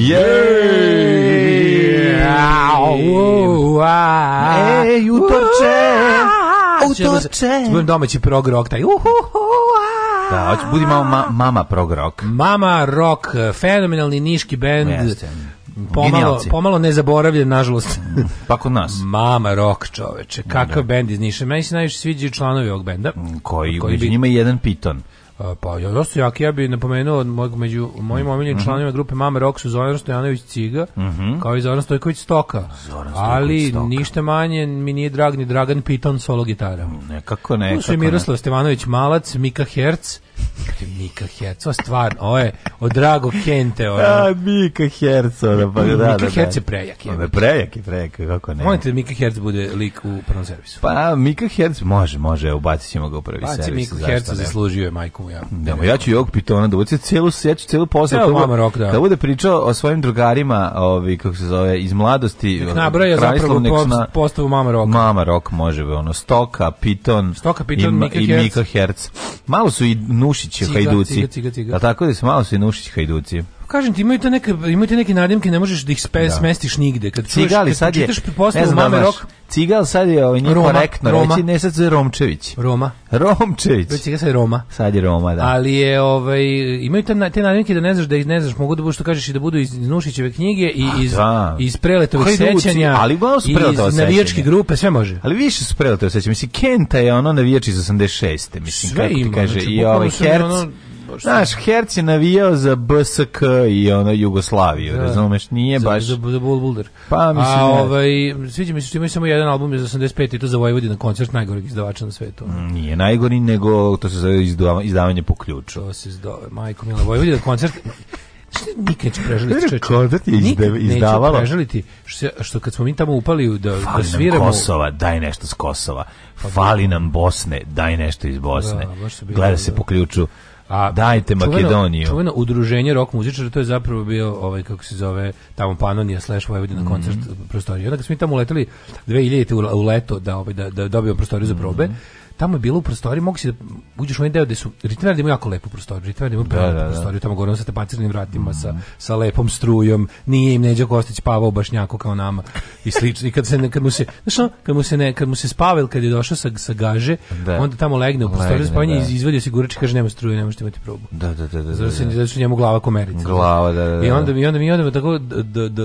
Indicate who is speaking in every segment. Speaker 1: Ej, utorče! Utorče! Budem domaći
Speaker 2: prog
Speaker 1: rock, taj da, hoće, budi malo ma,
Speaker 2: mama prog rok.
Speaker 1: Mama rock, fenomenalni niški bend. Pomalo, pomalo nezaboravljen, nažalost.
Speaker 2: pa kod nas.
Speaker 1: Mama rock, čoveče. Kakav da. bend iz Niša. Meni se najviše sviđaju članovi ovog benda.
Speaker 2: Mm, koji, koji među bi... njima je jedan piton.
Speaker 1: Pa ja dosta jak, ja bih napomenuo mog među mojim mm, omiljenim mm -hmm. članovima grupe Mame Rock su Zoran Stojanović Ciga, mm -hmm. kao i Zoran Stojković Stoka. Zoran ali Stoka. ništa manje mi nije drag ni Dragan Piton solo gitara. Nekako ne. Tu su i Miroslav ne. Stevanović Malac, Mika Herc, Mika Herc, ovo
Speaker 2: stvarno,
Speaker 1: ovo je od Drago Kente. Ovo.
Speaker 2: A, Mika Herc, ono, pa da, da,
Speaker 1: Mika Herc je da. prejak. Je,
Speaker 2: prejak, je prejak, kako ne.
Speaker 1: Molite da Mika Herc bude lik u prvom servisu.
Speaker 2: Pa, Mika Herc, može, može, ubacit ćemo ga u prvi Baci servis. Baci
Speaker 1: Mika Herc, zaslužio je majku.
Speaker 2: Ja, da, ja ću jog pitona da uci celu, ja ću celu posle. Celu
Speaker 1: da mama rok, da.
Speaker 2: Da bude pričao o svojim drugarima, ovi, kako se zove, iz mladosti. Nek
Speaker 1: nabraja zapravo nek postavu mama rok.
Speaker 2: Mama rok može, be, ono, Stoka, Piton,
Speaker 1: Stoka, Piton, i, Mika, i Mika Herc.
Speaker 2: Malo su i nu Nušić Hajduci. Ciga, ciga, ciga. A tako da su malo su i Nušić
Speaker 1: Hajduci kažem ti, imaju te neke, imaju te neke nadimke, ne možeš da ih spe, da. smestiš nigde. Kad
Speaker 2: čuješ, Cigali, sad je,
Speaker 1: čitaš ne znam, mame rok,
Speaker 2: Cigal sad je ovaj nije korektno Roma. reći, ne
Speaker 1: sad
Speaker 2: je Romčević.
Speaker 1: Roma.
Speaker 2: Romčević.
Speaker 1: Već sad Roma.
Speaker 2: Sad je Roma, da.
Speaker 1: Ali je, ovaj, imaju te, te nadimke da ne znaš, da ih ne znaš, mogu da budu što kažeš i da budu iz, iz Nušićeve knjige i iz, da. iz preletovih sećanja.
Speaker 2: Ali uglavnom su preletove
Speaker 1: sećanja. navijačke grupe, sve može.
Speaker 2: Ali više su preletove sećanja. Mislim, Kenta je ono navijač iz 86. Mislim, sve kako ima, ti kaže, znači, i ovaj Herc. Ono, Znaš, Herc je navijao za BSK i ono Jugoslaviju, da. razumeš, nije
Speaker 1: za,
Speaker 2: baš...
Speaker 1: Za, za Bul Bulder. Pa, mislim... A, ovaj, sviđa mi se što imaju samo jedan album iz 85 i to za Vojvodina koncert najgoreg izdavača na svetu.
Speaker 2: Mm, nije najgori, nego to se zove izdava, izdavanje po ključu. To se
Speaker 1: zove, majko Mila, Vojvodina koncert... nikad neću prežaliti
Speaker 2: čeče. Koncert je izde, izdavala.
Speaker 1: prežaliti što, što kad smo mi tamo upali da-, da, Fali da sviramo...
Speaker 2: Nam Kosova, daj nešto s Kosova. Pa Fali da. nam Bosne, daj nešto iz da, Bosne. Da, Gleda se po ključu A dajte čuveno, Makedoniju.
Speaker 1: Čuveno udruženje rok muzičara, to je zapravo bio ovaj kako se zove tamo Panonija slash Vojvodina mm -hmm. koncert prostorije. Onda kad smo mi tamo uleteli 2000 u leto da ovaj da, da dobijemo prostoriju za probe. Mm -hmm tamo je bilo u prostoriji, mogu se da uđeš u onaj deo gde su, Ritvenard ima jako lepu prostoriju, Ritvenard ima da, prelepu da, da, prostoriju, tamo govorimo sa tapacirnim vratima, mm -hmm. sa, mhm. sa lepom strujom, nije im Neđo Kostić pavao njako kao nama i slično, i kad, se, kad mu se, znaš ono, kad mu se, ne, kad mu se spavel, kad je došao sa, sa gaže, da. onda tamo legne u prostoriju spavanja da. i izvadio sigurač i kaže nema struje, ne možete imati probu.
Speaker 2: Da, da, da, da. da,
Speaker 1: zato, se, da, su njemu glava komerica.
Speaker 2: Glava, da, da, da.
Speaker 1: I onda, i onda mi odemo tako,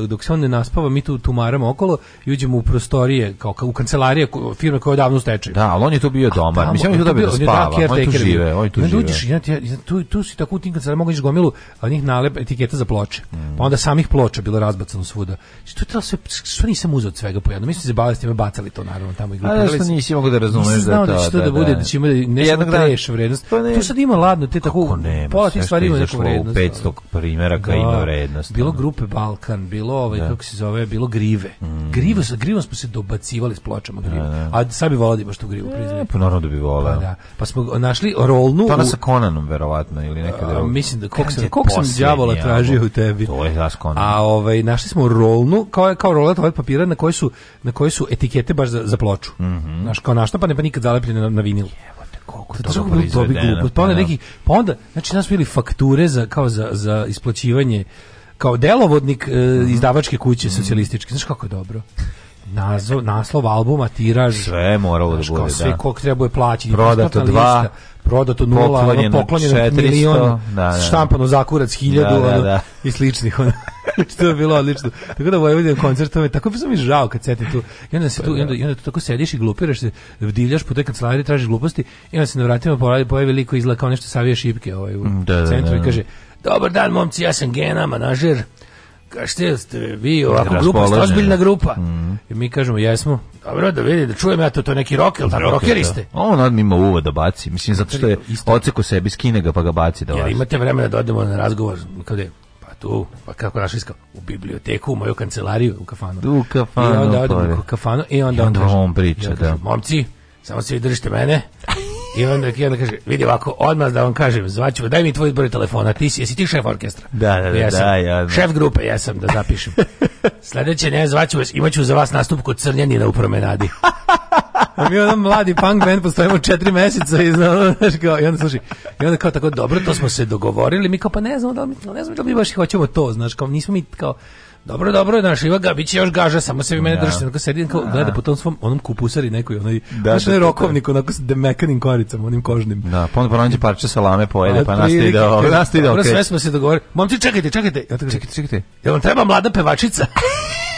Speaker 1: dok se on ne naspava, mi tu tumaramo okolo i uđemo u prostorije, kao, u kancelarije firme koja je davno u stečaju.
Speaker 2: Da, ali on je to bio domar. Mislim da oni tu dobiju da spava, oni tu
Speaker 1: žive, oni
Speaker 2: tu
Speaker 1: žive. Uđeš, ja, tu, tu si tako utinkan, sad mogu gomilu njih nalep etiketa za ploče. Pa onda samih ploča bilo razbacano svuda. Što znači, treba sve, što nisam uzeo od svega po jedno. Mislim da se bavili ste me bacali to naravno tamo i gledali. Ali što
Speaker 2: nisi mogao da razumeš
Speaker 1: da, da to. da
Speaker 2: će to
Speaker 1: da bude, da će imati nešto treš vrednost. Pa tu sad ima ladno, te tako pola tih stvari ima
Speaker 2: neku vrednost. 500 kao ima vrednost.
Speaker 1: Bilo grupe Balkan, bilo ovaj kako se zove, bilo Grive. Mm. Grivo, sa Grivom smo se dobacivali s pločama Grive. A sad bi volao da imaš tu Grivu
Speaker 2: priznati. Pa naravno da bi voleo. Pa,
Speaker 1: da. pa smo našli rolnu... To
Speaker 2: sa Conanom, verovatno, ili nekada...
Speaker 1: Drug... Mislim da, kog sam, kog sam djavola tražio u tebi.
Speaker 2: To je Las
Speaker 1: da, Conan. A ovaj, našli smo rolnu, kao, kao rola toalet papira na kojoj su, na kojoj su etikete baš za, za ploču. Mm -hmm. Znaš, kao našta, pa ne pa nikad zalepljene na, na vinil.
Speaker 2: Jebote,
Speaker 1: koliko to to bi glupo. Pa onda, da. neki, pa onda, znači, nas bili fakture za, kao za, za isplaćivanje kao delovodnik e, mhm. izdavačke kuće mhm. socijalističke. Znaš kako je dobro? nazo, naslov albuma, tiraž,
Speaker 2: sve moralo da znaš, da bude, sve da.
Speaker 1: koliko
Speaker 2: treba je
Speaker 1: plaćati, prodato
Speaker 2: dva, lista,
Speaker 1: prodato nula, poklonjeno, poklonjeno 400, milion, da, da, da. štampano zakurac da, hiljadu da, da, da. i sličnih. Ono. što je bilo odlično. Tako da Vojvodina koncertove, tako bi se mi žao kad setim tu. I onda se tu, i onda, i onda tu tako sediš i glupiraš se, divljaš po toj kancelariji, tražiš gluposti, i onda se na vratima pojavi, pojavi liko izgleda kao nešto savije šipke ovaj, u da, centru da, da, da. i kaže, dobar dan momci, ja sam Gena, manažer a ste, ste vi ovako grupa, ste ozbiljna da. grupa. Mm. I mi kažemo, jesmo. Dobro, da vidi, da čujem ja to, to neki rokel, tamo rokeriste. Da.
Speaker 2: On odmah ima uvo da baci, mislim, zato što je oceko sebi, skine ga pa ga baci da
Speaker 1: Jer imate vremena da odemo na razgovor, kad da je pa tu, pa kako naš iskao, u biblioteku, u moju kancelariju, u kafanu. U kafanu, I onda odemo pa u kafanu, i onda, I onda on priča, da. Momci, samo se vi držite mene, I onda, i onda kaže, vidi ovako, odmah da vam kažem, zvaćemo, daj mi tvoj broj telefona, ti si, jesi ti šef orkestra?
Speaker 2: Da, da, da, ja da, ja,
Speaker 1: Šef grupe, jesam, sam, da zapišem. Sledeće, ne, zvaću imaću za vas nastup kod Crnjanina u promenadi. A pa mi ono mladi punk band postojimo četiri meseca i, znamo, kao, i onda slušaj, i onda kao tako, dobro, to smo se dogovorili, mi kao, pa ne znamo da li, ne znamo da li baš hoćemo to, znaš, kao, nismo mi kao, Dobro, dobro, naš Iva Gabić još gaže, samo se vi mene da. držite, onako sedim kao da. gleda po tom svom onom kupusari nekoj, da, onaj, da, onaj rokovnik, onako s demekanim koricama, onim kožnim.
Speaker 2: Da, pa onda pronađe parče salame, pojede, pa nastavi da, ovo, nastavi da, okej. Dobro,
Speaker 1: sve smo se dogovorili. Momci, čekajte, čekajte. Ja Čekajte, čekajte. Jel vam treba mlada pevačica?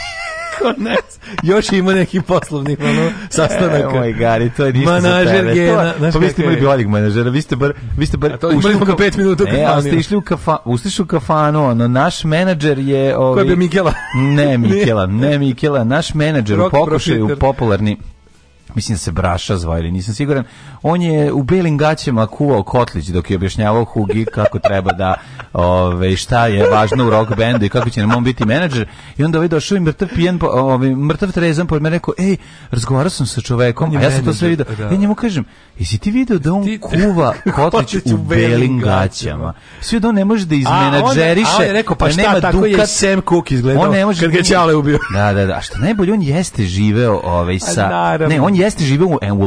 Speaker 1: Kako ne? Još ima neki poslovni ono, sastanak. Evo
Speaker 2: moj Gari, to je ništa manager za tebe. Je, pa vi ste imali biolik menadžera, vi ste bar... Vi ste bar
Speaker 1: to imali smo ga pet minuta
Speaker 2: u kafanu. ste išli u, kafa, u kafanu, ono, naš menadžer je... Ovi, Ko je
Speaker 1: bio Mikela?
Speaker 2: ne Mikela, ne Mikela. Naš menadžer u pokušaju popularni mislim da se Braša zvali, nisam siguran, on je u belim gaćama kuvao kotlić dok je objašnjavao Hugi kako treba da ove, šta je važno u rock bandu i kako će nam on biti menadžer i onda ovaj došao i mrtav pijen, ovaj, mrtav trezan pored mene rekao, ej, razgovarao sam sa čovekom, a ja sam to sve vidio. Da. Ja njemu kažem, jesi ti video da on kuva kotlić u belim gaćama? Sve da on ne može da izmenadžeriše. A on je rekao,
Speaker 1: pa šta,
Speaker 2: nema tako
Speaker 1: dukat, je Sam Cook izgledao on ne može, kad ga Ćale ubio.
Speaker 2: Da, da, da, a što najbolje, on jeste živeo ovaj, sa... Ne, on jeste živeo u, e, u,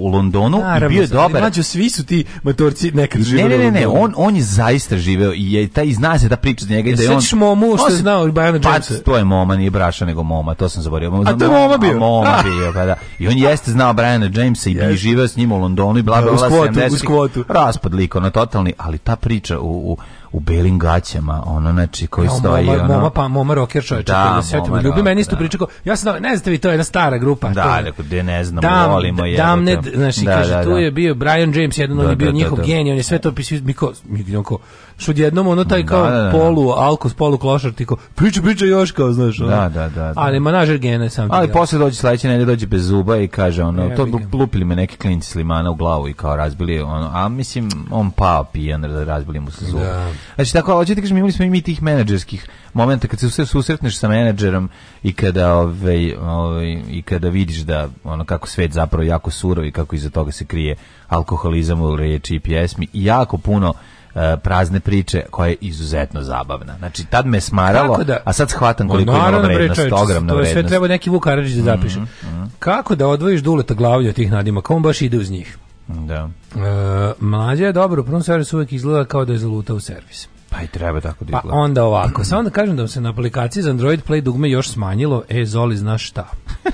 Speaker 2: u, Londonu Naravno, i bio je e, dobar. Mlađo,
Speaker 1: svi su ti motorci nekad živeli
Speaker 2: Ne, ne, ne, ne, on, on je zaista živeo i je, taj, zna se ta priča za njega. Ja,
Speaker 1: da je on, momu što je znao Bajana Jonesa?
Speaker 2: Pa, to je moma, nije braša nego moma, to sam zaboravio.
Speaker 1: A to je moma bio? A
Speaker 2: moma bio, pa da. I on jeste znao Briana Jamesa i yes. bio živeo s njim u Londonu i bla, bla, da, bla, u
Speaker 1: skvotu, u skvotu.
Speaker 2: Raspad liko na totalni, ali ta priča u, u u belim gaćama, ono znači koji no, stoji
Speaker 1: ono.
Speaker 2: Moma
Speaker 1: pa moma rocker čovjek,
Speaker 2: da,
Speaker 1: moma, ljubi meni isto da. pričao, ja sam da, ne znate vi to je jedna stara grupa.
Speaker 2: Da, rekao da ne znam, dam, volimo je.
Speaker 1: Damned, znači da, kaže da, tu da. je bio Brian James, jedan on da, je bio njihov genij, on je sve to pisao, mi mi Miko, što odjednom ono taj da, kao da, da, da. polu, alko polu klošar, ti kao, priča, priča još kao, znaš.
Speaker 2: Ono. Da, da, da, da.
Speaker 1: Ali manažer gene sam.
Speaker 2: Ali da. posle dođe sledeće nedelje dođe bez zuba i kaže ono, ja, to lupili me neki klinci s limana u glavu i kao razbili ono, a mislim on pao pijan da razbili mu se zub. Da. Znači tako, hoćete da kažem imali smo i mi tih menadžerskih momenta kad se susretneš sa menadžerom i kada ovaj, ovaj, i kada vidiš da ono kako svet zapravo jako surov i kako iza toga se krije alkoholizam u reči i pjesmi i jako puno E, prazne priče koja je izuzetno zabavna. Znači, tad me smaralo, da, a sad shvatam koliko je ima vrednost, preče, ogromna to vrednost. Sve
Speaker 1: treba neki Vuk Karadžić da zapiše. Mm -hmm. Kako da odvojiš Duleta Glavlja od tih nadimaka? On baš ide uz njih.
Speaker 2: Da.
Speaker 1: E, mlađa je dobro, u prvom servisu uvijek izgleda kao da je zaluta u servis.
Speaker 2: Pa i treba tako
Speaker 1: da pa izgleda. Pa onda ovako, samo da kažem da se na aplikaciji za Android Play dugme još smanjilo, e, Zoli, znaš šta?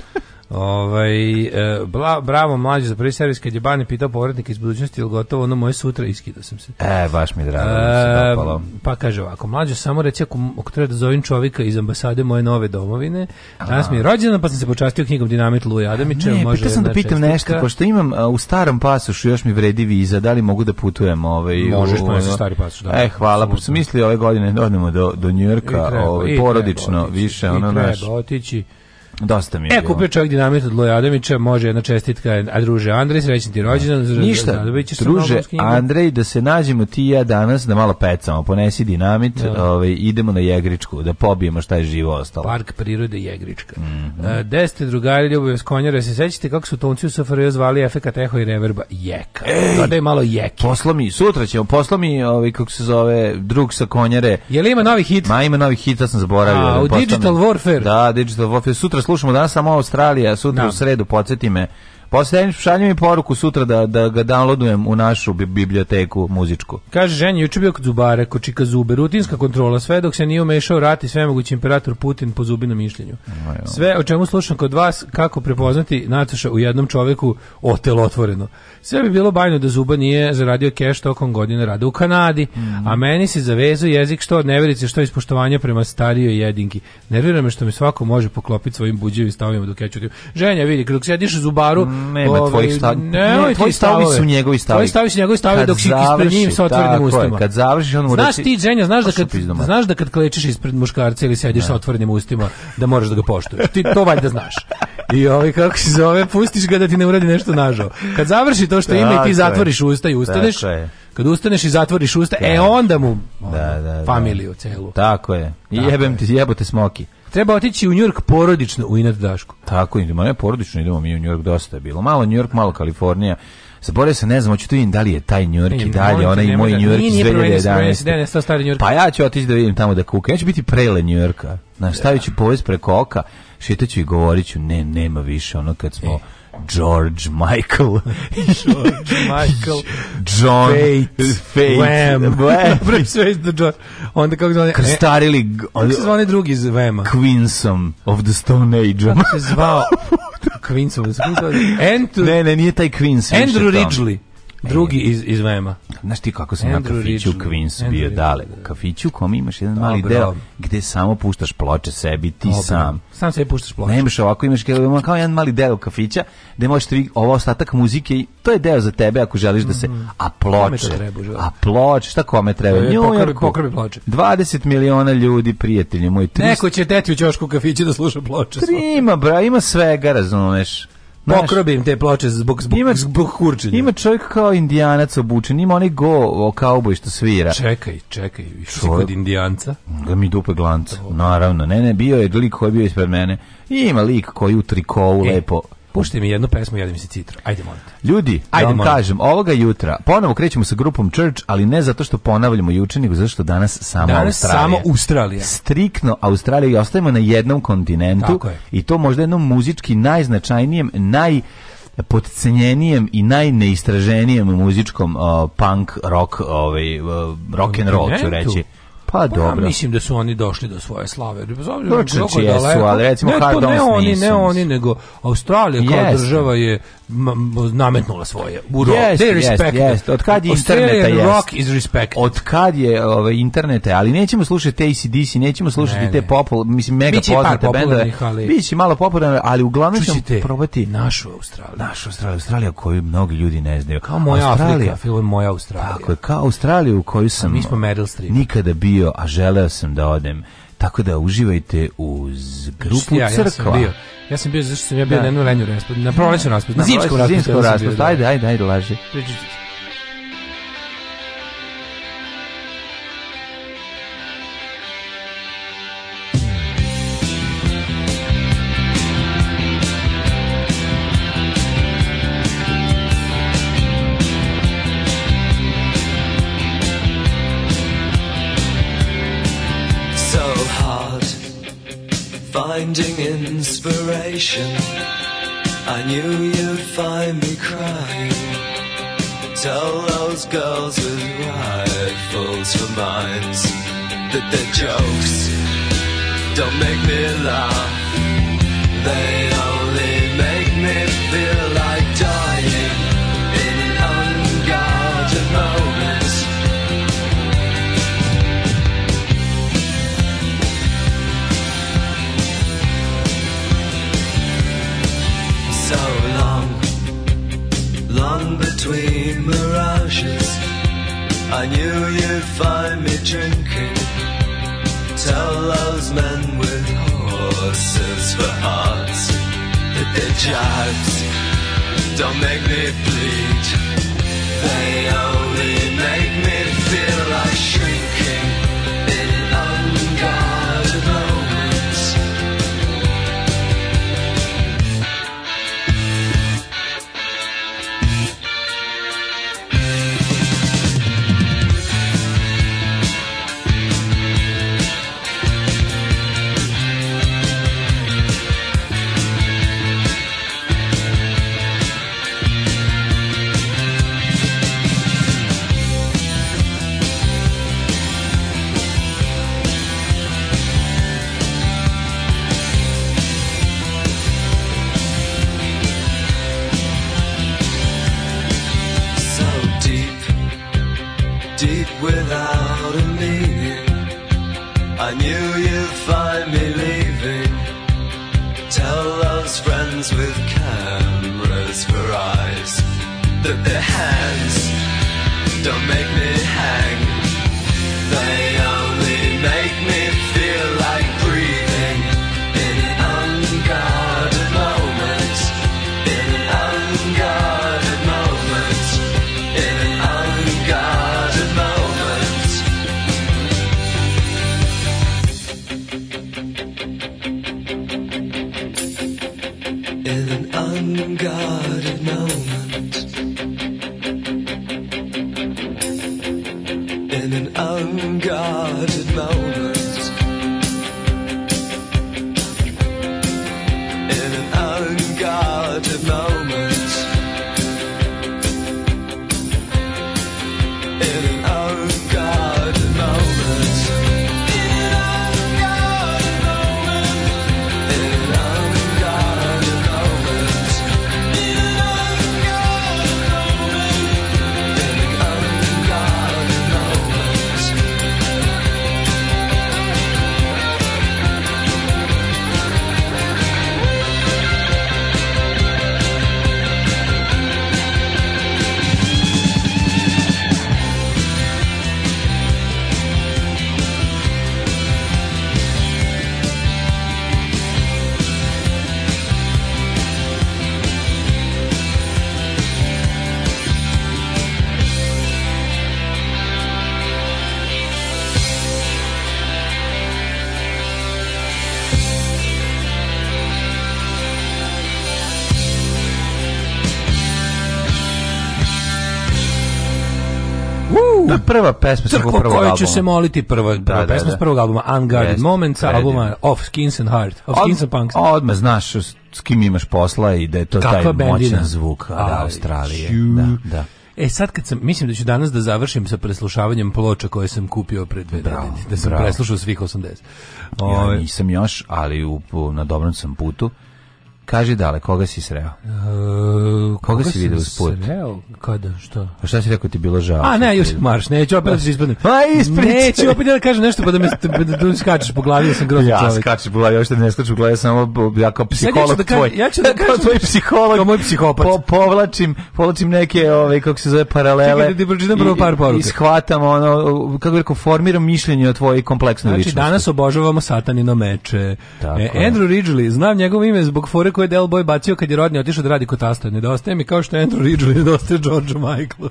Speaker 1: Ovaj, e, bla, bravo mlađi za prvi servis kad je Bane pitao povratnik iz budućnosti ili gotovo ono moje sutra iskidao sam se.
Speaker 2: E, baš mi drago. Da e, dopalo.
Speaker 1: pa kaže ovako, mlađo samo reći ako, ako treba da zovem čovjeka iz ambasade moje nove domovine. Danas mi je rođena pa sam se počastio knjigom Dinamit Luja Adamića. Ne,
Speaker 2: pa može sam da pitam nešto, pošto imam a, u starom pasošu još mi vredi viza, da li mogu da putujem ovaj,
Speaker 1: Možeš ponesi pa stari pasoš,
Speaker 2: da. E, hvala, pošto sam mislio ove godine da odemo do, do Njujorka, ovaj, porodično, više, ono naš. otići. Dosta mi
Speaker 1: je. E, kupio čovjek dinamit od Loja Adamića, može jedna čestitka, a druže Andrej, srećni ti rođendan. No. Da. Ništa,
Speaker 2: druže Andrej, da se nađemo ti i ja danas, da malo pecamo, ponesi dinamit, no. Da. ovaj, idemo na Jegričku, da pobijemo šta je živo ostalo.
Speaker 1: Park prirode Jegrička. Mm -hmm. E, Deste drugari Ljubove Skonjara, se sećate kako su tonci u SFRJ zvali efekat eho i reverba jeka. Dodaj malo jeke.
Speaker 2: Posla mi, sutra ćemo, posla mi, ovaj, kako se zove, drug sa Konjare.
Speaker 1: Je li ima novi hit?
Speaker 2: Ma ima novi hit, ja sam zaboravio. A, da u Digital
Speaker 1: Warfare. Da, Digital
Speaker 2: Warfare. Sutra slušamo danas samo Australija, sutra da. u sredu, podsjeti me Posle šalje mi poruku sutra da, da ga downloadujem u našu biblioteku muzičku.
Speaker 1: Kaže, žen juče bio kod zubare, kod čika zube, rutinska kontrola, sve dok se nije umešao rat i svemogući imperator Putin po zubinom mišljenju. Sve o čemu slušam kod vas, kako prepoznati Nataša u jednom čoveku otelo otvoreno. Sve bi bilo bajno da zuba nije zaradio keš tokom godine rada u Kanadi, mm. a meni se zavezu jezik što od neverice, što iz poštovanja prema starijoj jedinki. Nervira me što mi svako može poklopiti svojim buđevim stavovima dok ja čutim. Ženja, vidi, kada sediš u zubaru, mm nema ove, tvojih stav... ne, ne, tvoji
Speaker 2: stavovi
Speaker 1: su
Speaker 2: njegovi stavovi. Tvoji
Speaker 1: stavovi
Speaker 2: su
Speaker 1: njegovi stavovi dok si ispred njim sa otvorenim ustima. Je,
Speaker 2: kad završiš on
Speaker 1: mora
Speaker 2: Znaš ti
Speaker 1: Ženja, da znaš da kad znaš da kad klečeš ispred muškarca ili sediš sa otvorenim ustima da moraš da ga poštuješ. Ti to valjda znaš. I ovaj kako se zove, pustiš ga da ti ne uradi nešto nažao. Kad završi to što ima i ti zatvoriš usta i ustaneš. Kad ustaneš i zatvoriš usta, e da. onda mu da, ono, da, da, da. familiju celu.
Speaker 2: Tako je. I jebem ti, jebote smoki.
Speaker 1: Treba otići u Njujork porodično u Inat Dašku.
Speaker 2: Tako, idemo, ne porodično, idemo mi u Njujork, dosta je bilo. Malo Njujork, malo Kalifornija. Zaboravio sam, ne znam, hoću tu da vidim da li je taj Njujork i dalje, onaj i moj Njujork iz 2011. Ne, ne, stari Njujork. Pa ja ću otići da vidim tamo da kuka. Ja ću biti prele Njujorka. Znaš, stavit ću povez preko oka, šetaću i govorit ću, ne, nema više, ono kad smo... E George Michael.
Speaker 1: George Michael.
Speaker 2: John.
Speaker 1: Fate. Fate. Wham. Wham. sve do George. Onda kako zvane...
Speaker 2: Krstarili... E,
Speaker 1: kako se e, zvane drugi iz Vema?
Speaker 2: Queensom of the Stone Age.
Speaker 1: Kako se zvao?
Speaker 2: Queensom of the Stone
Speaker 1: Age. Ne, ne, nije taj Queensom. Andrew Ridgely. Drugi e. iz, iz Vema.
Speaker 2: Znaš ti kako sam na kafiću Ridley. Queens Andrew bio Ridley, dale. Da, da. Kafiću u kom imaš jedan mali deo gde samo puštaš ploče sebi, ti Dobro. sam.
Speaker 1: Sam
Speaker 2: sebi
Speaker 1: puštaš ploče.
Speaker 2: Nemaš ovako, imaš kao, jedan mali deo kafića gde možete vi ovo ostatak muzike to je deo za tebe ako želiš da se... Mhm. A ploče, treba, a ploče, šta kome treba? New York, pokrbi
Speaker 1: ploče.
Speaker 2: 20 miliona ljudi, prijatelji moji.
Speaker 1: 300... Neko će teti u čošku kafiće da sluša ploče.
Speaker 2: Tri, ima, bra, ima svega, razumeš.
Speaker 1: Pokrobim te ploče zbog zbog
Speaker 2: ima,
Speaker 1: zbog kurčenja.
Speaker 2: Ima čovjek kao indijanac obučen, ima onaj go kauboj što svira.
Speaker 1: Čekaj, čekaj, što kod indijanca?
Speaker 2: Da mi dupe glanca. Naravno, ne, ne, bio je lik koji je bio ispred mene. I ima lik koji u trikovu e. lepo
Speaker 1: Pušti mi jednu pesmu, jedem mi se citru. Ajde, molim
Speaker 2: te. Ljudi, da ajde, da vam molim. kažem, ovoga jutra ponovo krećemo sa grupom Church, ali ne zato što ponavljamo juče, nego zato što danas samo danas Australija.
Speaker 1: samo Australija.
Speaker 2: Strikno Australija i ostajemo na jednom kontinentu je. i to možda jednom muzički najznačajnijem, naj podcenjenijem i najneistraženijem muzičkom uh, punk rock ovaj uh, rock and roll ću reći Pa, pa dobro.
Speaker 1: mislim da su oni došli do svoje slave.
Speaker 2: Bez obzira na
Speaker 1: jesu,
Speaker 2: daleko, ali recimo ne, to ne oni, ne
Speaker 1: oni, nego Australija yes. kao država je nametnula svoje. Uro,
Speaker 2: yes, they respect. Yes, yes. Od kad je interneta
Speaker 1: jest. rock is respect.
Speaker 2: Od kad je ovaj internete, ali nećemo slušati ACDC, nećemo slušati ne, te popul, mislim mega Biće poznate bendove. Ali... Biće malo popularne, ali uglavnom ćemo probati
Speaker 1: našu Australiju.
Speaker 2: Našu Australiju, Australija koju mnogi ljudi ne znaju.
Speaker 1: Kao moja Australija, Afrika, film moja Australija.
Speaker 2: Tako je, kao Australiju u koju sam. A mi smo Meryl Streep. Nikada bio bio, a želeo sam da odem. Tako da uživajte uz grupu
Speaker 1: ja,
Speaker 2: crkva. Ja sam bio,
Speaker 1: ja sam bio zašto sam ja bio da. na jednu lenju raspad, na proleću
Speaker 2: raspad, na, na zimskom raspadu. Zimskom da, raspadu, da, da, ajde, ajde, ajde, laži. finding inspiration. I knew you'd find me crying. Tell those girls with rifles for minds that their jokes don't make me laugh. They don't long between mirages. I knew you'd find me drinking. Tell those men with horses for hearts that they're jibes don't make me bleed. They only without a meaning. I knew you'd find me leaving. Tell those friends with cameras for eyes that their hands don't make me prva pesma
Speaker 1: sa prvog albuma. Crkva koju ću se moliti, prva, da, prva da, pesma da, da. s prvog albuma, Unguarded yes, Moments, predim. albuma Of Skins and Heart, Of Od, Skins and Punks.
Speaker 2: Odmah znaš s kim imaš posla i da je to Kakva taj bandina? moćan zvuk a, da, Australije. Ću. Da, da.
Speaker 1: E sad kad sam, mislim da ću danas da završim sa preslušavanjem ploča koje sam kupio pre dve bravo, da sam bravo. preslušao svih 80.
Speaker 2: Ove, ja ovaj- nisam još, ali u, na dobrom sam putu. Kaži dale, koga si sreo? Uh, koga, koga si vidio usput?
Speaker 1: Sreo? Kada?
Speaker 2: Šta? A šta si rekao ti bilo žao? A
Speaker 1: ne, još marš, neću opet da se ispadne. A
Speaker 2: pa, isprič!
Speaker 1: Neću opet da kažem nešto pa da me pa da, da skačeš po glavi,
Speaker 2: ja
Speaker 1: sam grozan ja,
Speaker 2: čovjek. Ja skačeš po glavi, još te ne skaču po glavi, samo ja kao psiholog ja da tvoj. Ja
Speaker 1: ću da kažem, kao
Speaker 2: tvoj psiholog. Kao moj psihopat. Po, povlačim, povlačim neke, ove, ovaj, kako se zove, paralele. Čekaj
Speaker 1: da ti pročitam prvo par poruka. I
Speaker 2: shvatam ono, kako bi rekao, formiram mišljenje o tvojoj kompleksnoj znači,
Speaker 1: ličnosti. Znači, danas obožavamo satanino meče. Tako. E, Andrew Ridgely, znam njegovo ime zbog fore koje je Del Boy bacio kad je rodni otišao da radi kod tasta. Nedostaje mi kao što je Andrew Ridgely, nedostaje George'u Michaelu.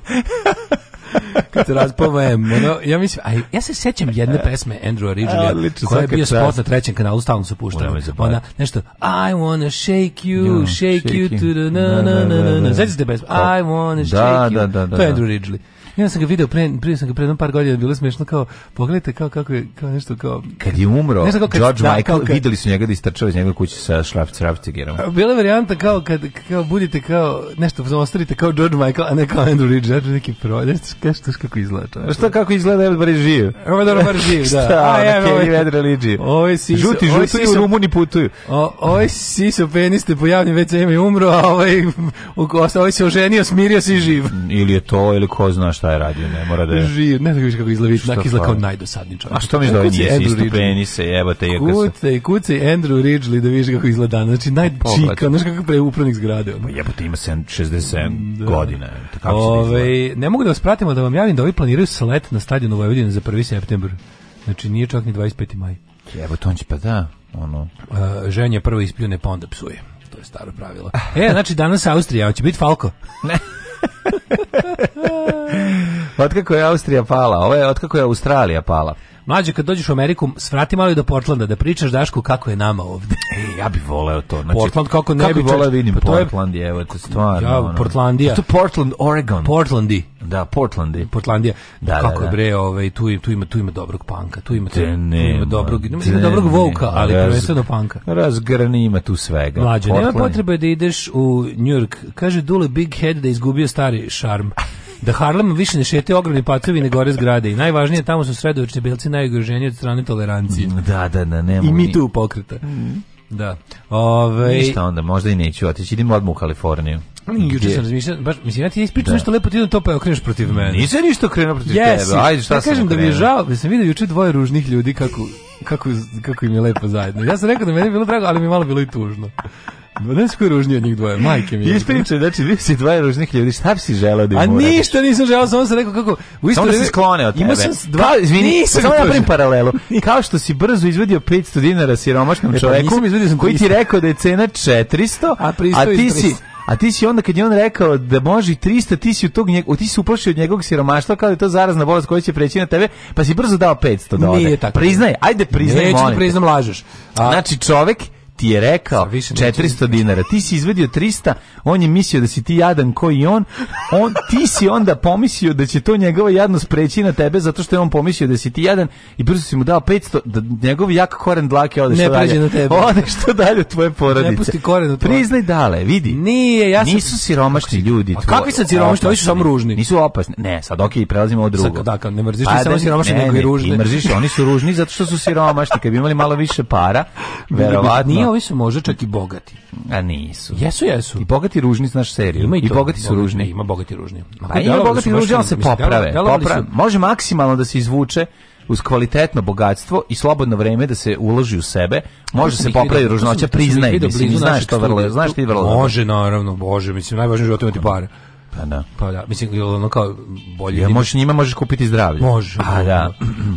Speaker 1: kad se raspomem, ono, ja mislim, aj, ja se sećam jedne pesme Andrew Ridgelya, koja je bio spot na trećem kanalu, stalno se puštala. Ona, nešto, I wanna shake you, no, shake, shake you to the na da, da, da, na na na na. Sećate pesme? I wanna da,
Speaker 2: shake you. Da, da, da,
Speaker 1: to je Andrew Ridgeley. Ja sam ga video pre, prije sam ga pre par godina, bilo smešno kao, pogledajte kao kako je, kao nešto kao...
Speaker 2: Kad je umro, kao, kad, George da, Michael, kad, videli su njega da istrčava iz njegove kuće sa šraf, šrafcigerom.
Speaker 1: Bila
Speaker 2: je
Speaker 1: varijanta kao kad kao budite kao, nešto ostavite kao George Michael, a ne kao Andrew Reed, George neki prodavac
Speaker 2: kao što kako
Speaker 1: izgleda.
Speaker 2: Šta
Speaker 1: kako
Speaker 2: izgleda, evo da bar živ.
Speaker 1: Evo da bar živ,
Speaker 2: da. Šta, a, evo, Kenny Vedra liđi. Oj si... Žuti, žuti u Rumuni putuju.
Speaker 1: Oj si se peniste po javnim ima umro, a ovaj, ovaj se oženio, smirio se
Speaker 2: i živ. Ili je to, ili ko zna šta šta je radio, ne mora da je...
Speaker 1: Živ, ne znam više kako izgleda, jednak izgleda kao najdosadniji čovjek.
Speaker 2: A što mi je da ovo nije isto penise, jebate, iako
Speaker 1: sam... Kucaj, kucaj Andrew Ridgely da vidiš kako izgleda danas, znači najčika, pa znaš kako pre upravnik zgrade. Ono.
Speaker 2: Pa jebate, ima 67 da. godina.
Speaker 1: Kako Ove, ovaj, ne mogu da vas pratimo, da vam javim da ovi planiraju slet na stadionu Vojvodine za 1. septembr. Znači nije čak ni 25. maj.
Speaker 2: Jebote, on će pa da, ono...
Speaker 1: Uh, ženje prvo ispljune, pa onda psuje. To je staro pravilo. E, znači danas Austrija, hoće biti Falko? Ne
Speaker 2: otkako je Austrija pala, ovo je otkako je Australija pala.
Speaker 1: Mlađe, kad dođeš u Ameriku, svrati malo i do Portlanda, da pričaš Dašku kako je nama ovde.
Speaker 2: e, ja bih voleo to. Znači,
Speaker 1: Portland kako ne
Speaker 2: kako bi voleo da vidim pa Portland je, evo te stvarno.
Speaker 1: Ja, ono. Portlandija. To
Speaker 2: Portland, Oregon.
Speaker 1: Portlandi.
Speaker 2: Da, Portlandi.
Speaker 1: Portlandija.
Speaker 2: Da, da,
Speaker 1: kako da, da. bre, ovaj tu tu ima tu ima dobrog panka, tu ima tu, ima dobrog, ima, ima dobrog voka, ali raz, prvenstveno panka.
Speaker 2: Razgrani ima tu svega.
Speaker 1: Mlađe, Portland. nema potrebe da ideš u Njujork. Kaže Dule Big Head da izgubio stari šarm. da Harlem više ne šete ogromni pacovi ne gore zgrade i najvažnije tamo su sredovični belci najugroženiji od strane tolerancije. Mm,
Speaker 2: da, da, da, nema. I
Speaker 1: mi tu pokreta. Mm. Da. Ove...
Speaker 2: Ništa onda, možda i neću otići, idemo odmah u Kaliforniju. Mm, juče
Speaker 1: sam razmišljao, baš mislim ja ti ispričam da. nešto lepo, ti to pa okreneš protiv mene.
Speaker 2: Nisi ništa krenuo protiv yes, tebe. Ajde, šta
Speaker 1: ja
Speaker 2: kažem
Speaker 1: da mi je žao, da sam juče dvoje ružnih ljudi kako, kako, kako im je lepo zajedno. Ja sam rekao da meni je bilo drago, ali mi je malo bilo i tužno. Znaš koji je ružniji od njih dvoje, majke mi.
Speaker 2: Ispriče, znači, vi si dvoje ružnih ljudi, šta bi si želeo da
Speaker 1: im A uradiš? ništa nisam želeo, samo sam rekao kako...
Speaker 2: U isto samo da se sklone od tebe. Sam
Speaker 1: dva, Kao, izvini,
Speaker 2: samo da samo prim paralelu. Kao što si brzo izvedio 500 dinara siromašnom e, pa čoveku, pa koji ti rekao da je cena 400, a, a ti si... A ti si onda kad je on rekao da može i 300, ti si u tog njegov, ti si uplašio od njegovog siromaštva kao da je to zarazna bolest koja će preći na tebe, pa si brzo dao 500
Speaker 1: da
Speaker 2: ode. Nije tako. Priznaj, ajde priznaj,
Speaker 1: Neću da molim. Neću priznam, lažeš. A...
Speaker 2: Znači čovek ti je rekao 400 dinara, ti si izvedio 300, on je mislio da si ti jadan koji on, on ti si onda pomislio da će to njegova jadnost preći na tebe zato što je on pomislio da si ti jadan i brzo si mu dao 500, da njegov jak koren dlake ode što dalje.
Speaker 1: Ne tebe. Ode
Speaker 2: što dalje tvoje porodice.
Speaker 1: Ne pusti koren od
Speaker 2: tvoje. Priznaj dale, vidi. Nije, ja sam... Nisu siromašni ljudi.
Speaker 1: A kakvi su siromašni, oni su samo ružni.
Speaker 2: Nisu opasni. Ne, sad okej, okay, prelazimo ovo drugo. Sad, dakle,
Speaker 1: ne mrziš pa, samo da, siromašni,
Speaker 2: nego i
Speaker 1: ružni. Ne, mrziš,
Speaker 2: oni su ružni zato što su siromašni. Kad bi imali malo više para, verovatno
Speaker 1: ovi su možda čak i bogati.
Speaker 2: A nisu.
Speaker 1: Jesu, jesu.
Speaker 2: I bogati ružni, znaš seriju. Ima i, I bogati su ružni.
Speaker 1: Ima bogati ružni. Pa
Speaker 2: Ma, pa ima bogati ružni, ali se poprave. Delovali poprave. Su... Može maksimalno da se izvuče uz kvalitetno bogatstvo i slobodno vreme da se uloži u sebe, može se popraviti ružnoća, priznaj, mislim, znaš to vrlo, znaš ti vrlo.
Speaker 1: Može, naravno, bože, mislim, najvažnije je imati pare. Pa
Speaker 2: da.
Speaker 1: Pa da, mislim ono kao bolje.
Speaker 2: Ja možeš njima možeš kupiti zdravlje.
Speaker 1: Može.
Speaker 2: A pa da. da.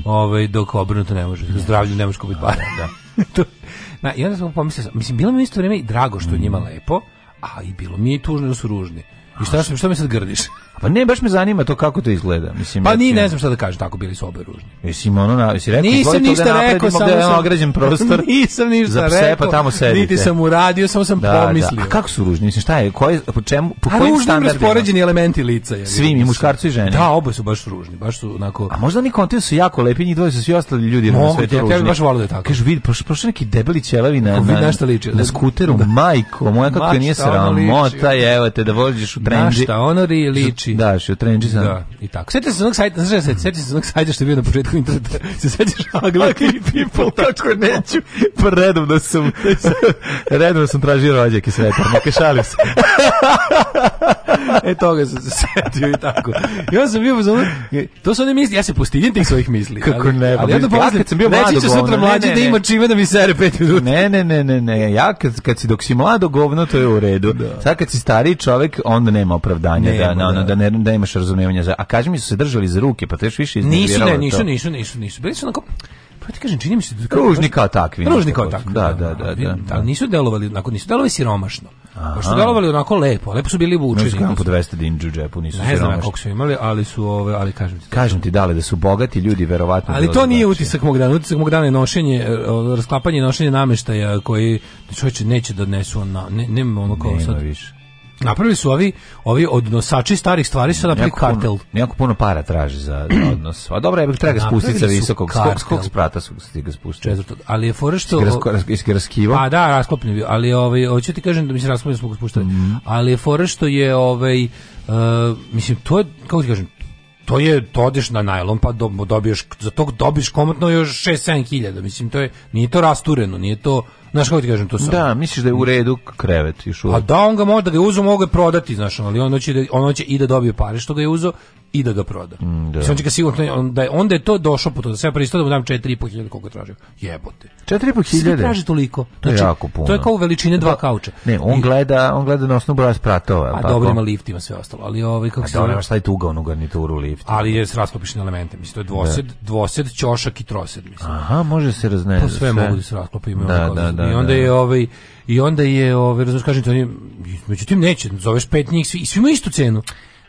Speaker 1: Ovaj dok obrnuto ne može. Zdravlje ne možeš kupiti pare, da. da. Na, I onda sam pomislio, mislim, bilo mi isto vreme i drago što je njima mm. lepo, a i bilo mi je i tužno da su ružni. I šta, sam, šta me sad grdiš?
Speaker 2: Pa ne, baš me zanima to kako to izgleda. Mislim,
Speaker 1: pa ni ne znam šta da kažem, tako bili su obe ružni.
Speaker 2: Mislim, ono, na, jesi rekao,
Speaker 1: nisam ništa da
Speaker 2: rekao, samo sam... ograđen prostor.
Speaker 1: nisam ništa za pse, pa rekao, pa tamo
Speaker 2: sedite. Niti
Speaker 1: sam uradio, samo sam da, da. pomislio. Da.
Speaker 2: A kako su ružni? Mislim, šta je, koje, po, čemu, po A kojim standardima?
Speaker 1: raspoređeni elementi lica. Je,
Speaker 2: Svim, i muškarcu i žene.
Speaker 1: Da, oboje su baš ružni, baš su onako...
Speaker 2: A možda oni kontent su jako lepi, njih dvoje su svi ostali ljudi. na Mogu,
Speaker 1: ja,
Speaker 2: ja
Speaker 1: baš
Speaker 2: volio
Speaker 1: da je
Speaker 2: tako. Kažu, vidi, prošli neki debeli ćelavi na, na, na skuteru, da. majko, moja kako nije sramota, evo te da vođeš u trendi. Na
Speaker 1: šta ono liči?
Speaker 2: Daši.
Speaker 1: Daši, od
Speaker 2: Trendžizan. Da,
Speaker 1: i tako. Sjetite se
Speaker 2: onog
Speaker 1: sajta, znaš se, sjetite se onog sajta što je bio na početku interneta. Se sjetite
Speaker 2: Ugly People,
Speaker 1: tako neću. Pa redovno sam, redovno sam tražio rođake sretan, neka šalim se. e toga sam se setio i tako. Ja sam bio za to su oni misli, ja se postignem tih svojih misli.
Speaker 2: Kako ali,
Speaker 1: ne, ali ja kad sam bio mlad, neću sutra mlađi ne, da ima čime da mi sere pet minuta.
Speaker 2: Ne, ne, ne, ne, ne, ja kad, kad si dok si mlado govno, to je u redu. Da. Sad kad si stariji čovek, onda nema opravdanja ne, da, da, da, da ne, da imaš razumevanja za. A kaži mi su se držali za ruke, pa teš više iznerviralo. Nisu, ne,
Speaker 1: nisu, nisu, nisu, nisu. Bili su onako pa ti
Speaker 2: kažem, čini mi se da
Speaker 1: kao ružni kao
Speaker 2: takvi. Ružni kao takvi. Da, da,
Speaker 1: da, da. da. da, da, da. nisu delovali, onako nisu delovali siromašno. Aha. Pošto delovali onako lepo, lepo su bili vučeni. Nisu
Speaker 2: kao 200 dinđu u džepu, nisu
Speaker 1: ne siromašni. Ne znam koliko su imali, ali su ove, ali kažem ti.
Speaker 2: Kažem ti dale da su bogati ljudi verovatno.
Speaker 1: Ali to nije utisak mog dana, utisak mog dana je nošenje, e, rasklapanje i nošenje nameštaja koji čovjek neće da odnesu na ne, ne, ono kao sad. Više Napravili su ovi, ovi odnosači starih stvari su napravili kartel.
Speaker 2: Nekako puno para traži za, za odnos. A dobro, ja bih treba ga spustiti sa visokog. Skog, skog sprata su ti ga spustili. Četvrto.
Speaker 1: Ali je fora što...
Speaker 2: Iski raskivo.
Speaker 1: A pa da, rasklopljen bio. Ali ovaj, hoću ti kažem da mi se rasklopljen smo ga spuštali. Mm. Ali je fora što je, ovaj, uh, mislim, to je, kako ti kažem, to je to odeš na najlon pa dobiješ za tog dobiješ komotno još 6 7 hiljada mislim to je nije to rastureno nije to Znaš kako ti kažem to sam.
Speaker 2: Da, misliš da je u redu krevet još uvijek.
Speaker 1: A da, on ga može da ga je uzeo, mogu ga prodati, znaš, ali on hoće, da, on hoće i da dobije pare što ga je uzeo i da ga proda. Mm, da. Mislim, on će ga sigurno, on, da je, onda je to došlo po to, da sve ja pristo da mu dam 4,5 hiljada koliko tražio. Jebote.
Speaker 2: 4,5 hiljade? traži
Speaker 1: toliko. To je znači, jako puno. To je kao u veličine dva da. kauča.
Speaker 2: Ne, on I, gleda, on gleda na osnovu broja spratova.
Speaker 1: A tako? dobro ima lift, ima sve ostalo. Ali ovaj, kako a se... Dobro, da,
Speaker 2: šta je tuga onu garnituru lift?
Speaker 1: Ali je s rasklopišnim elementima. Mislim, to je dvosed, da. dvosed, ćošak i trosed.
Speaker 2: Mislim. Aha, može se raznesti.
Speaker 1: To sve, sve,
Speaker 2: mogu da se rasklopi. Ima da, da, da,
Speaker 1: da, I onda da, je da. ovaj i onda je ovaj razumješ kažem ti oni međutim neće zoveš pet njih svi i svi imaju istu cenu.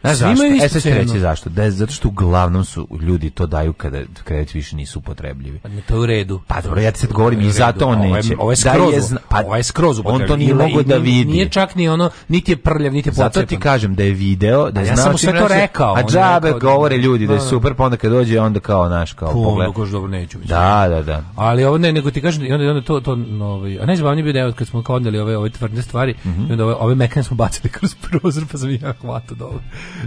Speaker 1: Znaš e, zašto?
Speaker 2: E sad ću zašto. Da, zato što uglavnom su ljudi to daju kada krediti više nisu upotrebljivi.
Speaker 1: Pa to je u redu.
Speaker 2: Pa dobro, ja ti sad govorim i zato on ovaj- neće. Ovo ovaj da je skroz,
Speaker 1: da je zna, pa, ovo ovaj je skroz
Speaker 2: On to nije mogo da vidi.
Speaker 1: Nije čak ni ono, niti je prljav, niti je pocepan. Zato ti
Speaker 2: kažem da je video, da je ja sam
Speaker 1: sve to rekao.
Speaker 2: A džabe da- govore ljudi da je da, super, pa onda kad dođe, onda kao naš, kao pogled. Onda dobro, neću. Da, da, da.
Speaker 1: Ali ovo ne, nego ti kažem, i onda, onda to, to, ovaj, a najzabavnije bio da kad smo kao odneli ove, ove tvrdne stvari, mhm. i onda ove, ove mekane smo bacili kroz prozor, pa sam ja hvatao dobro.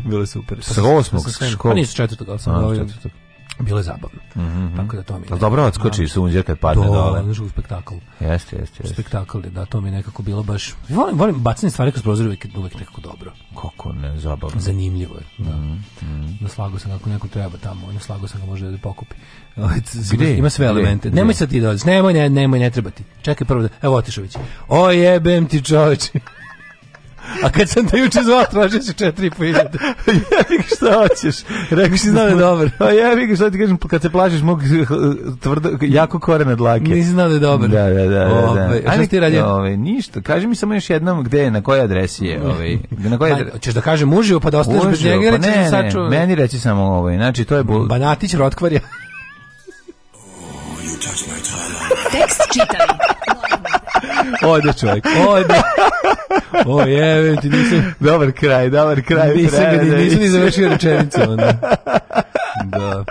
Speaker 1: Bilo super.
Speaker 2: Sa osmog
Speaker 1: škola? Pa, pa nisu četvrtog, ali sam četvrtog. Bilo je zabavno. Mm -hmm. Tako da to mi. Al
Speaker 2: dobro odskočiš da. sunđer kad padne
Speaker 1: dole. To je spektakl. Jeste, jeste, jeste. Spektakl je, da to mi nekako bilo baš. Volim, volim bacanje stvari kroz prozor uvek, uvek nekako dobro.
Speaker 2: Kako ne, zabavno.
Speaker 1: Zanimljivo je, da. Mm -hmm. Da slago sam kako neko treba tamo, on slago sam ga može da pokupi. Ovaj, Gde? Ima sve elemente. Gde? Nemoj sad ti dođeš. Da nemoj, ne, nemoj, ne treba ti. Čekaj prvo da. Evo Otišović. O jebem ti, čoveče. A kad sam te juče zvao, tražio si četiri po iljada. Jebik,
Speaker 2: šta hoćeš? Rekao si znao da je da, dobar. A jebik, šta ti kažem, kad se plašiš mog eh, tvrdo, jako korena dlake.
Speaker 1: Nisi znao da
Speaker 2: je
Speaker 1: dobar.
Speaker 2: Da, da, da. da,
Speaker 1: da. šta ti radi?
Speaker 2: Ove, ništa. Kaži mi samo još jednom gde, je, na kojoj adresi je. Ove, na kojoj pa, adresi...
Speaker 1: Ćeš da kažem uživo, pa da ostaneš bez njega ili pa ćeš da ne, saču... ču...
Speaker 2: meni reći samo ovo. Znači, to je... Bol...
Speaker 1: Banatić, Rotkvarja. Tekst čitali Ode čovjek, ode. O jebe, ti nisam...
Speaker 2: Dobar kraj, dobar kraj.
Speaker 1: Nisam, ga, nisam ni završio rečenicu. Onda. Da.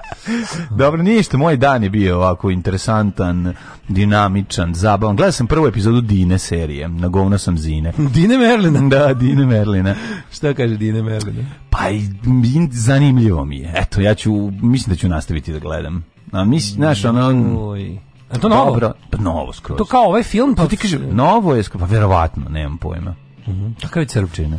Speaker 2: Dobro, ništa, moj dan je bio ovako interesantan, dinamičan, zabavan. Gledao sam prvu epizodu Dine serije, na govna sam Zine.
Speaker 1: Dine Merlina?
Speaker 2: Da, Dine Merlina.
Speaker 1: Šta kaže Dine Merlina?
Speaker 2: Pa, zanimljivo mi je. Eto, ja ću, mislim da ću nastaviti da gledam. A mislim, znaš, ono... Oj.
Speaker 1: A to novo? Dobro,
Speaker 2: pa novo skroz.
Speaker 1: To kao ovaj film? Pa, pa ti kaže,
Speaker 2: novo je, pa verovatno, nemam pojma. Mm
Speaker 1: -hmm. Kakav je crvčina?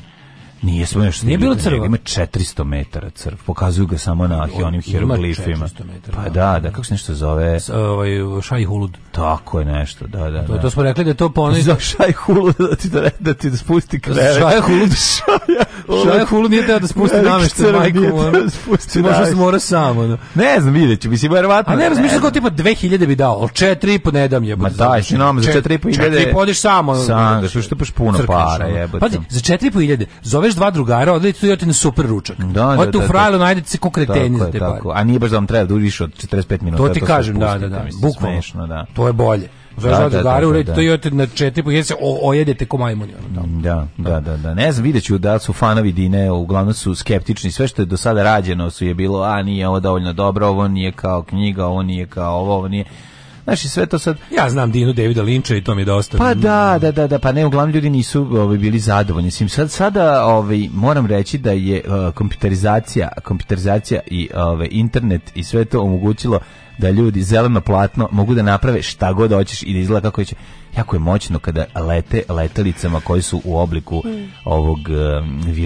Speaker 1: Nije smo
Speaker 2: još
Speaker 1: Nije bilo crva.
Speaker 2: Ima 400 metara crv. Pokazuju ga samo na onim hieroglifima. Pa da. da, da, kako se nešto zove? S,
Speaker 1: ovaj,
Speaker 2: šaj hulud. Tako je nešto, da, da.
Speaker 1: To, da. to smo rekli da je to po Za
Speaker 2: šaj hulud, da ti da, da ti da spusti krevet.
Speaker 1: Šaj hulud. šaj Šaja Hulu nije teo da spusti namešta majkom. Da spusti Možda se mora samo. Ono.
Speaker 2: Ne znam, vidjet ću. Mislim, verovatno.
Speaker 1: A ne, razmišljam kao tipa 2000 bi dao, ali 4,5 ne dam
Speaker 2: jebote. Ma daj, si nam za
Speaker 1: 4,5 hiljade. 4,5 odiš samo. Sam,
Speaker 2: da što štupaš puno para jebote.
Speaker 1: Pazi, za 4,5 hiljade zoveš dva drugara, odete tu i odete na super ručak. Da, da, Odete u da, frajlu, da. najdete se
Speaker 2: konkreteni za te pare. A nije baš da vam treba da uđeš od 45 minuta. To ti kažem, da, da, da. Bukvalno. da. To je bolje. Zove da, da, da, da, to je na četiri po se ojedete ko majmuni. Ono, da, da, da, da. Ne znam, vidjet ću da su fanovi Dine, uglavnom su skeptični. Sve što je do sada rađeno su je bilo, a nije ovo dovoljno dobro, ovo nije kao knjiga, ovo nije kao ovo, ovo nije... Znaš, i sve to sad...
Speaker 1: Ja znam Dinu Davida Linča i to mi je dosta...
Speaker 2: Pa da, da, da, da pa ne, uglavnom ljudi nisu ovaj, bili zadovoljni. Sim, sad, sada ovaj, moram reći da je uh, kompjuterizacija, kompjuterizacija i ovaj, internet i sve to omogućilo da ljudi zeleno platno mogu da naprave šta god hoćeš i da izgleda kako hoće. Jako je moćno kada lete letelicama koji su u obliku mm. ovog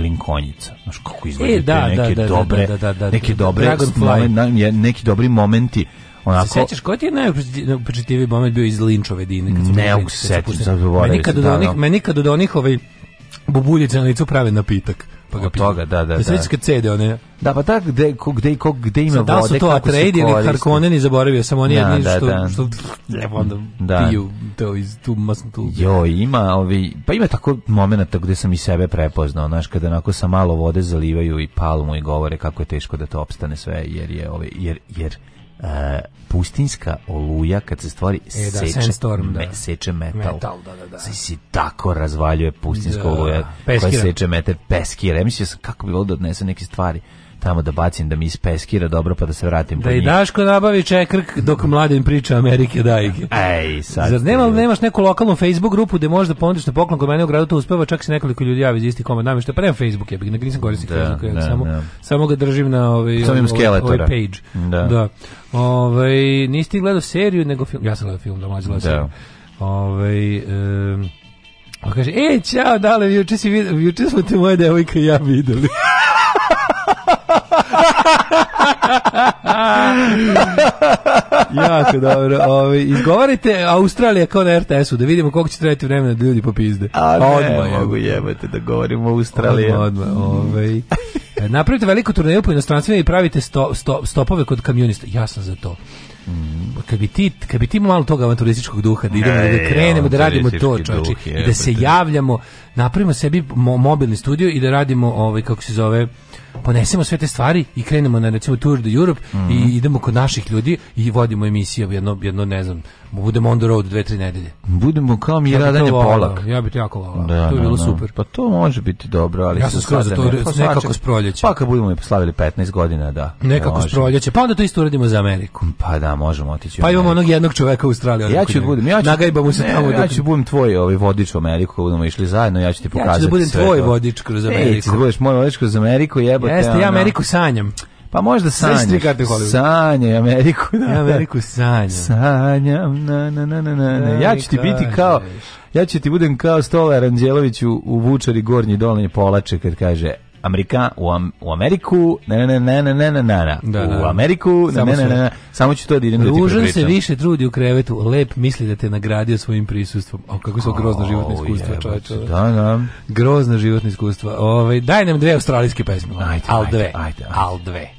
Speaker 2: um, konjica. Znaš kako e, izgledaju e, da, neke da, da, dobre, neke dobre, moment, neki dobri momenti
Speaker 1: onako se sećaš koji ti je najupečatljiviji moment bio iz Linčove Dine
Speaker 2: kad su ne mogu se setiti meni kad do onih
Speaker 1: meni kad do onih ovaj bubuljice na licu prave napitak. Pa ga Od toga,
Speaker 2: da,
Speaker 1: da,
Speaker 2: da. Sveći kad cede one. Da, pa tako gde, gde, gde ima da, vode, kako se Da su to Atreidi
Speaker 1: ili Harkonneni, zaboravio sam oni jedni da, što, da. što lepo onda da. piju to iz tu masnu tu.
Speaker 2: Jo, ima ovi, pa ima tako momenata gde sam i sebe prepoznao, znaš, kada onako sa malo vode zalivaju i palmu i govore kako je teško da to opstane sve, jer je, ove, jer, jer, uh, pustinska oluja kad se stvori e, da, seče, sandstorm, me, da. seče metal.
Speaker 1: metal da, da, da.
Speaker 2: Si, tako razvaljuje pustinska da. oluja peskira. koja seče metal, peskira. Ja mislim kako bi bilo da odnese neke stvari tamo da bacim da mi ispeskira dobro pa da se vratim da
Speaker 1: i Daško nabavi čekrk dok mladim priča Amerike dajke
Speaker 2: ej sad
Speaker 1: zar nema, nemaš neku lokalnu Facebook grupu gde možeš da ponudiš na poklon kod mene u gradu to uspeva čak se nekoliko ljudi javi iz istih komad namještaja pa nemam Facebook ja bih nisam korisnik da, Facebooka da, samo da. samo ga držim na ovaj, ovaj, ovaj, ovaj page da, da. Ovaj nisi ti gledao seriju nego film ja sam gledao film da mlađi gledao da. Ovaj um, kaže, e, čao, dale, juče, si vidio, juče smo te moje devojke i ja videli. jako dobro. Ovi, izgovarajte Australija kao na RTS-u, da vidimo koliko će trebati vremena da ljudi popizde.
Speaker 2: A odmah, ne, odmah, mogu jebate da govorimo Australija. Odmah,
Speaker 1: odma, Ovaj. Napravite veliku turneju po inostranstvu i pravite sto, sto, stopove kod kamionista. Ja sam za to. Mm. Kad bi, ti, kad bi ti malo toga avanturističkog duha da idemo da Ej, da krenemo da radimo to čoveče da se javljamo napravimo sebi mobilni studio i da radimo ovaj kako se zove ponesemo sve te stvari i krenemo na recimo Tour de Europe mm -hmm. i mhm. idemo kod naših ljudi i vodimo emisije jedno, jedno ne znam budemo on the road dve, tri nedelje.
Speaker 2: Budemo kao mi ja radanje polak.
Speaker 1: Ja bih to jako volao. Da, to bi da, bilo da, da. super.
Speaker 2: Pa to može biti dobro, ali...
Speaker 1: Ja sam skroz za to ne, pa nekako s proljeće. Pa
Speaker 2: kad budemo slavili 15 godina, da.
Speaker 1: Nekako može. s proljeće. Pa onda to isto uradimo za Ameriku.
Speaker 2: Pa da, možemo otići.
Speaker 1: Pa imamo onog jednog čoveka u Australiji. Ja ću budem, ja ću, Nagajba se
Speaker 2: ne, tamo. Ja ću budem tvoj ovaj vodič u Ameriku, kad budemo išli zajedno, ja ću ti
Speaker 1: pokazati sve. Ja ću da budem tvoj
Speaker 2: vodič kroz da Ameriku. Ej, ti budeš moj
Speaker 1: vodič
Speaker 2: kroz Ameriku, jebate. Jeste,
Speaker 1: ja Ameriku sanjam.
Speaker 2: Pa možda sanjaš. Sanje Ameriku. Da,
Speaker 1: Ameriku sanja.
Speaker 2: Sanjam, na, na, na, na, na. Ja ću ti biti kao, ja ću ti budem kao Stola Anđelović u, u Vučari gornji dolanje polače kad kaže Amerika u, Am, u Ameriku, ne ne ne ne ne ne ne. Da, da. U Ameriku, ne ne ne ne.
Speaker 1: Samo ću to da idem
Speaker 2: Ružan
Speaker 1: da se više trudi u krevetu, lep misli da te nagradio svojim prisustvom. O kako su grozno
Speaker 2: životno
Speaker 1: iskustvo čoveče. Da,
Speaker 2: da.
Speaker 1: grozno životno iskustvo Ovaj daj nam dve australijske pesme. Ajde, al dve. Ajde, ajde. Al dve.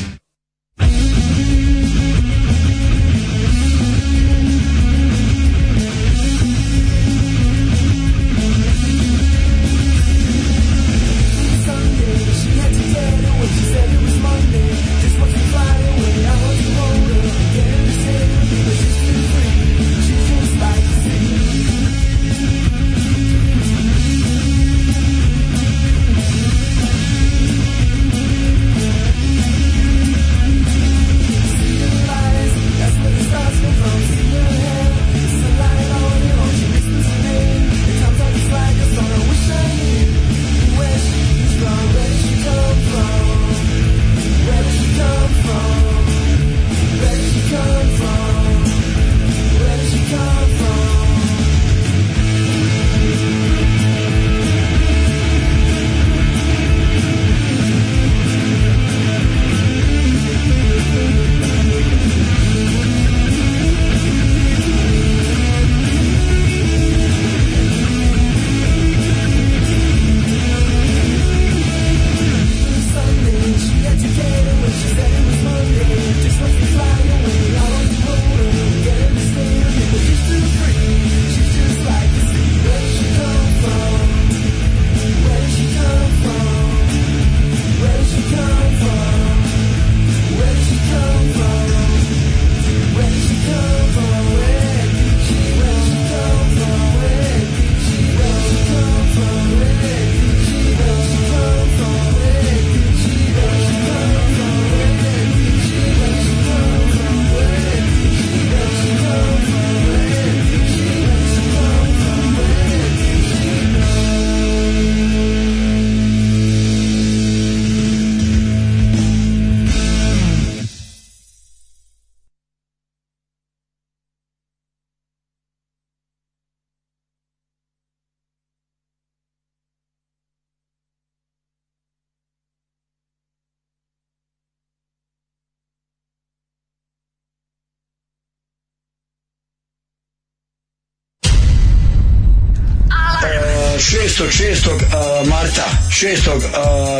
Speaker 3: 6. 6. marta 6.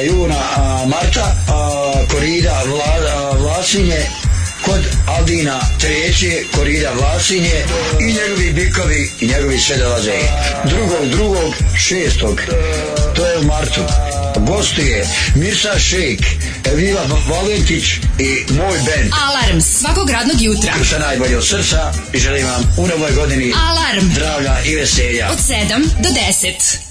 Speaker 3: juna marta korida Vla, Vlasinje kod Aldina treće korida Vlasinje i njegovi bikovi i njegovi sve dolaze drugog drugog šestog to je u martu Gostuje Mirsa Šejk, Evila Valentić i moj band.
Speaker 4: Alarm svakog radnog jutra.
Speaker 3: Sa najbolje od srca i želim vam u novoj godini Alarm. zdravlja i veselja.
Speaker 4: Od 7 do 10.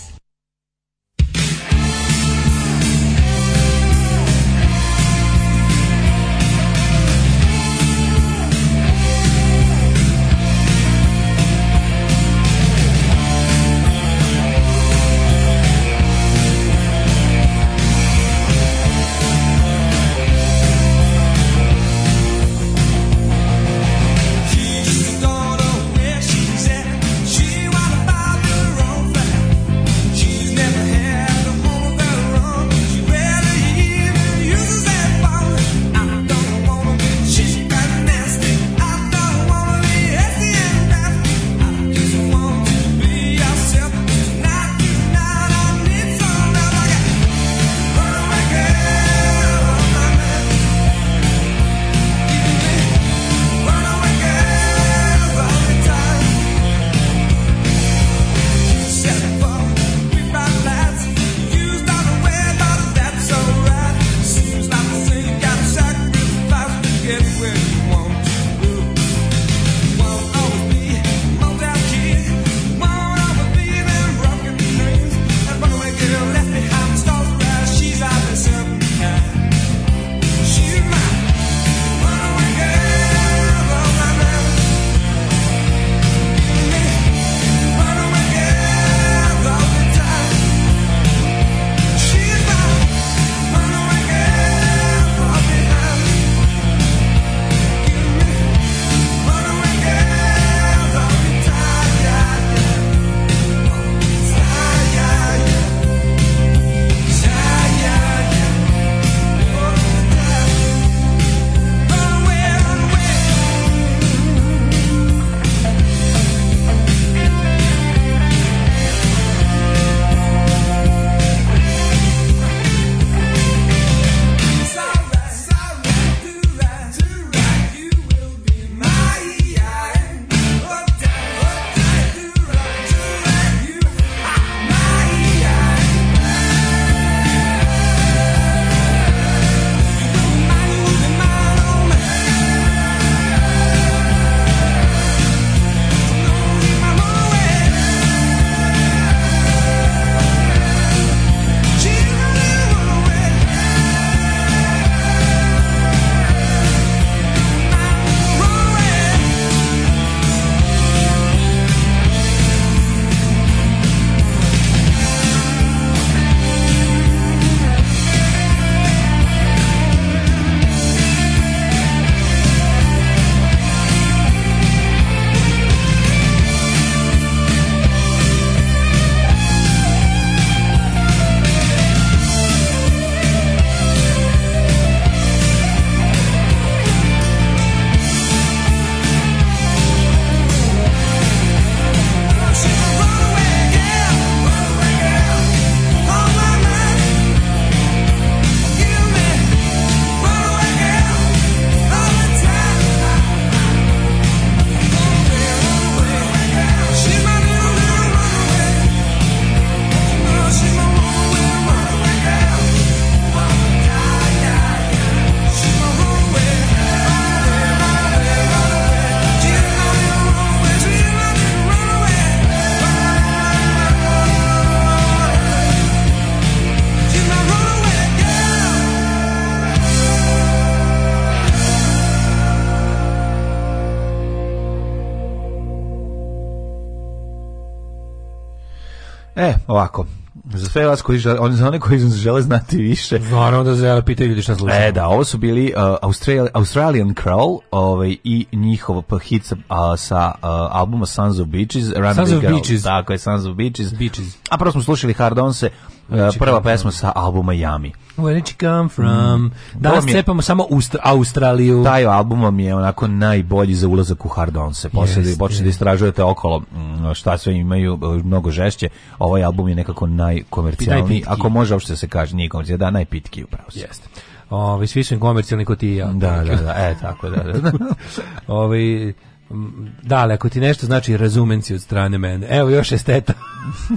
Speaker 2: ovako, za sve vas koji žele, on,
Speaker 1: za
Speaker 2: one koji žele znati više.
Speaker 1: Naravno da žele pitaju ljudi šta slušaju.
Speaker 2: E, da, ovo su bili uh, Australian, Australian Crawl ovaj, i njihov hit sa, uh, sa uh, albuma Sons of Beaches. Run Sons of Girl. Beaches. Tako je, Sons of Beaches.
Speaker 1: Beaches.
Speaker 2: A prvo smo slušali Hard Onse, E, znači, prva pesma sa albuma Jami.
Speaker 1: Where did you come from? Mm. Danas je, cepamo samo Austra, Australiju.
Speaker 2: Taj album vam je onako najbolji za ulazak u hard on se. Posle počnete da istražujete okolo mm, šta sve imaju, e, mnogo žešće. Ovaj album je nekako najkomercijalniji, ako može uopšte da se kaže, nije komercijalni, da, najpitkiji upravo se.
Speaker 1: Jeste. Ove, svi su komercijalni kod ti i
Speaker 2: ja. Da, da, da, e, tako da. da.
Speaker 1: Ove, Mm, dale, ako ti nešto znači razumen od strane mene. Evo još esteta.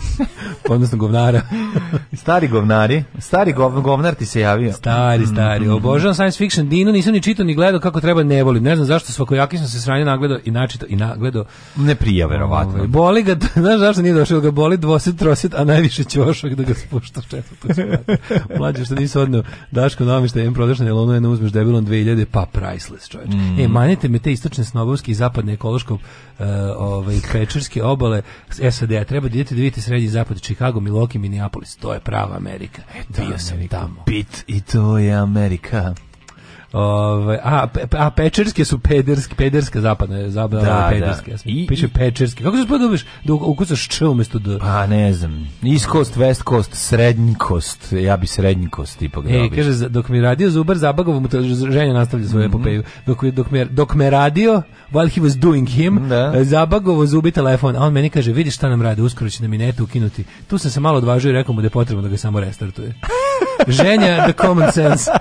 Speaker 1: Odnosno govnara.
Speaker 2: stari govnari. Stari gov, govnar ti se javio.
Speaker 1: Stari, mm. stari. Obožavam science fiction. Dino nisam ni čitao ni gledao kako treba ne volim. Ne znam zašto svakojaki sam se sranje nagledao i načito i nagledao. Ne
Speaker 2: prija verovatno. Ove, ovaj,
Speaker 1: boli ga, znaš zašto nije došao ga boli dvoset, troset, a najviše ćošak da ga spušta četvrtu Mlađe što nisu odno Daško namišta, em prodašna ono ne uzmeš debilom 2000, pa priceless čoveč. Mm. E, manite me te istočne snobovski i zapad zapadne ekološko uh, e, ovaj pečerske obale SAD-a. Treba da idete da vidite srednji zapad, Chicago, Milwaukee, Minneapolis. To je prava Amerika. E, Bio sam tamo. Bit
Speaker 2: i to je Amerika.
Speaker 1: Ove, ovaj, a, a pečerske su pederske, pederske zapadne, zapadne da, da. pederske. Da. I, piše pečerske. Kako se pa dobiješ da ukucaš č umesto d?
Speaker 2: Pa ne znam. East coast, west coast, srednji coast. Ja bi srednji coast ipak e, da
Speaker 1: kaže, dok mi radio Zubar Zabagov, mu ženja nastavlja svoju mm -hmm. epopeju. Dok, dok, me, dok me radio, while he was doing him, da. Zabagovo zubi telefon, a on meni kaže, vidiš šta nam radi, uskoro će nam i netu ukinuti. Tu sam se malo odvažio i rekao mu da je potrebno da ga samo restartuje. Ženja the common sense.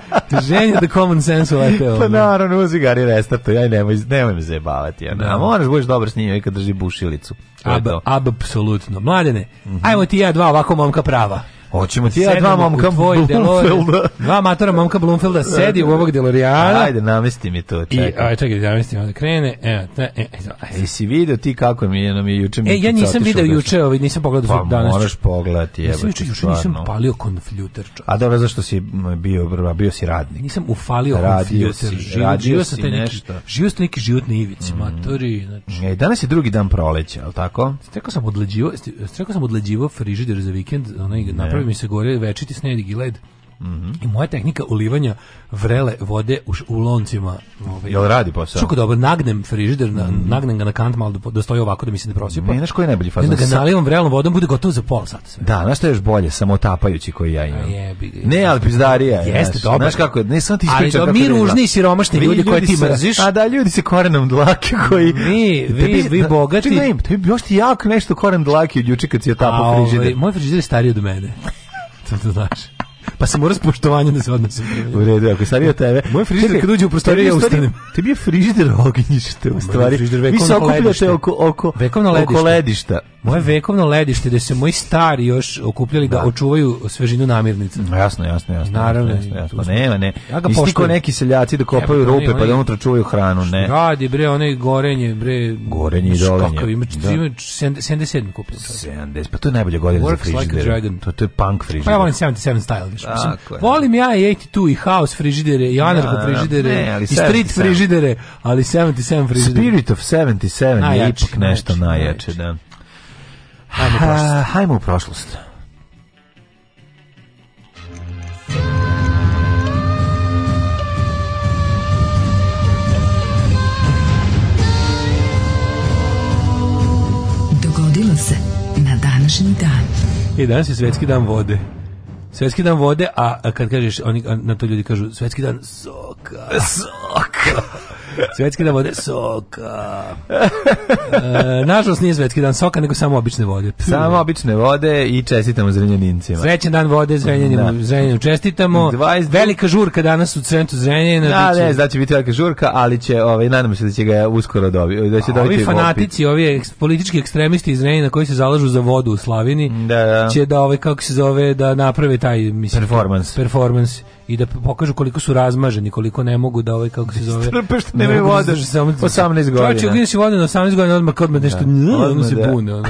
Speaker 1: Ženja the common sense
Speaker 2: u lepe. Pa naravno, uzi Gary Restato, ja nemoj, nemoj me zajebavati. Ja. No. Da. A moraš da budeš dobar s njim i kad drži bušilicu. Ab,
Speaker 1: apsolutno. Mladene, mm -hmm. ajmo ti ja dva ovako momka prava.
Speaker 2: Hoćemo ti ja dva momka Blumfelda.
Speaker 1: Dva matora momka
Speaker 2: Blumfelda
Speaker 1: sedi u ovog Delorijana.
Speaker 2: Ajde, namesti mi to.
Speaker 1: Čekaj. I, ajde, čekaj, namesti mi da krene. E, e,
Speaker 2: e,
Speaker 1: e.
Speaker 2: si video ti kako mi je, nam je juče...
Speaker 1: E, ja nisam video da juče, ovaj, nisam pogledao pa, danas. Pa moraš
Speaker 2: pogledati, jebati. Nisam juče,
Speaker 1: nisam palio konfljuter.
Speaker 2: A dobro, zašto si bio, bio si radnik?
Speaker 1: Nisam ufalio radio konfljuter. Si, radio si nešto. Živio sam neki život na ivici, mm. matori. Znači.
Speaker 2: E, danas je drugi dan proleća, ali tako?
Speaker 1: Strekao sam odleđivo, strekao sam odleđivo frižider za vikend, onaj napravio mi se gore večiti sneg i led Mm -hmm. I moja tehnika ulivanja vrele vode u, u loncima.
Speaker 2: Ovaj, Jel radi posao? Čuko
Speaker 1: dobro, nagnem frižider, mm -hmm. nagnem ga na kant malo da, da, stoji ovako da mi se ne prosipa. Ne,
Speaker 2: znaš koji je najbolji fazon? Da ga
Speaker 1: nalivam vrelom vodom, bude gotovo za pol
Speaker 2: sata. Sve. Da, znaš što je još bolje, samotapajući koji ja imam. Jebi, ne, ali pizdarija. Jeste, znaš, dobro. Znaš kako je, ne sam ti
Speaker 1: ispričao kako mi ružni i siromašni ljudi, ljudi koji ti mrziš.
Speaker 2: A da, ljudi se korenom dlake koji...
Speaker 1: Mi, vi, da tebi, vi da- bogati.
Speaker 2: Čekaj, tebi bi još ti jako nešto koren dlake od juče kad si
Speaker 1: je
Speaker 2: tapao frižider. Ovaj,
Speaker 1: moj frižider je stariji od mene. to znaš pa se mora spoštovanje da se odnosi
Speaker 2: U redu, ako stavio da. tebe.
Speaker 1: Moj frižider Čekaj, kad uđe u prostoriju ja ustanem.
Speaker 2: Tebi
Speaker 1: je
Speaker 2: frižider ognjište u stvari. Vi se okupljate oko oko vekovno oko ledišta
Speaker 1: moje vekovno ledište gde se moji stari još okupljali da, da očuvaju svežinu namirnica.
Speaker 2: No, jasno, jasno, jasno. Naravno, jasno, jasno, jasno. Pa nema, ne. Ja ga Isti neki seljaci da kopaju Evo, rupe oni, pa da unutra čuvaju hranu, ne.
Speaker 1: Radi bre, onaj gorenje, bre. Gorenje i dolenje. Kakav, ima, da. ima 77 kupio.
Speaker 2: 70, pa to je najbolja godina Works za frižider. Like a dragon. to, to je punk frižider. Pa
Speaker 1: ja volim 77 style, viš. Mislim, volim ja i 82 i house frižidere, i da, anarcho da, frižidere, ne, i street 77.
Speaker 2: frižidere,
Speaker 1: ali
Speaker 2: 77 frižidere. Spirit of 77 je ipak nešto najjače, da. Hajmo u prošlost. hajmo u prošlost.
Speaker 1: Dogodilo se na današnji dan. I e, danas je svetski dan vode. Svetski dan vode, a kad kažeš, oni, na to ljudi kažu, svetski dan soka.
Speaker 2: Soka.
Speaker 1: Svetski dan vode soka. E, nažalost nije svetski dan soka, nego samo obične vode.
Speaker 2: Samo obične vode i čestitamo zrenjanincima.
Speaker 1: Srećan dan vode zrenjanima, da. zrenjanima čestitamo. 20... Velika žurka danas u centru Zrenjanina. Da,
Speaker 2: biće... Da ne, znači biti velika žurka, ali će, ovaj, nadam se da će ga uskoro dobiti. Da će
Speaker 1: A, ovi fanatici, ovi eks, politički ekstremisti iz Zrenjanina koji se zalažu za vodu u Slavini, da, da. će da, ovaj, kako se zove, da naprave taj, mislim, performance. performance i da pokažu koliko su razmaženi, koliko ne mogu da ovaj kako se zove mi nemaju vodu. 18 godina. Čovječe, ugineš vodu na 18 godina, odmah kod me nešto, da. odmah se da. bune. Ono.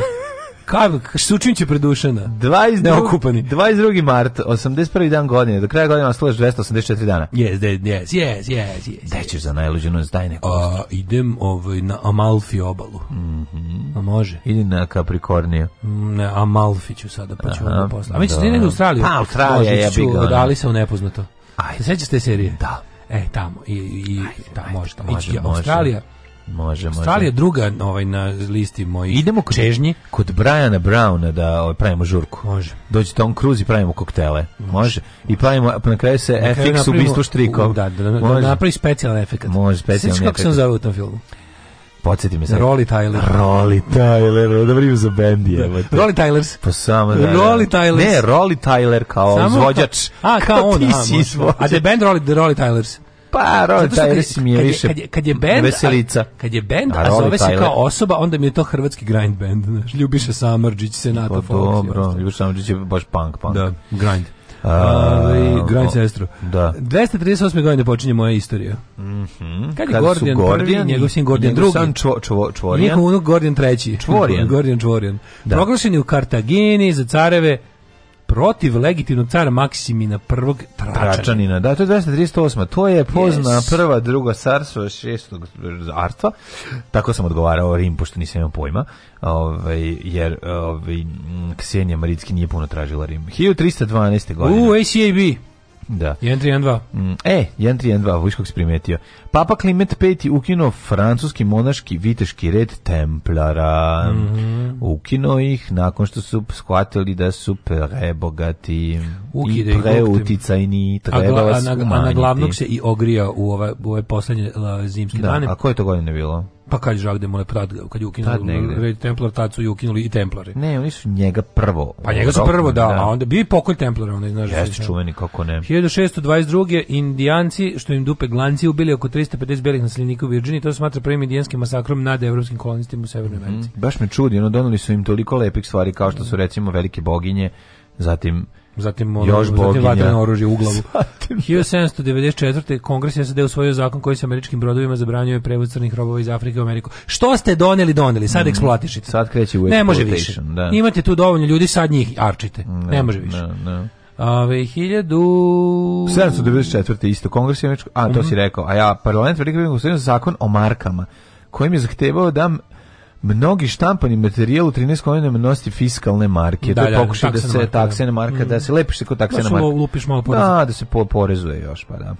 Speaker 1: Kako, sučin će predušena. 22, Neokupani.
Speaker 2: 22. mart, 81. dan godine. Do kraja godine ostaje 284 dana.
Speaker 1: Yes, yes, yes, yes, yes. Da
Speaker 2: ćeš za najluđu noć daj neko. A,
Speaker 1: idem ovaj, na Amalfi obalu. Mm -hmm. A može?
Speaker 2: Ili na Kaprikorniju.
Speaker 1: Mm, ne, Amalfi ću sada, pa ću onda A mi ćete negdje u Australiju.
Speaker 2: Pa, Australija je
Speaker 1: bigo. Odali se u nepoznato. Ajde. Sećaš te serije?
Speaker 2: Da.
Speaker 1: E, tamo. I, i ajde, ta, ajde, možda, može, ići, može. Australija, Može, može. Australija druga ovaj, na listi mojih
Speaker 2: Idemo kod, čežnji. Kod Briana Browna da ovaj, pravimo žurku. Može. Dođe Tom Cruise i pravimo koktele. Može. može. I pravimo, na kraju se na FX kraju u bistvu štrikom.
Speaker 1: Da, da, da, da napravi specijalan efekt.
Speaker 2: Može, specijalan
Speaker 1: efekt. kako
Speaker 2: sam
Speaker 1: zove u tom filmu?
Speaker 2: Podsjeti me sad.
Speaker 1: Rolly Tyler.
Speaker 2: Rolly Tyler, dobro ime za bend je. Da.
Speaker 1: Rolly Tylers.
Speaker 2: Pa samo da, da. Rolly
Speaker 1: Tylers.
Speaker 2: Ne, Rolly Tyler kao samo izvođač. Ka, a, kao, kao on. Ti si izvođač.
Speaker 1: A da je band Rolly, the Rolly Tylers.
Speaker 2: Pa, Rolly Tylers mi je više kad je, kad je band, veselica. A,
Speaker 1: kad je band, da, a, a zove se kao osoba, onda mi je to hrvatski grind band. Znaš, Ljubiša Samrđić, Senata, pa,
Speaker 2: Fox. Dobro, Ljubiša Samrđić je baš punk, punk.
Speaker 1: Da, grind. Uh, ovaj, Grand sestru. Da. 238. godine počinje moja istorija. Mm -hmm. Kad je Kada Gordijan, Gordijan prvi, njegov sin Gordijan drugi. San čvo, čvo, čvorjan. Njegov unuk Gordijan treći. Čvorjan. Gordijan Čvorjan. Da. Proglašen je u Kartagini za careve protiv legitimnog cara Maksimina prvog
Speaker 2: Tračanina. Da, to je 238. To je pozna yes. prva, druga carstvo, šestog artva. Tako sam odgovarao Rim, pošto nisam imao pojma. Ove, ovaj, jer ove, ovaj, Ksenija Maricki nije puno tražila Rim. 1312. godine.
Speaker 1: U, ACAB.
Speaker 2: Da. 1312. Mm, e, 1312, viš kako si primetio. Papa Klimet V ukinuo francuski monaški viteški red templara. Mm -hmm. Ukinuo ih nakon što su shvatili da su prebogati Ukide i preuticajni. Treba a, a,
Speaker 1: a, a na glavnog se i ogrijao u ove, u ove poslednje zimske da, dane.
Speaker 2: A koje to godine bilo?
Speaker 1: Pa kad Žagde da mu prad, kad je ukinuli Red Templar, tad su i ukinuli i Templare.
Speaker 2: Ne, oni su njega prvo.
Speaker 1: Pa njega su prvo, da, da. a onda bi pokolj Templara,
Speaker 2: onda znaš. Jeste čuveni, kako ne.
Speaker 1: 1622. Indijanci, što im dupe glanci, ubili oko 350 belih naseljenika u Virginiji, to se smatra prvim indijanskim masakrom nad evropskim kolonistima u Severnoj mhm. Americi.
Speaker 2: Mm, baš me čudi, ono doneli su im toliko lepih stvari kao što mhm. su recimo velike boginje, zatim zatim ono, Još zatim
Speaker 1: vatreno oružje u glavu. 1794. Da. Kongres je sad usvojio zakon koji se američkim brodovima zabranjuje prevoz crnih robova iz Afrike u Ameriku. Što ste doneli, doneli, sad mm, eksploatišite.
Speaker 2: Sad kreće u Ne može više.
Speaker 1: Da. Imate tu dovoljno ljudi, sad njih arčite. No, ne može više. No, no. Ove, 1000... 794.
Speaker 2: isto, kongres je američko... A, to mm -hmm. si rekao. A ja, parlament Velike Britanije usvojio zakon o markama kojim je zahtevao da mnogi štampani materijal u 13 godina nosi fiskalne marke. Da, to je da, pokušaj da se taksena marka, da se mm. lepiš se kod da, taksena marka. lupiš
Speaker 1: malo
Speaker 2: poreza. Da, da se porezuje još, pa
Speaker 1: da.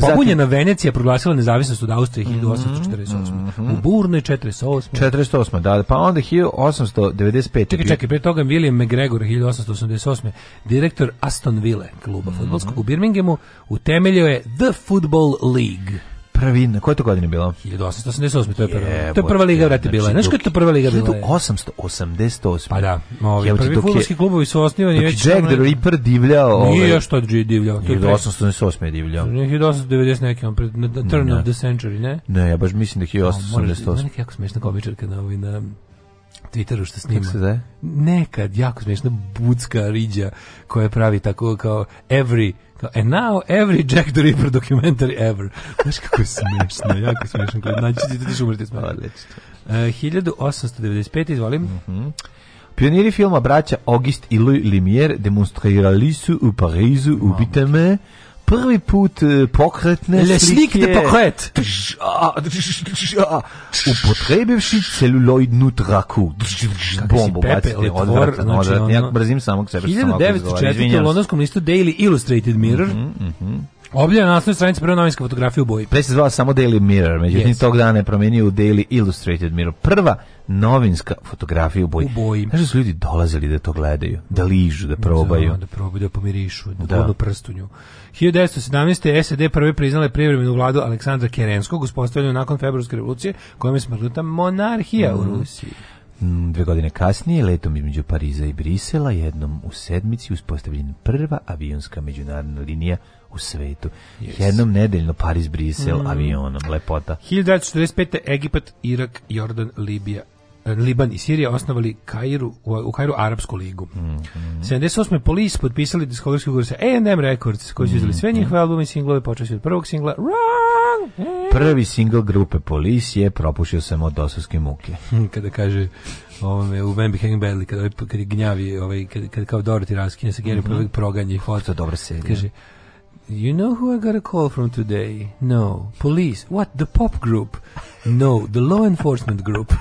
Speaker 1: Pobunjena pa Venecija proglasila nezavisnost od Austrije 1848. Mm -hmm. U Burnoj 48.
Speaker 2: 48. Da, pa onda 1895.
Speaker 1: Čekaj, čekaj, pre toga William McGregor 1888. Direktor Aston Ville kluba mm -hmm. futbolskog u Birminghamu utemeljio je The Football League
Speaker 2: prvi, koje to godine bilo?
Speaker 1: 1888,
Speaker 2: to
Speaker 1: je prva. Je, to je prva liga vrati znači bila. Znaš kada je to prva liga bila?
Speaker 2: 1888.
Speaker 1: Pa da, ovi prvi futbolski klubovi su osnivani
Speaker 2: već... Jack the Ripper divljao...
Speaker 1: Nije ovaj, još to divljao.
Speaker 2: 1888 je divljao.
Speaker 1: 1890 neki, on pred da. turn of the century, ne?
Speaker 2: Ne, ja baš mislim da je 1888.
Speaker 1: Mene kako smešna komičarka na ovi na Twitteru što snima.
Speaker 2: Kako se da
Speaker 1: Nekad, jako smešna budska riđa koja pravi tako kao every And e, now every Jack the Ripper documentary ever. Znaš kako je smešno, jako smešno. Naći ti da ćeš umrti smešno. E, uh, 1895, izvolim. Mm -hmm.
Speaker 2: Pioniri filma braća August i Louis Lumière demonstrirali su u Parizu u ubitame prvi put e, pokretne Lesnik slike...
Speaker 1: de pokret!
Speaker 2: Upotrebivši celuloidnu traku.
Speaker 1: Bombu bacite odvratno. Znači,
Speaker 2: da, ono... Ja brzim samog sebe.
Speaker 1: 1904. u londonskom listu Daily Illustrated Mirror mm mm -hmm Objavljena na naslovnoj stranici prva novinska fotografija u boji.
Speaker 2: Pre se zvala samo Daily Mirror, međutim yes. tog dana je promenio u Daily Illustrated Mirror. Prva novinska fotografija u boji. U boji. Znaš da su ljudi dolazili da to gledaju, da ližu, da probaju. Da,
Speaker 1: da probaju, da pomirišu, da, da. prstunju. 1917. SED prve priznale privremenu vladu Aleksandra Kerenskog, uspostavljenu nakon februarske revolucije, kojom je smrnuta monarhija mm. u Rusiji.
Speaker 2: Mm, dve godine kasnije, letom između Pariza i Brisela, jednom u sedmici uspostavljena prva avionska međunarodna linija u svetu. Yes. Jednom nedeljno Paris, Brisel, mm. avionom, lepota.
Speaker 1: 1945. Egipat, Irak, Jordan, Libija, eh, Liban i Sirija osnovali Kairu, u Kairu Arapsku ligu. Mm -hmm. 78. Police potpisali diskografski ugovor sa A&M Records, koji su izdali sve njihove mhm. albume i singlove, počeši od prvog singla Wrong!
Speaker 2: Prvi singl grupe Police je Propušio sam od dosovske muke.
Speaker 1: Kada kaže ovome, u Van Hang Badly, kada, ovaj, kada gnjavi, ovaj, kada, kada kao Dorothy raskine sa Gary mm -hmm. proganje i foto. To
Speaker 2: dobra serija.
Speaker 1: Kaže, You know who I got a call from today? No. Police. What? The pop group? No. The law enforcement group.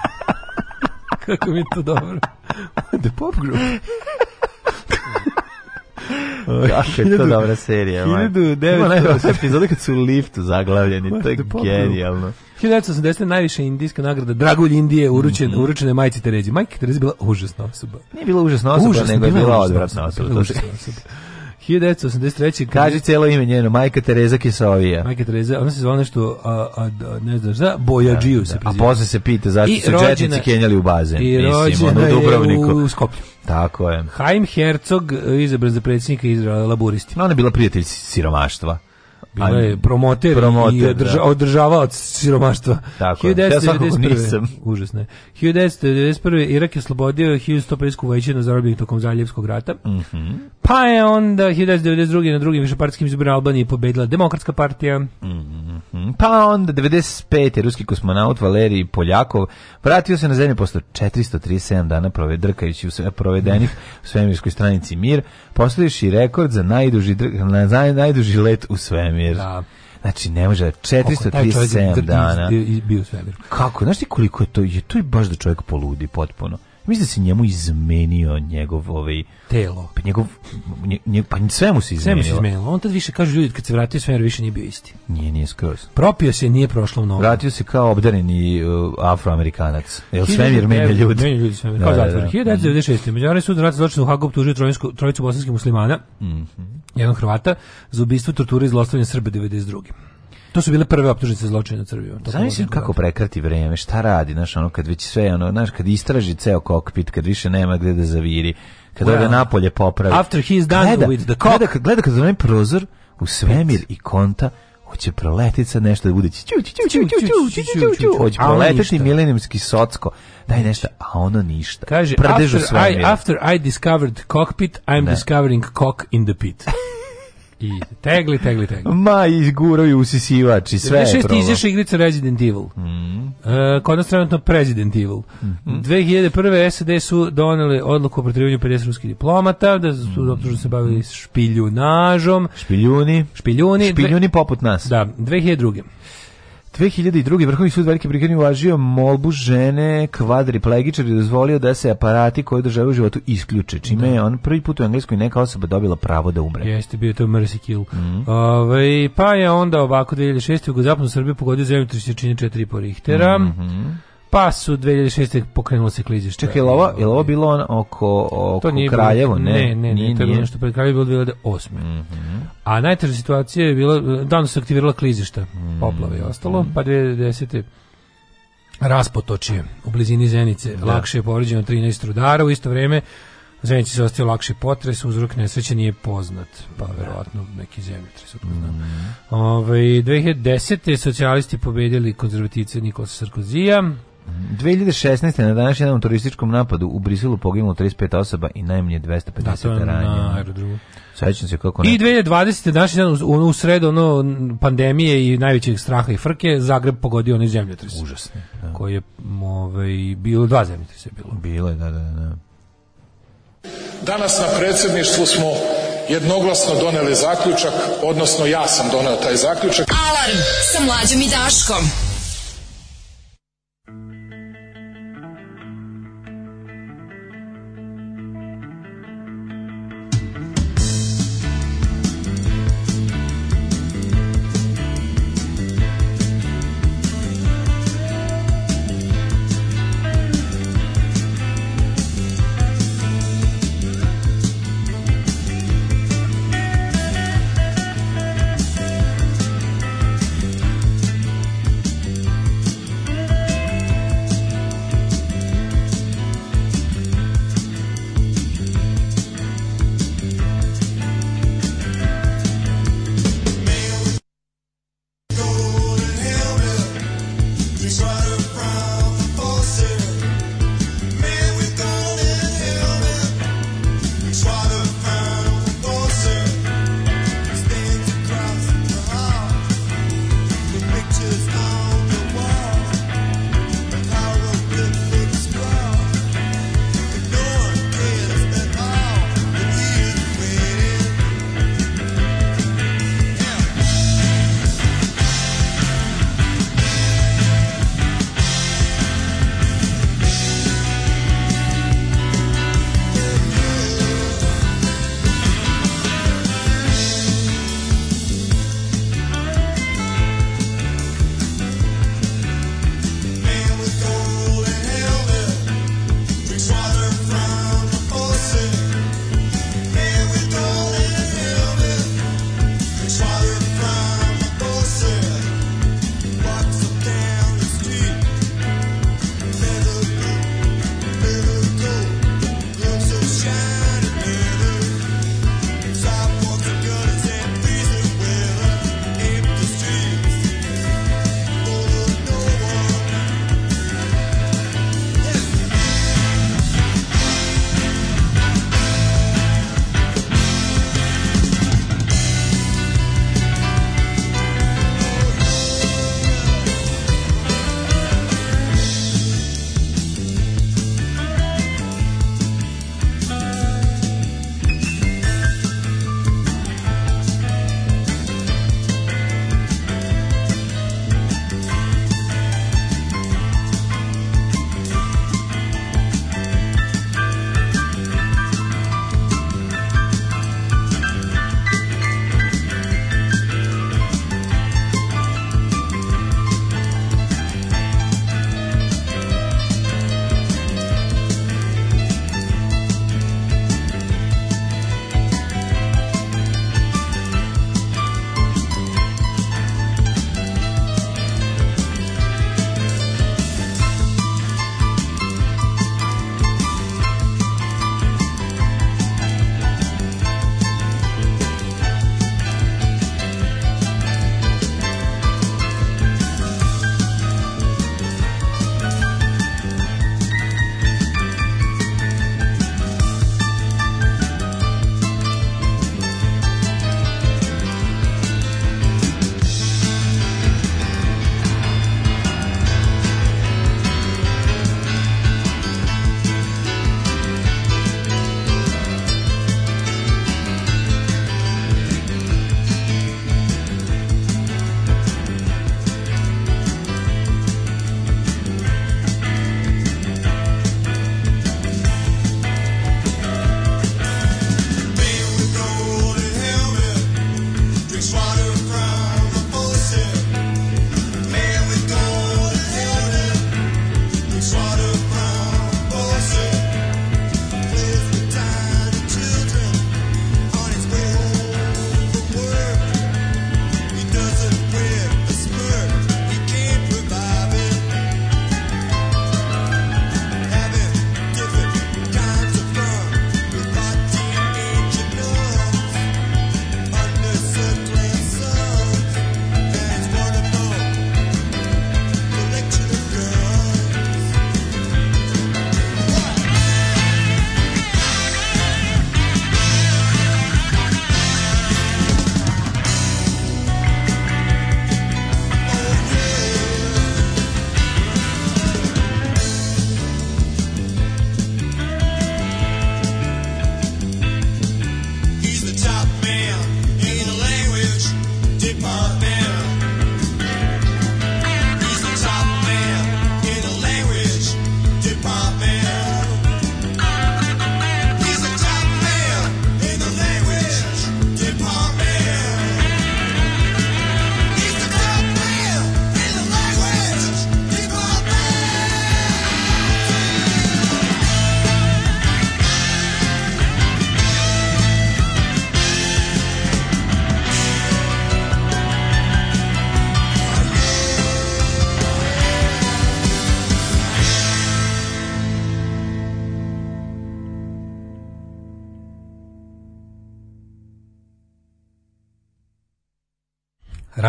Speaker 1: Kako mi to dobro.
Speaker 2: The pop group.
Speaker 1: Kako je to
Speaker 2: dobra
Speaker 1: serija. 1900... Ima
Speaker 2: epizode kad su u liftu zaglavljeni, to je genijalno. 1980. najviše indijska nagrada
Speaker 1: Dragulj Indije uručena, mm. uručena majci Terezi. Majka
Speaker 2: Terezi bila užasna osoba. Nije bila užasna osoba, Užasno, nego je bila, bila odvratna osoba. Bila užasna
Speaker 1: 1983.
Speaker 2: Kaži celo ime njeno, majka Tereza Kisovija.
Speaker 1: Majka Tereza, ona se zvala nešto, a, a, ne znaš, za Bojadžiju da, se da.
Speaker 2: preziva. A posle se pita zašto I su džetnici kenjali u bazen. I rođena je u
Speaker 1: Skoplju.
Speaker 2: Tako je.
Speaker 1: Haim Herzog, izabran za predsjednika Izraela laburisti.
Speaker 2: Ona je bila prijatelj siromaštva.
Speaker 1: Bila je promoter, promoter i održa, da. održavaoc siromaštva. Tako je. 1991. Irak je slobodio 1150 vojčina zarobljenih tokom Zaljevskog rata. Mm -hmm. Pa je onda 1992. na drugim višepartijskim izborima Albanije pobedila demokratska partija. Mm
Speaker 2: -hmm. Pa onda 95. ruski kosmonaut Valerij Poljakov vratio se na zemlju posle 437 dana provedrkajući u sve, provedenih u svemirskoj stranici Mir, postavioši rekord za najduži, na, najduži let u svemir svemir. Da. Znači, ne može, 437 dana.
Speaker 1: Da bio u
Speaker 2: svemiru. Kako, znaš ti koliko je to, je to je baš da čovjek poludi potpuno. Mislim da se njemu izmenio njegov ovaj
Speaker 1: telo.
Speaker 2: Pa njegov nje, pa
Speaker 1: sve mu se izmenilo. Sve mu
Speaker 2: se izmenilo.
Speaker 1: On tad više kaže ljudi kad se vratio sve više nije bio isti.
Speaker 2: Nije, nije skroz.
Speaker 1: Propio se, nije prošlo mnogo.
Speaker 2: Vratio
Speaker 1: se
Speaker 2: kao obdareni uh, afroamerikanac. Jel svemir
Speaker 1: menja
Speaker 2: ljudi. Menja ljudi
Speaker 1: svemir. Da, kao da, da. zatvor. 1996. Međunarodni sud rata zločina u Hagu optužio trojicu, trojicu bosanskih muslimana, mm jednog Hrvata, za ubistvo, torturu i zlostavljanje Srba 92. To su bile prve optužnice zločina Srbije.
Speaker 2: Zamislim kako prekrati vreme, šta radi, znaš, ono kad već sve, ono, znaš, kad istraži ceo kokpit, kad više nema gde da zaviri, kad well, ode napolje popravi. After he's
Speaker 1: done gleda, with the cock. Gleda, gleda kad zovem prozor u svemir i konta, hoće proletiti sad nešto da bude hoće proletiti milenijski socko daj nešto a ono ništa kaže after I, after I discovered cockpit I'm ne. discovering cock in the pit I tegli, tegli, tegli. Ma, izguraju usisivač i sve je probao. 96. izašla igrica Resident Evil. Mm. E, kod nas trenutno Resident Evil. Mm. 2001. SAD su doneli odluku o protrivanju 50 ruskih diplomata, da su mm. se bavili špiljunažom. Špiljuni. Špiljuni. Špiljuni poput nas. Da, 2002. 2002. Vrhovni sud Velike Britanije uvažio molbu žene kvadriplegičar i da dozvolio da se aparati koji državaju u životu isključe, čime da. je on prvi put u Engleskoj neka osoba dobila pravo da umre. Jeste, bio to mercy kill. Mm. Ove, pa je onda ovako 2006. u zapadnu Srbiju pogodio zemlju 3 4,5 Richtera. Mm -hmm. Pa su 2006. pokrenulo se klizište. Čekaj, je li ovo, da, je ovo da. bilo on oko, oko to nije Kraljevo? ne, ne, ne, nije, to je bilo nešto bilo 2008. Mm -hmm. A najteža situacija je bila, danas se aktivirala klizišta, mhm. poplave i ostalo, pa 2010. raspotočije u blizini Zenice. Da. Lakše je povređeno 13 rudara, u isto vreme Zenici se ostao lakši potres, uzrok nesreće nije poznat, pa da. verovatno neki zemljotres. Mm. Ove, 2010. socijalisti pobedili konzervatice Nikola Sarkozija, 2016. na današnji jednom turističkom napadu u Briselu poginulo 35 osoba i najmanje 250 da, ranjeno. Sećam se kako ne. I 2020. današnji dan u, u sred ono pandemije i najvećeg straha i frke Zagreb pogodio onaj zemljotres. Užasno. Da. Koji je ovaj bilo dva zemljotresa bilo. Bilo je, da, da, da. Danas na predsedništvu smo jednoglasno doneli zaključak, odnosno ja sam doneo taj zaključak. Alarm sa mlađom i Daškom.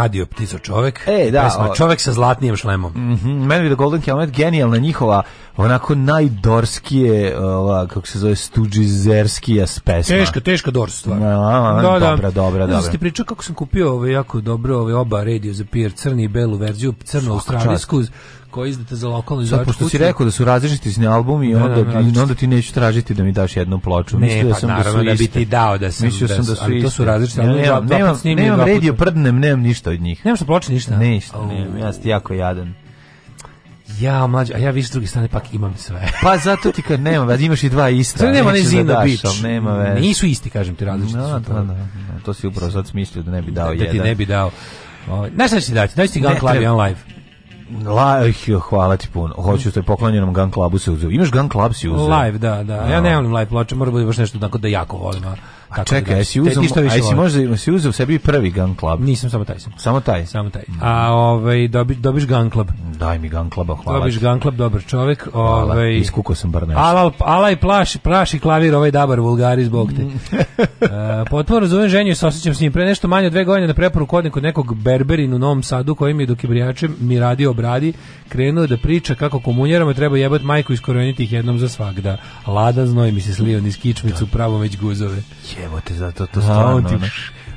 Speaker 5: radio ptico čovek.
Speaker 6: E, da. Pesma,
Speaker 5: čovek sa zlatnijim šlemom.
Speaker 6: Mhm. Mm Meni the Golden Helmet, genijalna njihova onako najdorskije, ova, kako se zove, stuđizerskija pesma.
Speaker 5: Teška, teška dors stvar. Da da, da,
Speaker 6: da, da, dobra, dobra, dobra. Znači
Speaker 5: ti pričao kako sam kupio ove jako dobro ove ovaj, oba radio za pijer, crni i belu verziju, crno-australijsku, koja izdate za lokalnu izdavačku
Speaker 6: kuću. Pošto si rekao da su različiti albumi i onda, da, onda ti neću tražiti da mi daš jednu ploču.
Speaker 5: Ne, mislio pa sam naravno da, su da bi ti dao da sam,
Speaker 6: mislio da, sam da su ali to su različiti
Speaker 5: albumi. nemam, nemam,
Speaker 6: nemam radio prdnem, nemam ništa od njih.
Speaker 5: Nemam Nemaš ploče ništa? Ništa, nemam,
Speaker 6: ja sam jako jadan.
Speaker 5: Ja, mlađe, a ja vi s druge strane pak imam sve.
Speaker 6: pa zato ti kad nema, imaš i dva ista. Sve
Speaker 5: nema ne da Zina Beach. Nema
Speaker 6: veze. Nisu
Speaker 5: isti, kažem ti, različiti no, da, su. Da,
Speaker 6: to. No, no, no, to si upravo sad smislio da ne bi dao da, jedan. Da
Speaker 5: ti ne bi dao. Znaš šta ćeš dati? Daći ti Gun Club treba... live.
Speaker 6: Live, eh, hvala ti puno. Hoću te poklonjenom Gun Clubu se uzeo. Imaš Gun Club si uzeo?
Speaker 5: Live, da, da. Ja ne volim live ploče, mora bude baš nešto tako da jako volim.
Speaker 6: A da čekaj, da, si uzem, aj si možda si uzeo sebi prvi Gun Club.
Speaker 5: Nisam samo taj sam.
Speaker 6: Samo taj,
Speaker 5: samo taj. Mm. A ovaj dobiš dobiš Gun Club.
Speaker 6: Daj mi Gun
Speaker 5: Cluba,
Speaker 6: hvala. Dobiš
Speaker 5: Gun Club, dobar čovjek. Ovaj
Speaker 6: iskukao sam bar nešto.
Speaker 5: Ala ala i plaši, praši klavir ovaj dabar vulgari zbog te. Mm. e, potpuno razumem ženju sa osjećam s njim. Pre nešto manje od dve godine na preporuku kodnik kod nekog berberina u Novom Sadu koji mi dok je brijačem mi radio obradi, krenuo da priča kako komunjerama treba jebati majku iskoreniti ih jednom za svakda. Lada znoj mi se slio niz kičmicu da. pravo već guzove
Speaker 6: jebote, zato to stvarno. Da,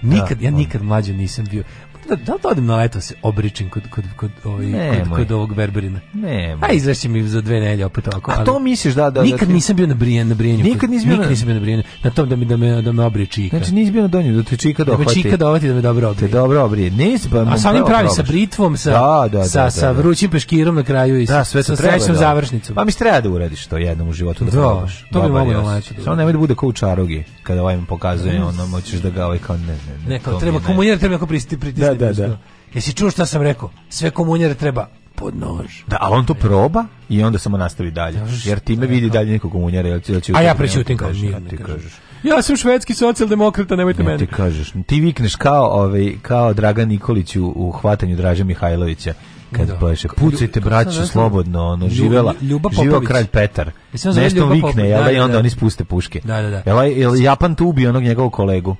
Speaker 5: nikad, ja nikad mlađo nisam bio
Speaker 6: da, da li da odem na leto se obričim kod, kod, kod, ovaj, kod, kod, ovog Berberina? Ne, moj. A izvešće mi za dve nelje opet ovako. A to misliš da... da, da nikad ti... nisam bio na brijenju. Na brijenju nikad nisam bio, nikad nisam bio na brijenju. Na tom da, mi, da, me, da me obrije čika. Znači nisi bio na donju, da te čika dohvati. Da me čika dohvati da me dobro obrije. Te dobro obrije. Nisi pa... A sa onim pravi, sa britvom, sa, da, da, da sa, da, sa da. vrućim peškirom na kraju i da, sve sa srećnom završnicom. Pa mi treba da uradiš to jednom u životu. Da, to bi mogo na leto. Samo nemoj da bude kao u čarogi, kada ovaj mi pokazuje, ono, moćeš da ga ovaj kao ne, ne, ne. Ne, kao treba komunjer, treba ako pristi, pritisnuti da, da, da.
Speaker 5: Jesi čuo šta sam rekao? Sve komunjare treba pod nož.
Speaker 6: Da, a on to proba i onda samo nastavi dalje. Jer time vidi da. dalje nekog komunjera. Jel, jel
Speaker 5: a ja prećutim
Speaker 6: kao mi. Ti
Speaker 5: kažeš. Ja sam švedski socijaldemokrata, nemojte ja mene.
Speaker 6: Ti kažeš, ti vikneš kao, ovaj, kao Dragan Nikolić u, u hvatanju Draža Mihajlovića kad da. baš pucajte braćo slobodno ono živela
Speaker 5: živeo
Speaker 6: kralj Petar e, nešto vikne jel da, i da, onda da, da. oni spuste puške
Speaker 5: da da da ovaj-
Speaker 6: jel Japan tu ubio onog njegovog kolegu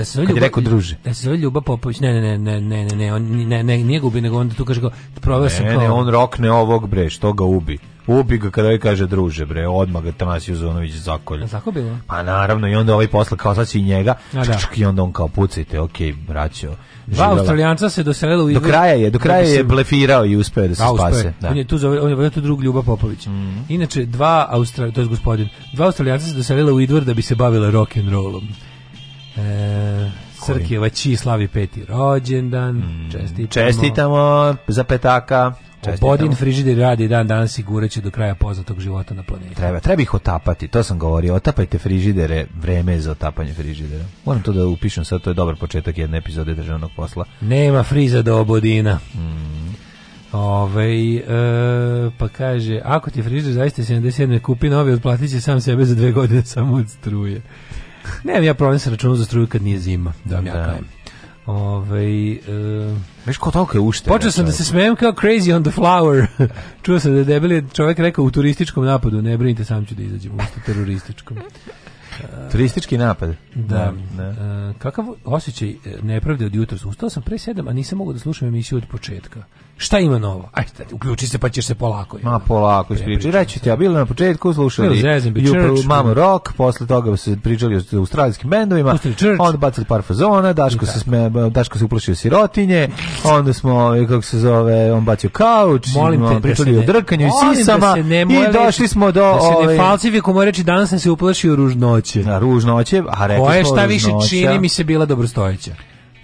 Speaker 6: e,
Speaker 5: se
Speaker 6: kad je rekao druže
Speaker 5: da se Ljuba Popović ne ne ne ne ne ne ne on ne ne nije gubi nego on tu kaže proveo sam ne,
Speaker 6: ne on rokne ovog bre što ga ubi Ubi ga kada je kaže druže bre, odmah ga Tamas Juzunović zakolje.
Speaker 5: Zakobilo?
Speaker 6: Pa naravno i onda ovaj posle kao sad i njega, A, da. čk,
Speaker 5: i
Speaker 6: onda on kao pucajte, okej, okay, braćo.
Speaker 5: Dva Australijanca se doselila u Do
Speaker 6: kraja je, do kraja da je blefirao i uspeo da se da,
Speaker 5: spase. Da. On je tu zove, on je tu drug Ljuba Popović. Mm. Inače dva Austra, to je gospodin. Dva Australijanca se doselila u Idvor da bi se bavila rock and rollom. E, Srkijeva ovaj Či slavi peti rođendan. Mm. Čestitamo.
Speaker 6: Čestitamo za petaka
Speaker 5: čestitamo. Bodin frižider radi dan danas i guraće do kraja poznatog života na planetu.
Speaker 6: Treba, treba ih otapati, to sam govorio. Otapajte frižidere, vreme je za otapanje frižidera. Moram to da upišem sad, to je dobar početak jedne epizode državnog posla.
Speaker 5: Nema friza do Bodina. Mm. Ove, e, pa kaže, ako ti frižider zaista 77. kupi novi, otplatit će sam sebe za dve godine samo od struje. Nemam ja problem sa računom za struju kad nije zima, da vam ja da. kajem.
Speaker 6: Ovaj e, Veš ko toliko je ušte.
Speaker 5: Počeo sam da se smejem kao crazy on the flower. Čuo sam da je debeli čovjek rekao u turističkom napadu, ne brinite, sam ću da izađem u terorističkom.
Speaker 6: Turistički napad.
Speaker 5: Da. da. da. E, kakav osjećaj e, nepravde od jutros. Ustao sam pre sedam, a nisam mogao da slušam emisiju od početka. Šta ima novo? Ajde, uključi se pa ćeš se polako.
Speaker 6: Ma polako ispričaj. Reći ti, ja bilo na početku slušali
Speaker 5: Jupravu
Speaker 6: Mamu Rock, posle toga se pričali o australijskim bendovima, onda bacili par fazona, Daško, da. se, sme, Daško se uplašio sirotinje, onda smo, kako se zove, on bacio kauč,
Speaker 5: Molim te, da
Speaker 6: pričali da o drkanju i da sisama da ne i došli smo do...
Speaker 5: Da se ne falsifikujemo reći, danas sam se uplašio ružnoće.
Speaker 6: Na ružnoće, a rekli smo ružnoća. Koje šta više
Speaker 5: čini mi se bila dobrostojeća.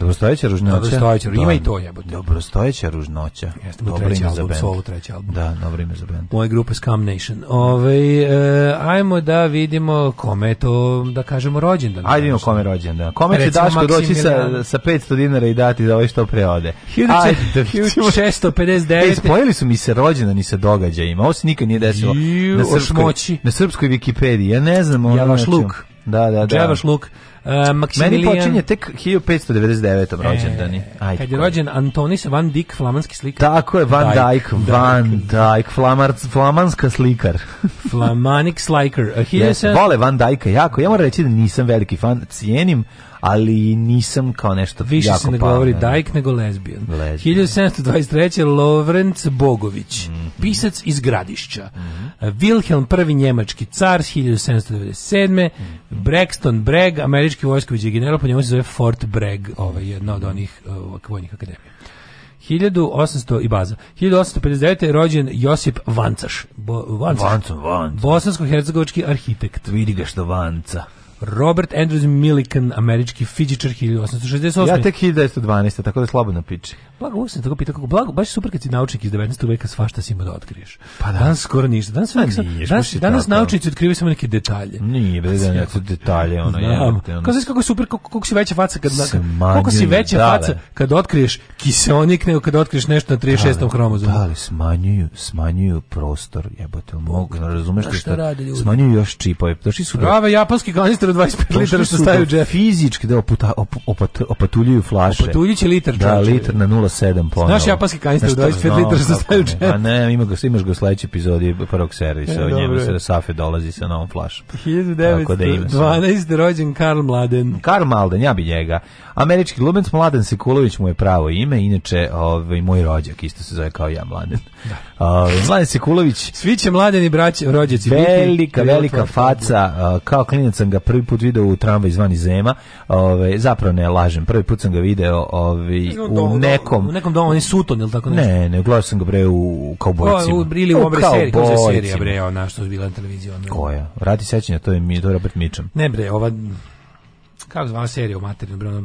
Speaker 6: Dobrostojeća ružnoća. Dobrostojeća, ima i da. to jebote. Dobrostojeća
Speaker 5: ružnoća. Jeste, dobro treći ime za band.
Speaker 6: Solo treći
Speaker 5: album.
Speaker 6: Da, dobro ime
Speaker 5: za band. Moje grupe Scam Nation. Ove, e, ajmo da vidimo kome je to, da kažemo, rođendan. Ajde
Speaker 6: vidimo kome rođendan. Kome će Daško doći sa, sa 500 dinara i dati da ovaj što pre ode.
Speaker 5: 1659. E,
Speaker 6: spojili su mi se rođendan i sa događajima. Ovo se nikad nije desilo. na, srpskoj, na srpskoj Wikipediji. Ja ne znam. Ono
Speaker 5: Javaš Luk.
Speaker 6: Da, da, da.
Speaker 5: Javaš Luk. Uh, eh, Maksimilijan... Meni
Speaker 6: počinje tek 1599. E, rođendani. E,
Speaker 5: Ajde, kad je rođen Antonis Van Dijk, flamanski slikar.
Speaker 6: Tako je, Van Dijk, Van Dijk, flamarc, flamanska slikar.
Speaker 5: Flamanik slikar.
Speaker 6: Yes, vole Van Dijka jako. Ja moram reći da nisam veliki fan, cijenim, ali nisam kao nešto
Speaker 5: Više
Speaker 6: jako se ne
Speaker 5: govori dajk nego lesbijan. lesbijan. 1723. Lovrenc Bogović, mm -hmm. pisac iz Gradišća. Mm -hmm. Wilhelm I. njemački car, 1797. Mm -hmm. Braxton Bragg, američki vojsković general, po njemu se zove Fort Bragg, ovaj, jedna od mhm. onih uh, vojnih akademija. 1800 i baza. 1859. je rođen Josip Vancaš.
Speaker 6: Bo, Vancaš. Vanco, Vanco.
Speaker 5: Bosansko-hercegovički arhitekt.
Speaker 6: Vidi ga što Vanca.
Speaker 5: Robert Andrews Millikan, američki fizičar 1868.
Speaker 6: Ja tek 1912. tako da slabo napiči.
Speaker 5: Blago, uvijek sam tako pitao, kako blago, baš super kad si naučnik iz 19. veka svašta si ima da otkriješ. Pa da. Danas skoro ništa. Danas, pa nije, danas, danas naučnici otkrivaju samo neke detalje.
Speaker 6: Nije, bez da neke detalje, ono je. Ono.
Speaker 5: Kao
Speaker 6: znaš kako
Speaker 5: super, kako, kako si veća faca kad, kako si veća dale. faca kad otkriješ kiseonik nego kad otkriješ nešto na 36. hromozomu.
Speaker 6: Da, ali smanjuju, smanjuju prostor, jebote, mogu, ne razumeš šta, što rade ljudi. Smanjuju još čipove. Došli su
Speaker 5: Prave do... japanski kanister od 25 litara što staju džep.
Speaker 6: Fizički da oputa, op, opat, opatuljuju flaše. Opatuljuće litar. Da, litar na 0 sedam ponovo.
Speaker 5: Znaš japanski kanister 25 litara
Speaker 6: što staje A ne, ima ga, imaš ga u sledećoj epizodi prvog servisa, e, njemu se da Safe dolazi sa novom flašom.
Speaker 5: 1912. Da rođen Karl Mladen.
Speaker 6: Karl Mladen, ja bi njega. Američki glumac Mladen Sekulović mu je pravo ime, inače ovaj, moj rođak isto se zove kao ja Mladen. Da. Ovaj, Mladen Sekulović.
Speaker 5: Svi će Mladen i braći rođaci.
Speaker 6: Velika, velika faca, kao klinac sam ga prvi put video u tramvaju zvani Zema, ovaj, zapravo ne lažem, prvi put sam ga video ovaj, u nekom
Speaker 5: nekom u nekom domu, on je Suton ili tako nešto.
Speaker 6: Ne, ne, gledao sam ga bre u kaubojcima.
Speaker 5: U, ili u obre serije, kao serija bre, ona što je bila na televiziji. Ona.
Speaker 6: Koja? Radi sećanja, to je mi, to je Robert Mitchum.
Speaker 5: Ne bre, ova, kako zvala serija u materinu, bre, ona...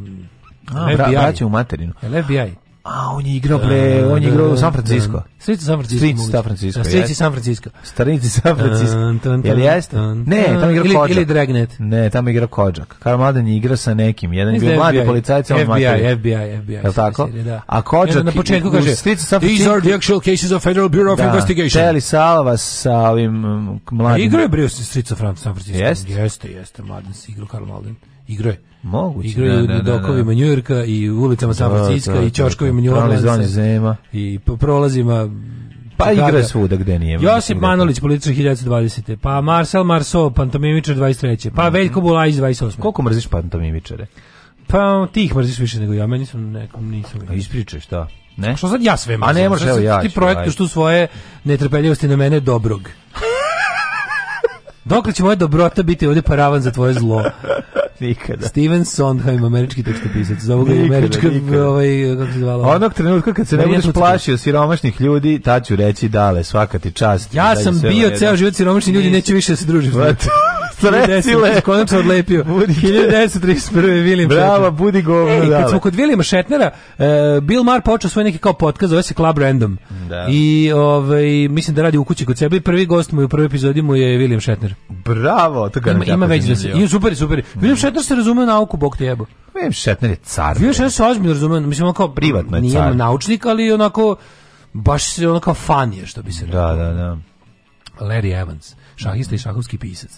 Speaker 6: A, FBI. Bra, u materinu.
Speaker 5: Jel FBI?
Speaker 6: A, on je igrao, bre, da, on je da, igrao u da, San Francisco.
Speaker 5: Stranici
Speaker 6: San Francisco.
Speaker 5: Stranici San Francisco. Street San
Speaker 6: Francisco. Stranici San Francisco. Jel jeste? Ne, tamo igrao Kođak. Ili Dragnet. Ne, tamo igrao Kođak. Karl Mladen je igra sa nekim. Jedan je bio mladi policajac, on
Speaker 5: FBI, FBI, FBI.
Speaker 6: Jel tako? A Kođak
Speaker 5: na početku kaže, These are the actual cases of Federal Bureau of Investigation.
Speaker 6: Teli Salva sa ovim pa mladim. Igra je
Speaker 5: bio Stranici San Francisco. Jeste?
Speaker 6: Jeste, jeste, Mladen se igrao Karl Mladen. Igro je. Moguće. Igro je
Speaker 5: na da, da, da, dokovima Njujorka i ulicama San Francisco i New
Speaker 6: Njujorka.
Speaker 5: I prolazima
Speaker 6: pa igra svuda gde nije.
Speaker 5: Josip Manolić, političar 1920. Pa Marcel Marceau, pantomimičar 23. Pa mm -hmm. Veljko Bulajić 28.
Speaker 6: Koliko mrziš pantomimičare?
Speaker 5: Pa ti ih mrziš više nego ja, meni su nekom nisam.
Speaker 6: A ispričaj šta?
Speaker 5: Ne? Što sad ja sve mrzim? A ne možeš, evo ja. Ti projektuješ tu svoje netrpeljivosti na mene dobrog. Dokle će moja dobrota biti ovde paravan za tvoje zlo?
Speaker 6: nikada.
Speaker 5: Steven Sondheim, američki tekstopisac. Za ovog američka, ovaj, kako se zvala?
Speaker 6: Onog trenutka kad se ne budeš plašio siromašnih ljudi, tad ću reći dale, svaka ti čast.
Speaker 5: Ja sam bio ceo život siromašni ljudi, neće više da se družiti. Stresile. Konačno odlepio. 1931. Vilim
Speaker 6: Bravo, budi govno,
Speaker 5: e, e Kad smo kod Vilima Šetnera, uh, Bill Maher počeo svoj neki kao podcast, zove se Club Random. Da. I ovaj, mislim da radi u kući kod sebe. Prvi gost mu u prvoj epizodi mu je William Shatner.
Speaker 6: Bravo, to ga ima, ima već
Speaker 5: da se. I super, super. Mm. William Shatner se razume u nauku, bog te jebo.
Speaker 6: William Shatner je car.
Speaker 5: William Shatner se ozbiljno razume, mislim on kao privatno je nije car. Nije naučnik, ali onako baš se onako fan je što bi se rekao.
Speaker 6: Da, da, da.
Speaker 5: Larry Evans, šahista i šahovski pisac.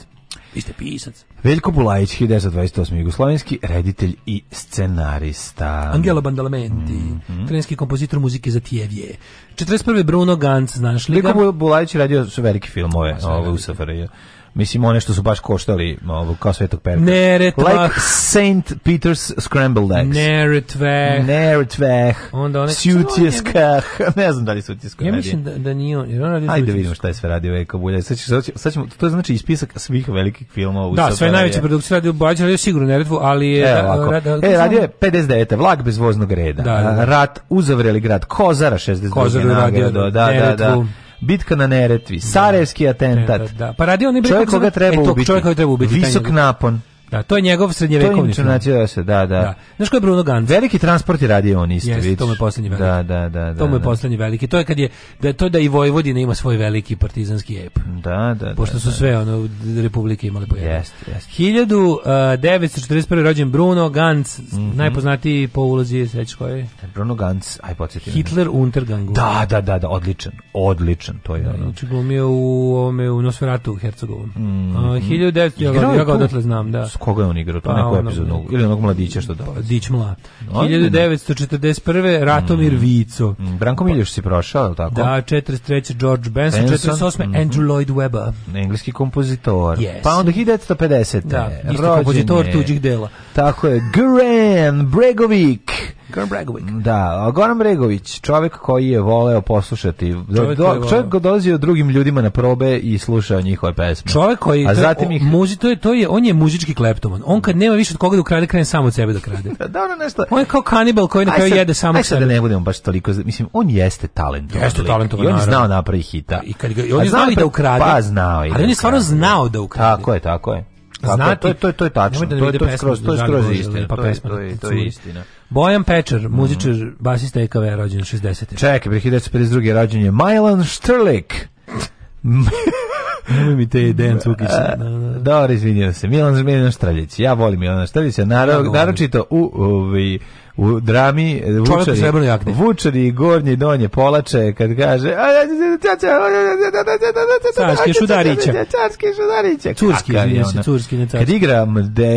Speaker 5: Vi ste pisac.
Speaker 6: Veljko Bulajić, 1928. Jugoslovenski, reditelj i scenarista.
Speaker 5: Angelo Bandalamenti, mm -hmm. trenski kompozitor muzike za Tijevje. 41. Bruno Gantz, znaš li
Speaker 6: ga? Veljko Bulajić radio su veliki filmove, ove pa, ovaj, u Safariju. Mislim, one što su baš koštali ovo, kao svetog perka.
Speaker 5: Neretvah.
Speaker 6: Like St. Peter's Scrambled Eggs.
Speaker 5: Neretvah.
Speaker 6: Neretvah. Onda one... Sutjeskah. Ne znam da li Sutjeskah Ja
Speaker 5: mislim da, da nije on. Jer on radi
Speaker 6: Ajde vidimo šta je sve radio Eka Bulja. Sad, ćemo, sad ćemo, to znači ispisak svih velikih filmova.
Speaker 5: Da, sve najveće produkcije radio Bađa, radio sigurno Neretvu, ali
Speaker 6: je... Evo ovako. Rad, e, radio je 59. Vlak bez voznog reda. Da, da. da. Rat uzavreli grad Kozara, 62. Kozara radio, da,
Speaker 5: da, da
Speaker 6: bitka na Neretvi, Sarajevski da, atentat.
Speaker 5: Da, da. Pa radio
Speaker 6: ne bi čovjek koga treba e, ubiti.
Speaker 5: Čovjek koji treba ubiti.
Speaker 6: Visok napon.
Speaker 5: Da, to je njegov srednjevekovni film. To je
Speaker 6: se, da, da, da.
Speaker 5: Znaš ko je Bruno Ganz?
Speaker 6: Veliki transport je radio on isto, Jeste,
Speaker 5: to mu je poslednji
Speaker 6: veliki. Da, da, da.
Speaker 5: da to
Speaker 6: mu
Speaker 5: je da. poslednji veliki. To je kad je, da, to da i Vojvodina ima svoj veliki partizanski ep.
Speaker 6: Da, da, da.
Speaker 5: Pošto su da. sve, ono, republike imale po
Speaker 6: Jeste, jeste.
Speaker 5: 1941. E, rođen Bruno Ganz, mm -hmm. najpoznatiji po ulozi, sveći koji je?
Speaker 6: Bruno Ganz, aj podsjetim.
Speaker 5: Hitler Untergangu.
Speaker 6: Da, da, da, da, odličan, odličan, to je
Speaker 5: da,
Speaker 6: ono.
Speaker 5: Glumio u, ovome, u Nosferatu, Hercegovom. Mm -hmm. uh, 1900, ja ga odatle znam, da
Speaker 6: koga je on igrao? To pa, neku ono, epizodnu, ili onog mladića što dolazi. Pa,
Speaker 5: Dić mla. 1941. Ratomir mm. Vico.
Speaker 6: Mm. Branko Miljoš si prošao, je li tako?
Speaker 5: Da, 43. George Benson, Benson 48. Mm -hmm. Andrew Lloyd Webber.
Speaker 6: Engleski kompozitor. Yes. Pa onda 1950.
Speaker 5: Da, isto kompozitor tuđih dela.
Speaker 6: Tako je. Gran Bregovic.
Speaker 5: Goran
Speaker 6: Bregović. Da, Goran Bregović, čovjek koji je voleo poslušati, da, čovjek, do, čovjek koji dolazio drugim ljudima na probe i slušao njihove pesme.
Speaker 5: Čovjek koji A to zatim je, ih... muzi, to je, to je, on je muzički kleptoman. On kad nema više od koga da ukrade, krene samo od sebe da krade. da,
Speaker 6: ono nešto.
Speaker 5: On je kao kanibal koji na kraju jede samo da
Speaker 6: sebe. da ne budemo baš toliko, mislim, on jeste
Speaker 5: talentovan. Jeste talentovan.
Speaker 6: I on je znao napravi hita.
Speaker 5: I
Speaker 6: kad ga,
Speaker 5: on je
Speaker 6: znao
Speaker 5: i da ukrade. Pa znao i.
Speaker 6: Ali
Speaker 5: da on je stvarno znao da ukrade.
Speaker 6: Tako je, tako je. Znate, to je to je to je tačno. To je to je skroz to je skroz istina. Pa pesma, to je to je istina.
Speaker 5: Bojan Pečar, mhm. muzičar, mm. basista EKV, rođen 60.
Speaker 6: Čekaj, pre 1952. rođen je Milan Štrlik.
Speaker 5: Nemoj mi te Dejan Cukić.
Speaker 6: E, dobro, izvinjam se. Milan Milan Štraljić. Ja volim Milana Štraljića, naročito u, u, ovaj, u u drami Vučari, Vučari i Gornje i Donje Polače kad kaže Carski Šudarića Carski Šudarića Curski,
Speaker 5: se, turski ne
Speaker 6: Kad igra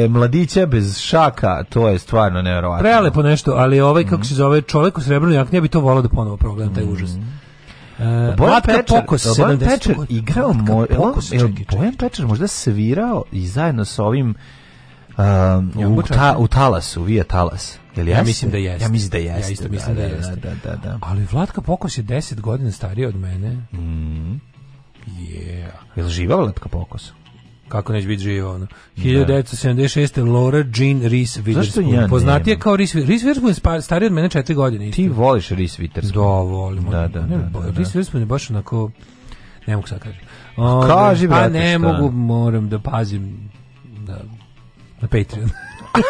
Speaker 6: mladića bez šaka, to je stvarno nevjerovatno. Prelepo
Speaker 5: nešto, ali ovaj, kako se zove, čovjek u srebrnoj jakni, ja bih to volao da ponovo progledam, taj užas. Uh,
Speaker 6: Bojan Pečer, Pokos, Bojan Pečer igrao, Bojan Pečer možda svirao i zajedno sa ovim um, u, ta, u talasu, vija talas. Jeli ja mislim
Speaker 5: da
Speaker 6: jeste.
Speaker 5: Ja mislim da jeste. Ja
Speaker 6: isto da,
Speaker 5: mislim da,
Speaker 6: da, da
Speaker 5: jeste. Da, da, da, Ali Vlatka Pokos je 10 godina starija od mene. Mm.
Speaker 6: Yeah.
Speaker 5: Je
Speaker 6: li živa Vlatka Pokos?
Speaker 5: Kako neće biti živa ona? Da. 1976. Laura Jean Reese
Speaker 6: Witherspoon. Ja
Speaker 5: je kao Reese Witherspoon. Reese Witherspoon je starija od mene 4 godine. Isto.
Speaker 6: Ti voliš Reese Witherspoon?
Speaker 5: Da, volim.
Speaker 6: Da, da, da, da, da.
Speaker 5: Reese Witherspoon je baš onako... Ne mogu sad kažem.
Speaker 6: Ovaj, Kaži, brate,
Speaker 5: Pa ne mogu, moram da pazim da Na Patreon.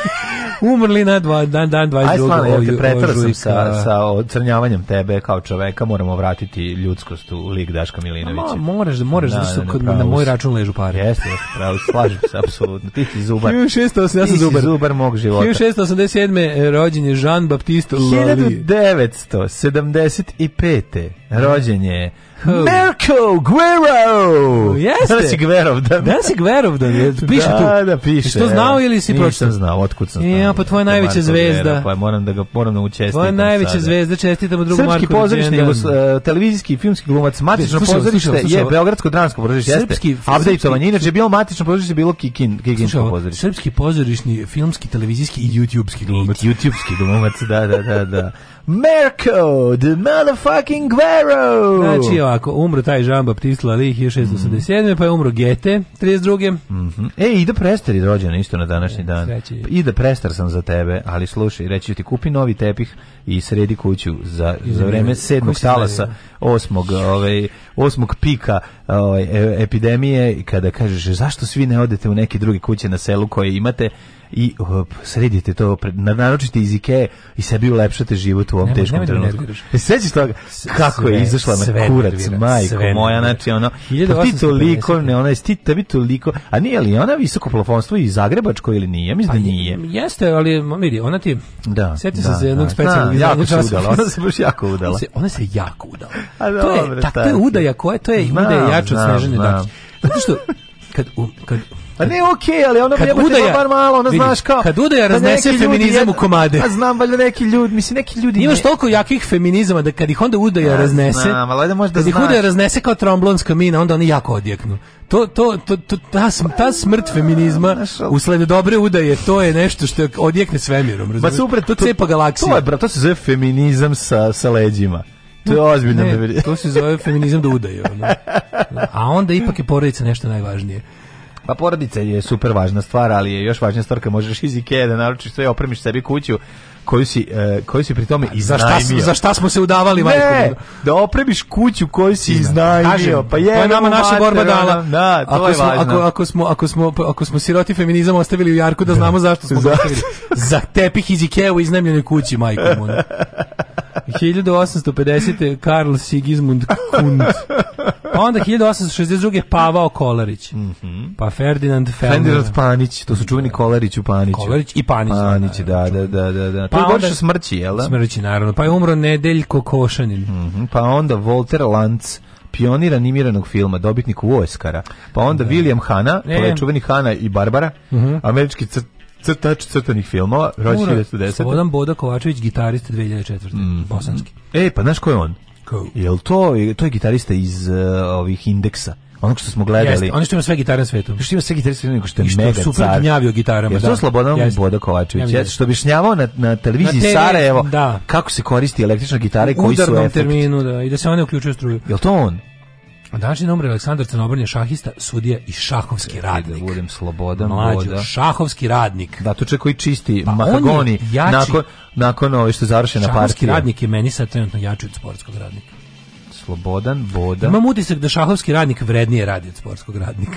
Speaker 5: Umrli na dva, dan, dan 22. Aj, stvarno, ja te
Speaker 6: pretrasam sa, sa ocrnjavanjem tebe kao čoveka, moramo vratiti ljudskost u lik Daška Milinovića.
Speaker 5: Ma, moraš da, moraš da, da su kod, na moj račun ležu pare.
Speaker 6: Jeste, jeste, pravo, slažem se, apsolutno. Ti si zubar.
Speaker 5: 1680,
Speaker 6: ja sam zubar. Ti si zubar mog života.
Speaker 5: 1687. E, rođen je Jean-Baptiste
Speaker 6: Lully. 1975. rođen je Merko Guero!
Speaker 5: Jeste. Da
Speaker 6: si Gverovdan. Da
Speaker 5: si Gverovdan. Piše
Speaker 6: tu. Da, da piše.
Speaker 5: Što znao ili si pročitao? Nisam znao,
Speaker 6: otkud sam znao.
Speaker 5: Ja, pa tvoja da, najveća zvezda. Guerra,
Speaker 6: pa moram da ga moram da učestiti. Tvoja
Speaker 5: najveća sada. zvezda, čestitamo drugom Marku.
Speaker 6: Srpski pozorište, televizijski i filmski glumac, matično slušaj, pozorište je beogradsko dramsko pozorište. Srpski, updateovanje, inače je bilo matično pozorište, bilo kikin, kikinsko
Speaker 5: pozorište. Srpski pozorišni, filmski, televizijski i YouTubeski glumac.
Speaker 6: YouTubeski glumac, da, da, da, da. Merko, the motherfucking Guero.
Speaker 5: Znači, ovako, umro taj Jean Baptiste Lalih 1687. Mm -hmm. Pa je umro Gete 32. Mm
Speaker 6: -hmm. E, Ida Prestar je rođena isto na današnji e, dan. Sreći. Ida Prestar sam za tebe, ali slušaj, reći ti kupi novi tepih i sredi kuću za, za vreme sedmog talasa, osmog, ovaj, osmog pika ovaj, e, epidemije, kada kažeš zašto svi ne odete u neke druge kuće na selu koje imate, i uh, sredite to, naručite iz Ikea i sebi ulepšate život u ovom teškom nema da trenutku. E, sećaš toga? Kako sve, je izašla na kurac, majko moja, znači ono, pa ti toliko, ne, ona je sti, tebi toliko, a nije li ona visoko plafonstvo i zagrebačko ili nije? Mislim pa da nije.
Speaker 5: Jeste, ali vidi, ona ti, da, sjeti da, se jednog da. specijalnog jako
Speaker 6: se udala, ona se baš jako udala.
Speaker 5: Ona se jako udala. To je, tako je udaja, koja to je ide jača od Snežane Dačić. Zato što, kad, kad
Speaker 6: Pa ne, okej, okay, ali ono
Speaker 5: kad
Speaker 6: jebote udaja,
Speaker 5: bar
Speaker 6: malo,
Speaker 5: ono
Speaker 6: vidi, znaš
Speaker 5: kao. Kad udaja da raznese feminizam u komade.
Speaker 6: A znam valjda neki ljudi, mislim neki ljudi.
Speaker 5: Imaš ne... toliko jakih feminizama da kad ih onda udaja ja, raznese.
Speaker 6: Znam, ali da možda kad znaš. Kad ih
Speaker 5: raznese kao tromblonska mina, onda oni jako odjeknu. To, to, to, to, ta, ta pa, smrt feminizma usled dobre udaje, to je nešto što odjekne svemirom, razumiješ?
Speaker 6: Ba super,
Speaker 5: to,
Speaker 6: to
Speaker 5: cepa galaksija.
Speaker 6: To je, bro, to se zove feminizam sa, sa leđima. To je ozbiljno. Ne, da
Speaker 5: to se zove feminizam da udaje. Ono. A onda ipak je porodica nešto najvažnije.
Speaker 6: Pa porodica je super važna stvar, ali je još važnija stvar kad možeš iz Ikea da naručiš sve, opremiš sebi kuću koju si, e, koju si pri tome pa iznajmio.
Speaker 5: Za šta, smo se udavali,
Speaker 6: ne, da opremiš kuću koju si iznajmio.
Speaker 5: pa je, to je nama naša borba dala.
Speaker 6: Da, to
Speaker 5: ako,
Speaker 6: je smo, važno.
Speaker 5: Ako, ako, smo, ako, smo, ako smo siroti feminizam ostavili u Jarku, da, da. znamo zašto smo za, ostavili. Za tepih iz Ikea u iznajmljenoj kući, majko. 1850. Karl Sigismund Kund. Pa onda 1862. Pavao Kolarić. Mm -hmm. Pa Ferdinand Fellner. Ferdinand
Speaker 6: Panić, to su čuveni Kolarić
Speaker 5: u
Speaker 6: Paniću. Kolarić
Speaker 5: i Panić. Panić,
Speaker 6: da, da, da. da, da. Pa to je pa onda, smrći, jel
Speaker 5: da? Smrći, naravno. Pa je umro Nedeljko Košanin. Mm
Speaker 6: -hmm. Pa onda Walter Lanc pionir animiranog filma, dobitnik u Oscara. Pa onda da. William Hanna, to pa je čuveni Hanna i Barbara, uh mhm. -huh. američki crtač crtanih filmova, rođen 1910.
Speaker 5: Slobodan Boda Kovačević, gitarist 2004. Mm. Bosanski.
Speaker 6: E, pa znaš ko je on? Ko? Jel to, to je gitarista iz uh, ovih indeksa ono što smo gledali.
Speaker 5: Jeste, ono što ima sve gitare na svetu. Što ima
Speaker 6: sve gitare
Speaker 5: na svetu,
Speaker 6: što je I što super car. gnjavio
Speaker 5: gitarama. Jeste,
Speaker 6: da. Slobodan Jeste. Boda Kovačević. Jeste, da što bi šnjavao na, na televiziji na TV, Sarajevo da. kako se koristi električna gitara i koji su efekti. U udarnom terminu,
Speaker 5: da, i da se one uključuju struju.
Speaker 6: Je to on?
Speaker 5: Današnji umre Aleksandar Crnobrnja, šahista, sudija i šahovski Če, da radnik. Da budem
Speaker 6: slobodan, Mlađo,
Speaker 5: šahovski radnik.
Speaker 6: Da, to koji čisti pa mahagoni jači, nakon, nakon ove što završe na partiju.
Speaker 5: Šahovski radnik je meni sad trenutno jači od sportskog radnika.
Speaker 6: Slobodan, boda.
Speaker 5: Imam utisak da šahovski radnik vrednije radi od sportskog radnika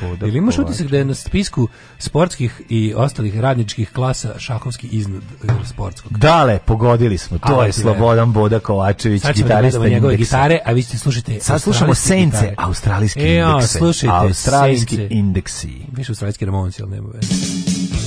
Speaker 5: boda. Ili imaš utisak da je na spisku sportskih i ostalih radničkih klasa šahovski iznad e, sportskog?
Speaker 6: Dale, pogodili smo. To a, je Slobodan Boda Kovačević, sad da gitarista da
Speaker 5: njegove gitare, a vi ste slušate
Speaker 6: Sad slušamo Sence, gitare. australijski e, indekse.
Speaker 5: Slušajte,
Speaker 6: australijski sence. indeksi.
Speaker 5: Više australijski remonci, ali nema veze.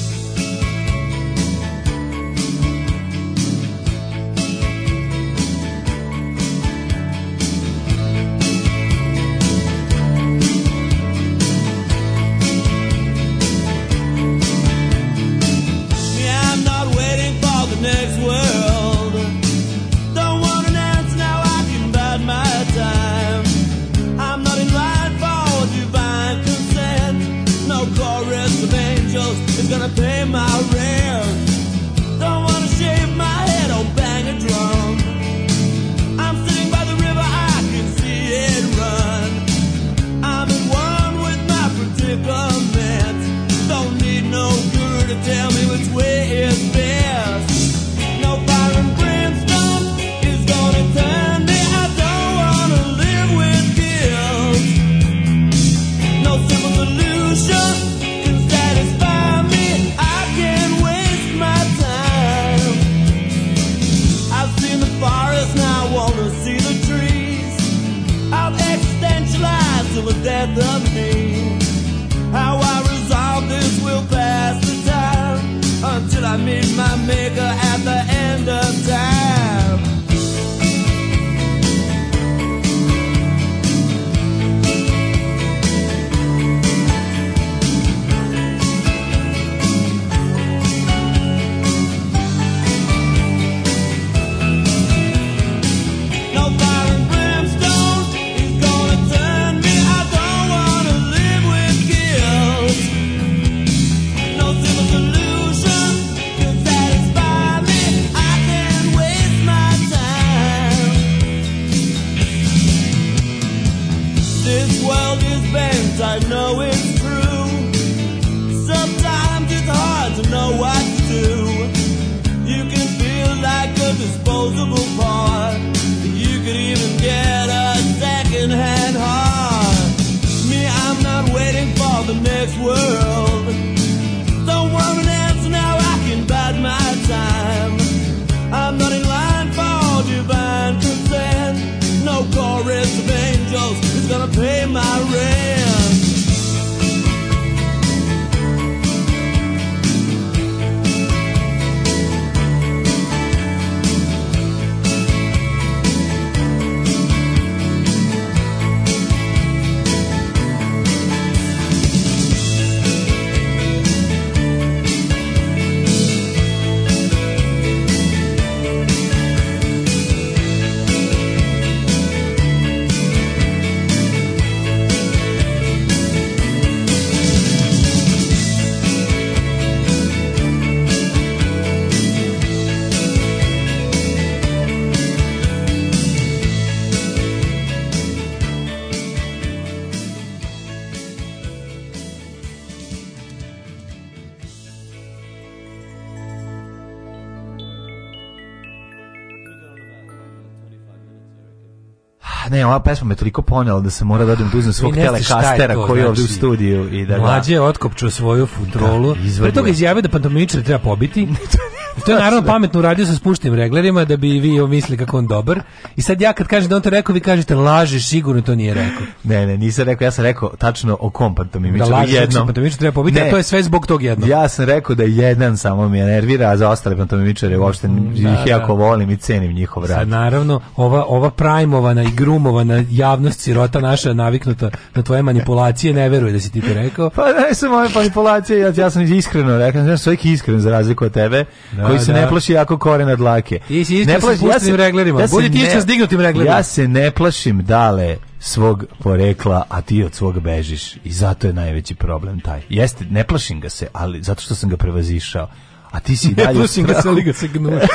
Speaker 7: ova pesma me toliko ponela da se mora da odem da svog telekastera koji je ovdje u znači, studiju
Speaker 8: i da mlađe je otkopčio svoju da, futrolu. Da, Pre toga izjavio da pantomimičar treba pobiti. I to je naravno pametno uradio sa spuštenim reglerima da bi vi mislili kako on dobar. I sad ja kad kažem da on to rekao, vi kažete laže, sigurno to nije rekao.
Speaker 7: Ne, ne, nisam rekao, ja sam rekao tačno o kompantomimiču. Da lažeš jednom.
Speaker 8: kompantomimiču treba pobiti, a to je sve zbog tog jednog.
Speaker 7: Ja sam rekao da jedan samo me nervira, a za ostale i kompantomimičare uopšte mm, da, ih jako da. volim i cenim njihov rad.
Speaker 8: Sad, naravno, ova, ova primovana i grumovana javnost sirota naša naviknuta na tvoje manipulacije, ne veruje da si ti to rekao.
Speaker 7: Pa ne su moje manipulacije, ja, ja sam iskreno rekao, ja sam uvijek iskren za razliku od tebe. Da. Da, koji se da. ne plaši jako korena dlake.
Speaker 8: Ti si ne plaši, ja se, reglerima. Ja se ti ne, s dignutim reglerima.
Speaker 7: Ja se ne plašim dale svog porekla, a ti od svog bežiš. I zato je najveći problem taj. Jeste, ne plašim ga se, ali zato što sam ga prevazišao. A ti si ne dalje...
Speaker 8: Ne plašim strahu. ga se, ali
Speaker 7: ga
Speaker 8: se gnušim.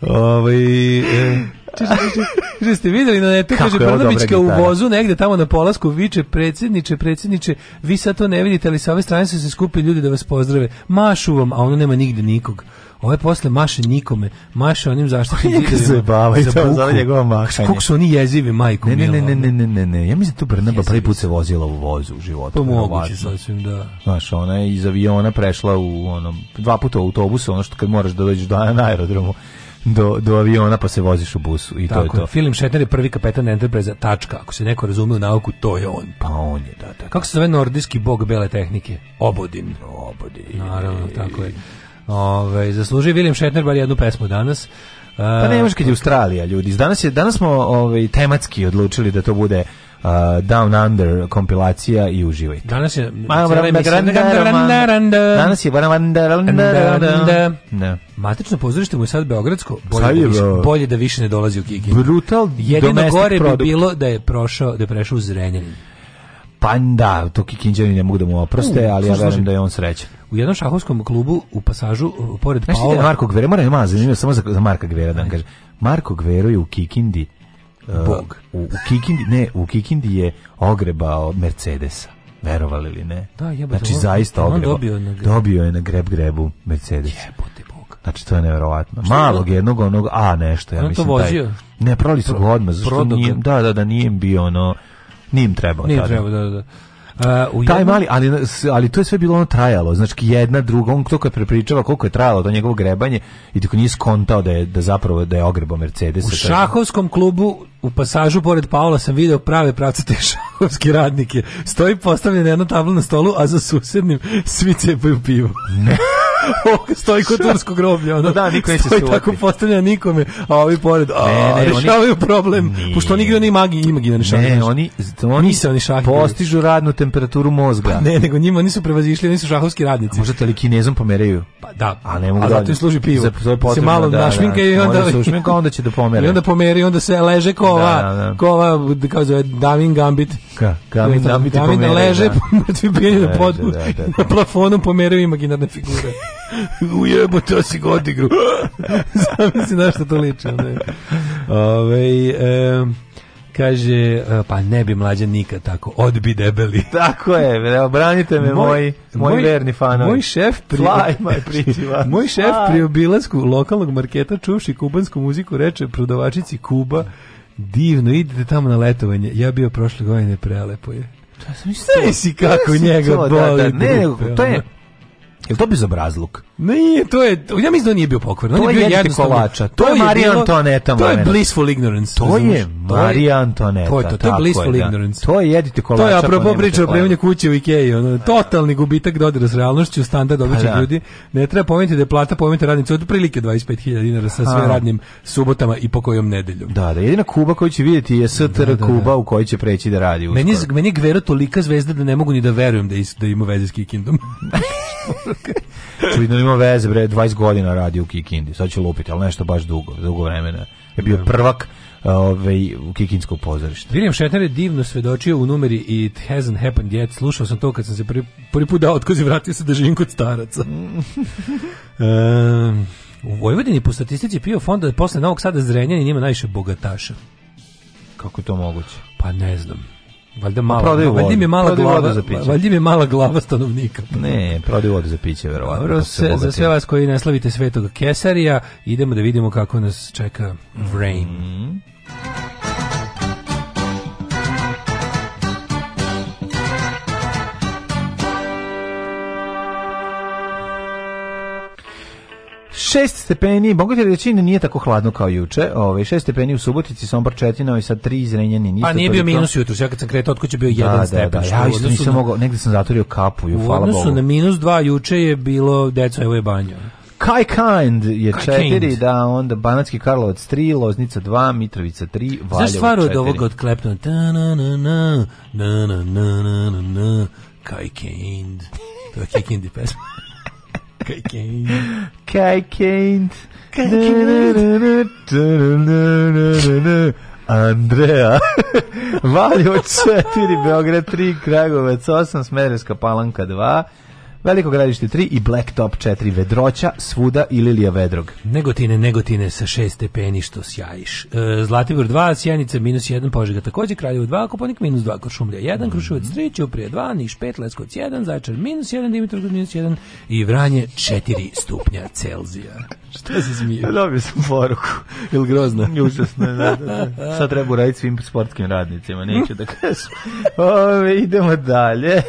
Speaker 8: Ovaj... E, Če ste videli na netu, kaže Brnabićka u vozu negde tamo na polasku viče predsjedniče, predsjedniče, vi sad to ne vidite, ali sa ove strane su se skupi ljudi da vas pozdrave. Mašu vam, a ono nema nigde nikog. Ove posle maše nikome, maše onim zaštitnim
Speaker 7: zidovima. Za to
Speaker 8: za njegova mahanje. Kako su oni jezivi,
Speaker 7: majko ne, ne, ne, ne, ne, ne, ne, ne. Ja mislim da tu Brnaba prvi put se vozila u vozu u životu. To pa moguće
Speaker 8: sasvim,
Speaker 7: da. Znaš, ona je iz aviona prešla u onom, dva puta u autobusu, ono što kad moraš da dođeš do na aerodromu do, do aviona pa se voziš u busu i Tako, to je to.
Speaker 8: Film Shatner je prvi kapetan Enterprise tačka. Ako se neko razume u nauku, to je on.
Speaker 7: Pa on je, da, da.
Speaker 8: Kako se zove nordijski bog bele tehnike?
Speaker 7: Obodin. Obodin.
Speaker 8: Naravno, tako je. Ove, zasluži William Shatner bar jednu pesmu danas.
Speaker 7: Pa ne e, može kad je Australija, ljudi. Danas, je, danas smo ovaj, tematski odlučili da to bude uh, Down Under kompilacija i uživajte.
Speaker 8: Danas je Danas je Ne. Da. Da. Matično pozorište mu je sad beogradsko, bolje, da više, bolje da više ne dolazi u Kikinu.
Speaker 7: Brutal Jedino
Speaker 8: gore product. bi bilo da je prošao, da je prešao u Zrenjanin.
Speaker 7: Pa da, to Kikinđani ne mogu da mu oproste, ali ja verujem da je on srećan
Speaker 8: u jednom šahovskom klubu u pasažu uh, pored Paola. Znaš ti da
Speaker 7: Marko Gvera, moram ima zanimljivo samo za, za Marka Gvera da vam kažem. Marko Gvero je u Kikindi
Speaker 8: Bog.
Speaker 7: Uh, u, u Kikindi, ne, u Kikindi je ogrebao Mercedesa verovali ili ne.
Speaker 8: Da, jebote.
Speaker 7: Znači, zaista ogrebao.
Speaker 8: dobio,
Speaker 7: dobio je na greb grebu Mercedes.
Speaker 8: Jebote Bog.
Speaker 7: Znači, to je nevjerovatno. Malog je jednog onog A nešto, ja on mislim. to vozio? Taj, ne, prali su ga odmah, zašto nije, da, da, da, nije bio ono, nije im trebao. Nije
Speaker 8: trebao, da, da. da.
Speaker 7: Uh, u taj mali, ali, ali to je sve bilo ono trajalo, znači jedna, druga, on to kad prepričava koliko je trajalo do njegovo grebanje i tako nije skontao da je da zapravo da je ogrebao Mercedes. U
Speaker 8: šahovskom klubu u pasažu pored Paola sam video prave pravcate šahovski radnike. Stoji postavljena jedna tabla na stolu, a za susednim svi cepaju pivo. Ne. stoji kod turskog groblja. Ono, da, niko neće stoji stuvati. tako postavlja nikome, a ovi pored, a, ne, ne, rešavaju oni, problem. Nije. Pošto oni igraju ni magi, imaginarni šah.
Speaker 7: Ne, oni, oni, nisu
Speaker 8: oni šah
Speaker 7: postižu radnu temperaturu mozga. Pa
Speaker 8: ne, nego njima nisu prevazišli, nisu šahovski radnici. A možda te
Speaker 7: li
Speaker 8: kinezom
Speaker 7: pomeraju?
Speaker 8: Pa da,
Speaker 7: a ne mogu
Speaker 8: a
Speaker 7: zato im
Speaker 8: služi pivo. Za, to potrebno, se malo da, našminka da,
Speaker 7: i onda... Onda
Speaker 8: se
Speaker 7: ušminka,
Speaker 8: onda
Speaker 7: će da pomeri. I onda
Speaker 8: pomeri, onda se leže kova, da, da, da. kova, kao zove, Damin Gambit.
Speaker 7: Ka,
Speaker 8: Gambit,
Speaker 7: Gambit, Gamin pomere,
Speaker 8: leže, da. mrtvi bilje na podmu, da, da, da, da. na plafonu pomeraju imaginarne figure.
Speaker 7: Ujebo, to si godigru.
Speaker 8: Zamisli na što to liče. Ove, e, kaže, pa ne bi mlađa nikad tako, odbi debeli.
Speaker 7: Tako je, branite me
Speaker 8: moj,
Speaker 7: moj, moji verni
Speaker 8: fanovi. Moj šef pri, Fly, moj šef pri obilasku lokalnog marketa čuvši kubansku muziku reče prodavačici Kuba, divno, idite tamo na letovanje. Ja bio prošle godine prelepo je.
Speaker 7: Sve si
Speaker 8: kako njega boli. Da, da, ne, to je
Speaker 7: Jel to bezobrazluk?
Speaker 8: Nije, to je, ja mislim da nije bio pokvaren. To je, je jedite kolača.
Speaker 7: To, to je Marija Antoneta.
Speaker 8: To je blissful ignorance.
Speaker 7: To je Marija Antoneta. To je to,
Speaker 8: to je blissful je,
Speaker 7: da. ignorance. To je jedite kolača. To
Speaker 8: je apropo priča o premanju kuće u Ikeji. Ono, totalni gubitak dodira da s realnošću, standard pa običnih pa, ljudi. Ne treba pomenuti da je plata pomenuti radnicu od prilike 25.000 dinara sa sve radnim subotama i po kojom nedeljom.
Speaker 7: Da, da, jedina Kuba koju će vidjeti je STR da, da, Kuba u kojoj će preći da radi. Uskoro.
Speaker 8: Meni, meni je Gvero tolika zvezda da ne mogu ni da verujem da, is, da ima veze kingdom. Kikindom.
Speaker 7: ima veze, bre, 20 godina radi u Kikindi, sad će lupiti, ali nešto baš dugo, dugo vremena. Je bio da. prvak ovaj, u Kikinskog pozorišta.
Speaker 8: William Shatner je divno svedočio u numeri It hasn't happened yet. Slušao sam to kad sam se prvi, prvi put dao otkoz i vratio se da živim kod staraca. um, u Vojvodini po statistici PIO fonda da posle Novog Sada Zrenjanin ima najviše bogataša.
Speaker 7: Kako je to moguće?
Speaker 8: Pa ne znam. Valjda mala, prodaju vodu. Valjda im je mala glava, za piće. Valjda im je mala glava stanovnika.
Speaker 7: Ne, prodaju vodu za piće,
Speaker 8: verovatno. Dobro, se, za sve vas koji ne slavite svetog Kesarija, idemo da vidimo kako nas čeka Vrain. Mm -hmm. 6 stepeni, mogu ti reći, nije tako hladno kao juče. Ove, 6 stepeni u Subotici, Sombor Četina i sad 3 Zrenjanin.
Speaker 7: Isto a nije bio minus jutros, ja kad sam kretao, otko će bio 1 da,
Speaker 8: stepen. Da, da, ja isto nisam na... mogao, negde sam zatorio kapu, ju, hvala Bogu. U na
Speaker 7: minus 2 juče je bilo, deco, evo je banjo.
Speaker 8: Kai Kind je 4, da, onda Banatski Karlovac 3, Loznica 2, Mitrovica 3, Valjevo 4. Znaš stvar
Speaker 7: od
Speaker 8: ovoga
Speaker 7: od Kleptona? Ta na na na, na na na na na na, Kaj Kind. To je Kaj Kind pesma.
Speaker 8: Kai Kent.
Speaker 7: Kai Kent. Andrea. Valjevo 4, Beograd 3, Kragovac 8, Smederska palanka 2, Veliko gradište 3 i Black Top 4. Vedroća, svuda i Lilija Vedrog.
Speaker 8: Negotine, negotine sa 6 stepeni što sjajiš. E, Zlatibor 2, Sjenica minus 1, Požega takođe, Kraljevo 2, Koponik minus 2, Košumlja 1, mm. Kruševac 3, Ćuprije 2, Niš 5, Leskovac 1, Zaječar minus 1, Dimitrovgrad minus 1 i Vranje 4 stupnja Celzija.
Speaker 7: Šta se smije? Pa
Speaker 8: dobio sam poruku.
Speaker 7: Ili grozna?
Speaker 8: Užasno, da, da, da.
Speaker 7: Sad treba uraditi svim sportskim radnicima, neću da kažem. Ove, idemo dalje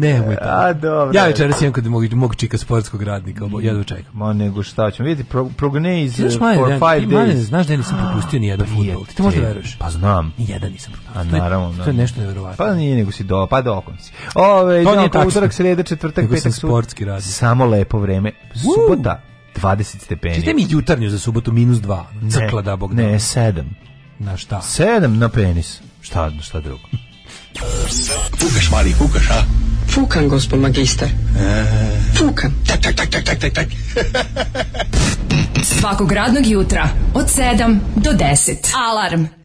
Speaker 8: nemoj to. A,
Speaker 7: dobro.
Speaker 8: Ja večeras imam kod mog, mog čika sportskog radnika, obo, jedva čekam. Ma
Speaker 7: nego šta ćemo, Vidi pro, progneiz
Speaker 8: eh,
Speaker 7: for 5 days. Mane,
Speaker 8: znaš da nisam propustio ni jedan pa fudbal. ti možeš veruješ?
Speaker 7: Pa znam.
Speaker 8: Ni jedan nisam propustio. A
Speaker 7: naravno.
Speaker 8: To
Speaker 7: je, to
Speaker 8: da, je da. nešto neverovatno.
Speaker 7: Pa nije nego si do, pa do konci. Ove, to nije tačno. Utorak, sreda, četvrtak, nego petak,
Speaker 8: sportski
Speaker 7: radnik. Samo lepo vreme. Subota, 20 stepeni.
Speaker 8: Čitaj mi jutarnju za subotu minus 2. Crkla da bog
Speaker 7: da. Ne, 7.
Speaker 8: Na šta?
Speaker 7: 7 na penis. Šta, šta drugo?
Speaker 8: Fukaš, mali, fukaš, a? Fukam, gospod magister. Fukam.
Speaker 7: Tak, tak, tak, tak, tak, tak, tak.
Speaker 9: Svakog radnog jutra od 7 do 10. Alarm.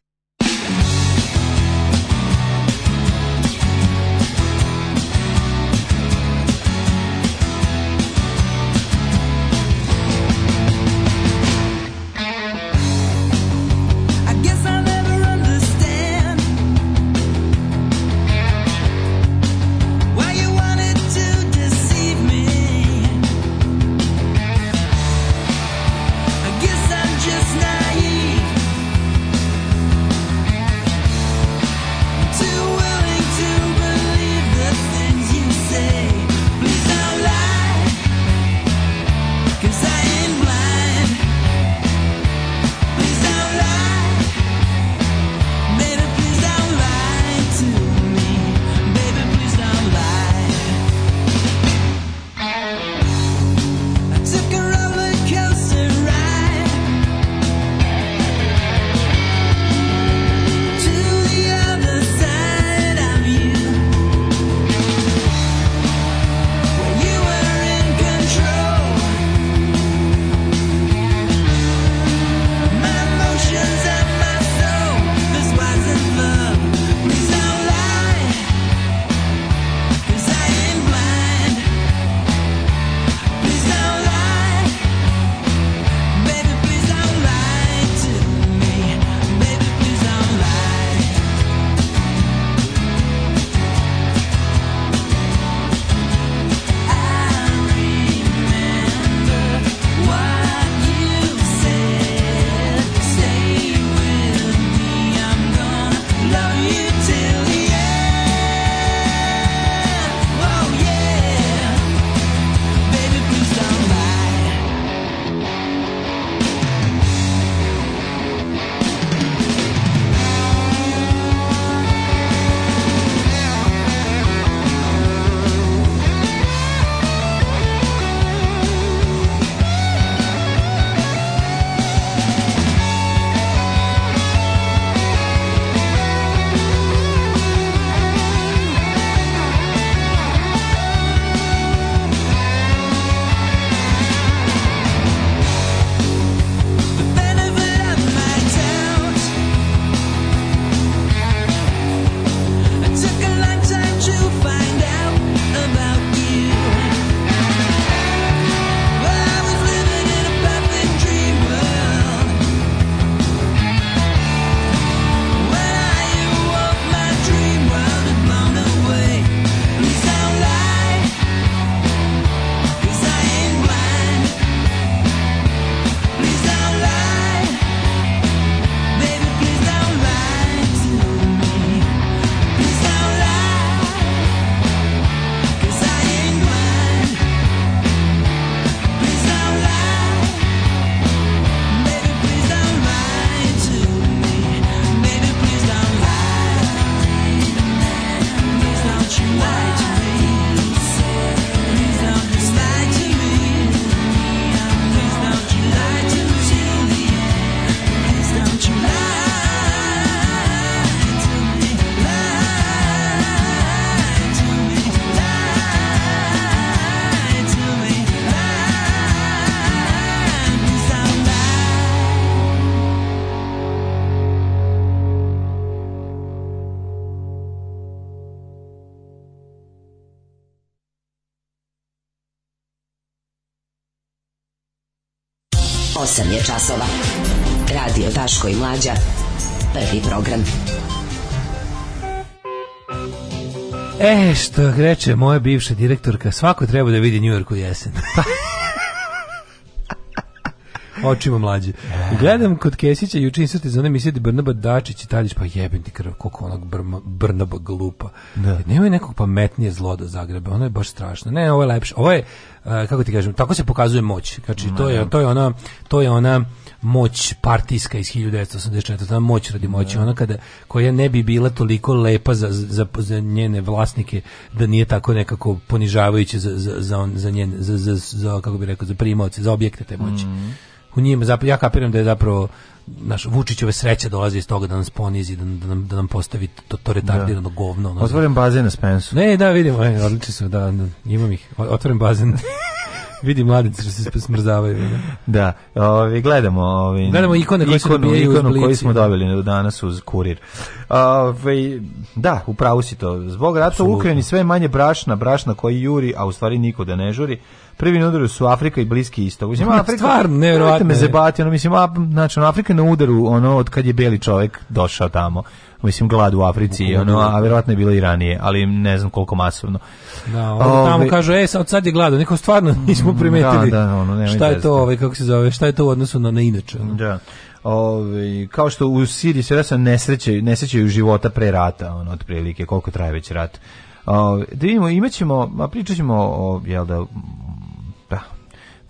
Speaker 10: časova. Radio Daško i Mlađa. Prvi program. E, što reče moja bivša direktorka, svako treba da vidi New York u jesen. očima mlađe. Gledam kod Kesića i juče inserte za one misije da Brnaba Dačić i Tadić, pa jebem ti krv, koliko onog brma, Brnaba glupa. Da. Nema nekog pametnije zlo da zagrebe, ono je baš strašno. Ne, ovo je lepše. Ovo je, e, kako ti kažem, tako se pokazuje moć. Znači, to je, da. to je ona, to je ona moć partijska iz 1984. Ta moć radi moći, da. ona kada, koja ne bi bila toliko lepa za, za, za njene vlasnike, da nije tako nekako ponižavajuće za, za, za, on, za, njen, za, za, za, kako bi rekao, za primaoce, za objekte te moći. Mm -hmm u njima, zapravo, ja kapiram da je zapravo naš Vučićove sreća dolazi iz toga da nas ponizi, da, da, nam, da nam postavi to, to da. retardirano da. govno. Ono, otvoren bazen na Spensu. Ne, da, vidimo, e, odlični su, da, da imam ih, otvoren bazen. Vidi mladice što se smrzavaju. Da, ovi, gledamo, ovi, gledamo ikone koje ikonu, ikonu koju smo da. dobili danas uz kurir. Ovi, da, upravo si to. Zbog rata u Ukrajini sve manje brašna, brašna koji juri, a u stvari niko da ne žuri prvi na udaru su Afrika i Bliski istok. Mislim, Afrika, stvarno, nevjerovatno. me zebati, ono, mislim, a, znači, ono, Afrika na udaru, ono, od kad je beli čovek došao tamo. Mislim, glad u Africi, Ugudu, ono, da. a vjerojatno je bilo i ranije, ali ne znam koliko masovno. Da, ono tamo kažu, e, od sad je glad, neko stvarno mm, nismo da, primetili da, da, ono, šta je to, ovaj, kako se zove, šta je to u odnosu na, na inače. Ono. Da. Ove, kao što u Siriji se rasa nesreće, nesrećaju života pre rata, ono, otprilike, koliko traje već rat. Ove, da vidimo, imat ćemo, a pričat ćemo o, jel da,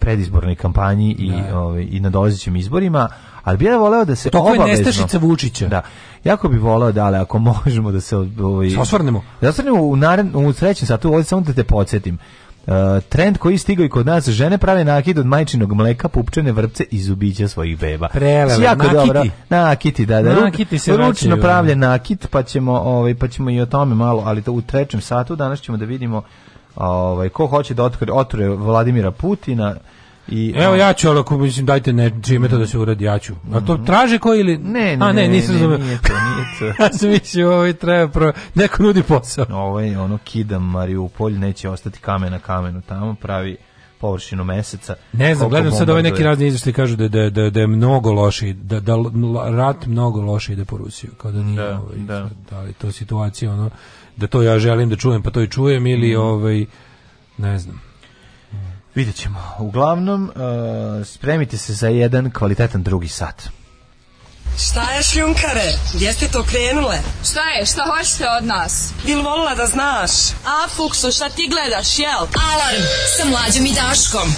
Speaker 10: predizbornoj kampanji i, da. ovaj, i na dolazećim izborima, ali bi ja voleo da se to obavezno... To je nestašica Vučića. Da. Jako bi voleo da, ali ako možemo da se... Ovaj, se osvrnemo. Da osvrnemo u, naren, u trećem satu, ovdje samo da te podsetim. Uh, e, trend koji stigao i kod nas, žene prave nakit od majčinog mleka, pupčene vrpce iz zubića svojih beba. Prelele, nakiti. Dobro. Nakiti, da, da. Nakiti se Ručno vraćaju. pravljen nakit, pa ćemo, ovaj, pa ćemo i o tome malo, ali to u trećem satu danas ćemo da vidimo Ovaj ko hoće da otkri otruje Vladimira Putina i Evo ja ću, ali ako mislim dajte ne čime to da se uradi, ja ću. A to mhm. traže ko ili Ne, ne, A, ne, ne, nisam ne, nije to, nije to. ja sam mislio, ovaj treba pro neko nudi posao. Ovaj ono kidam Mariupol, neće ostati kamen na kamenu tamo, pravi površinu meseca. Ne znam, gledam sad ove neki razni izvještaj kažu da, da, da, da je mnogo loši, da, da rat mnogo loše ide po Rusiju, kao da nije da, ovaj, da. da li to situacija ono da to ja želim da čujem, pa to i čujem ili mm. ovaj ne znam. Videćemo. Uglavnom, uh, spremite se za jedan kvalitetan drugi sat. Šta je šljunkare? Gdje ste to krenule? Šta je? Šta hoćete od nas? Bil volila da znaš? A, Fuksu, šta ti gledaš, jel? Alarm sa mlađom i Daškom.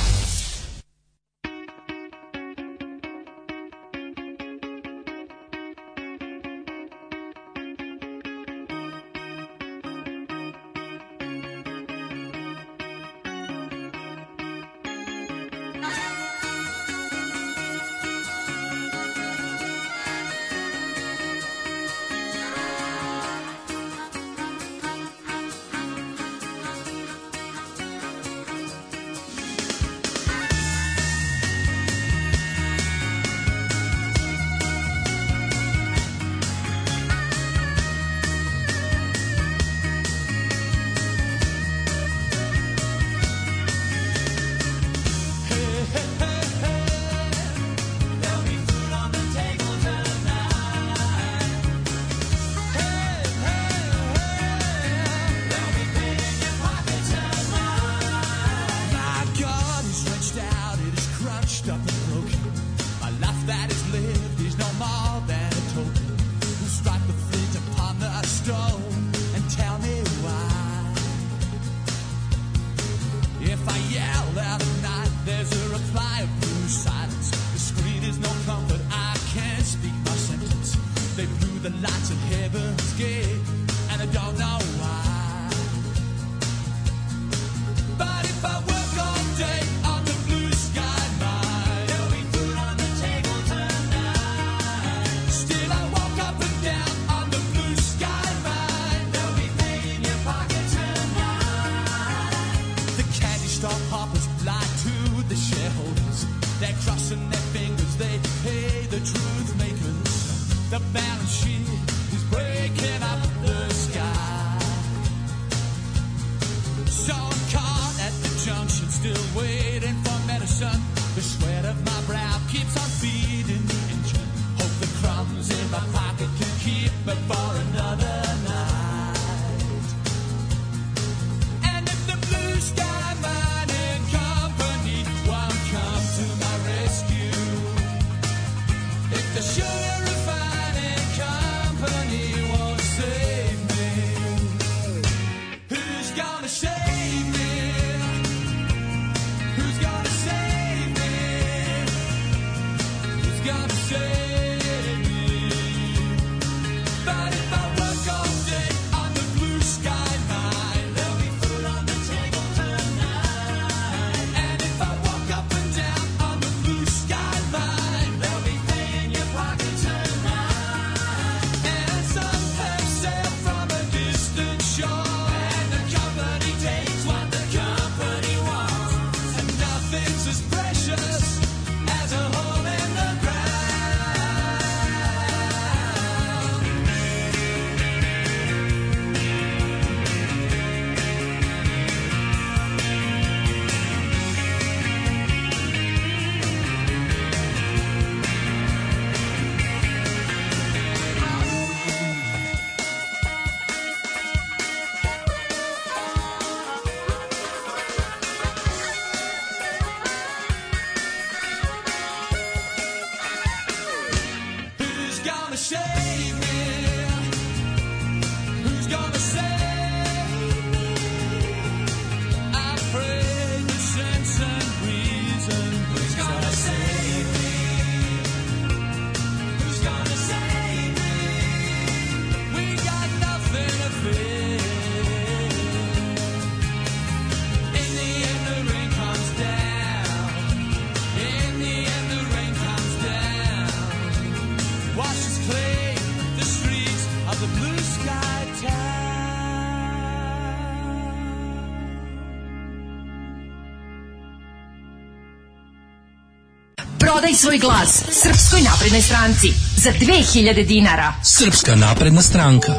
Speaker 11: svoj glas Srpskoj naprednoj stranci za 2000 dinara. Srpska napredna stranka.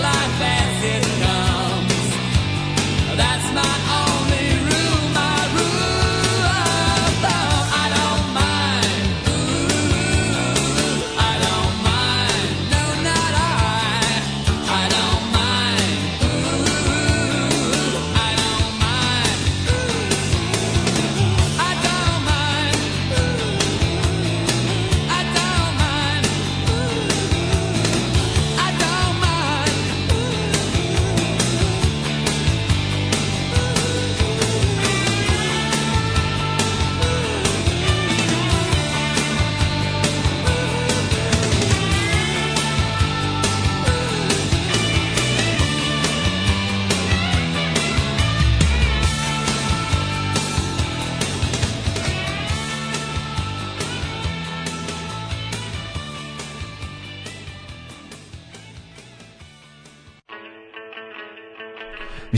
Speaker 11: life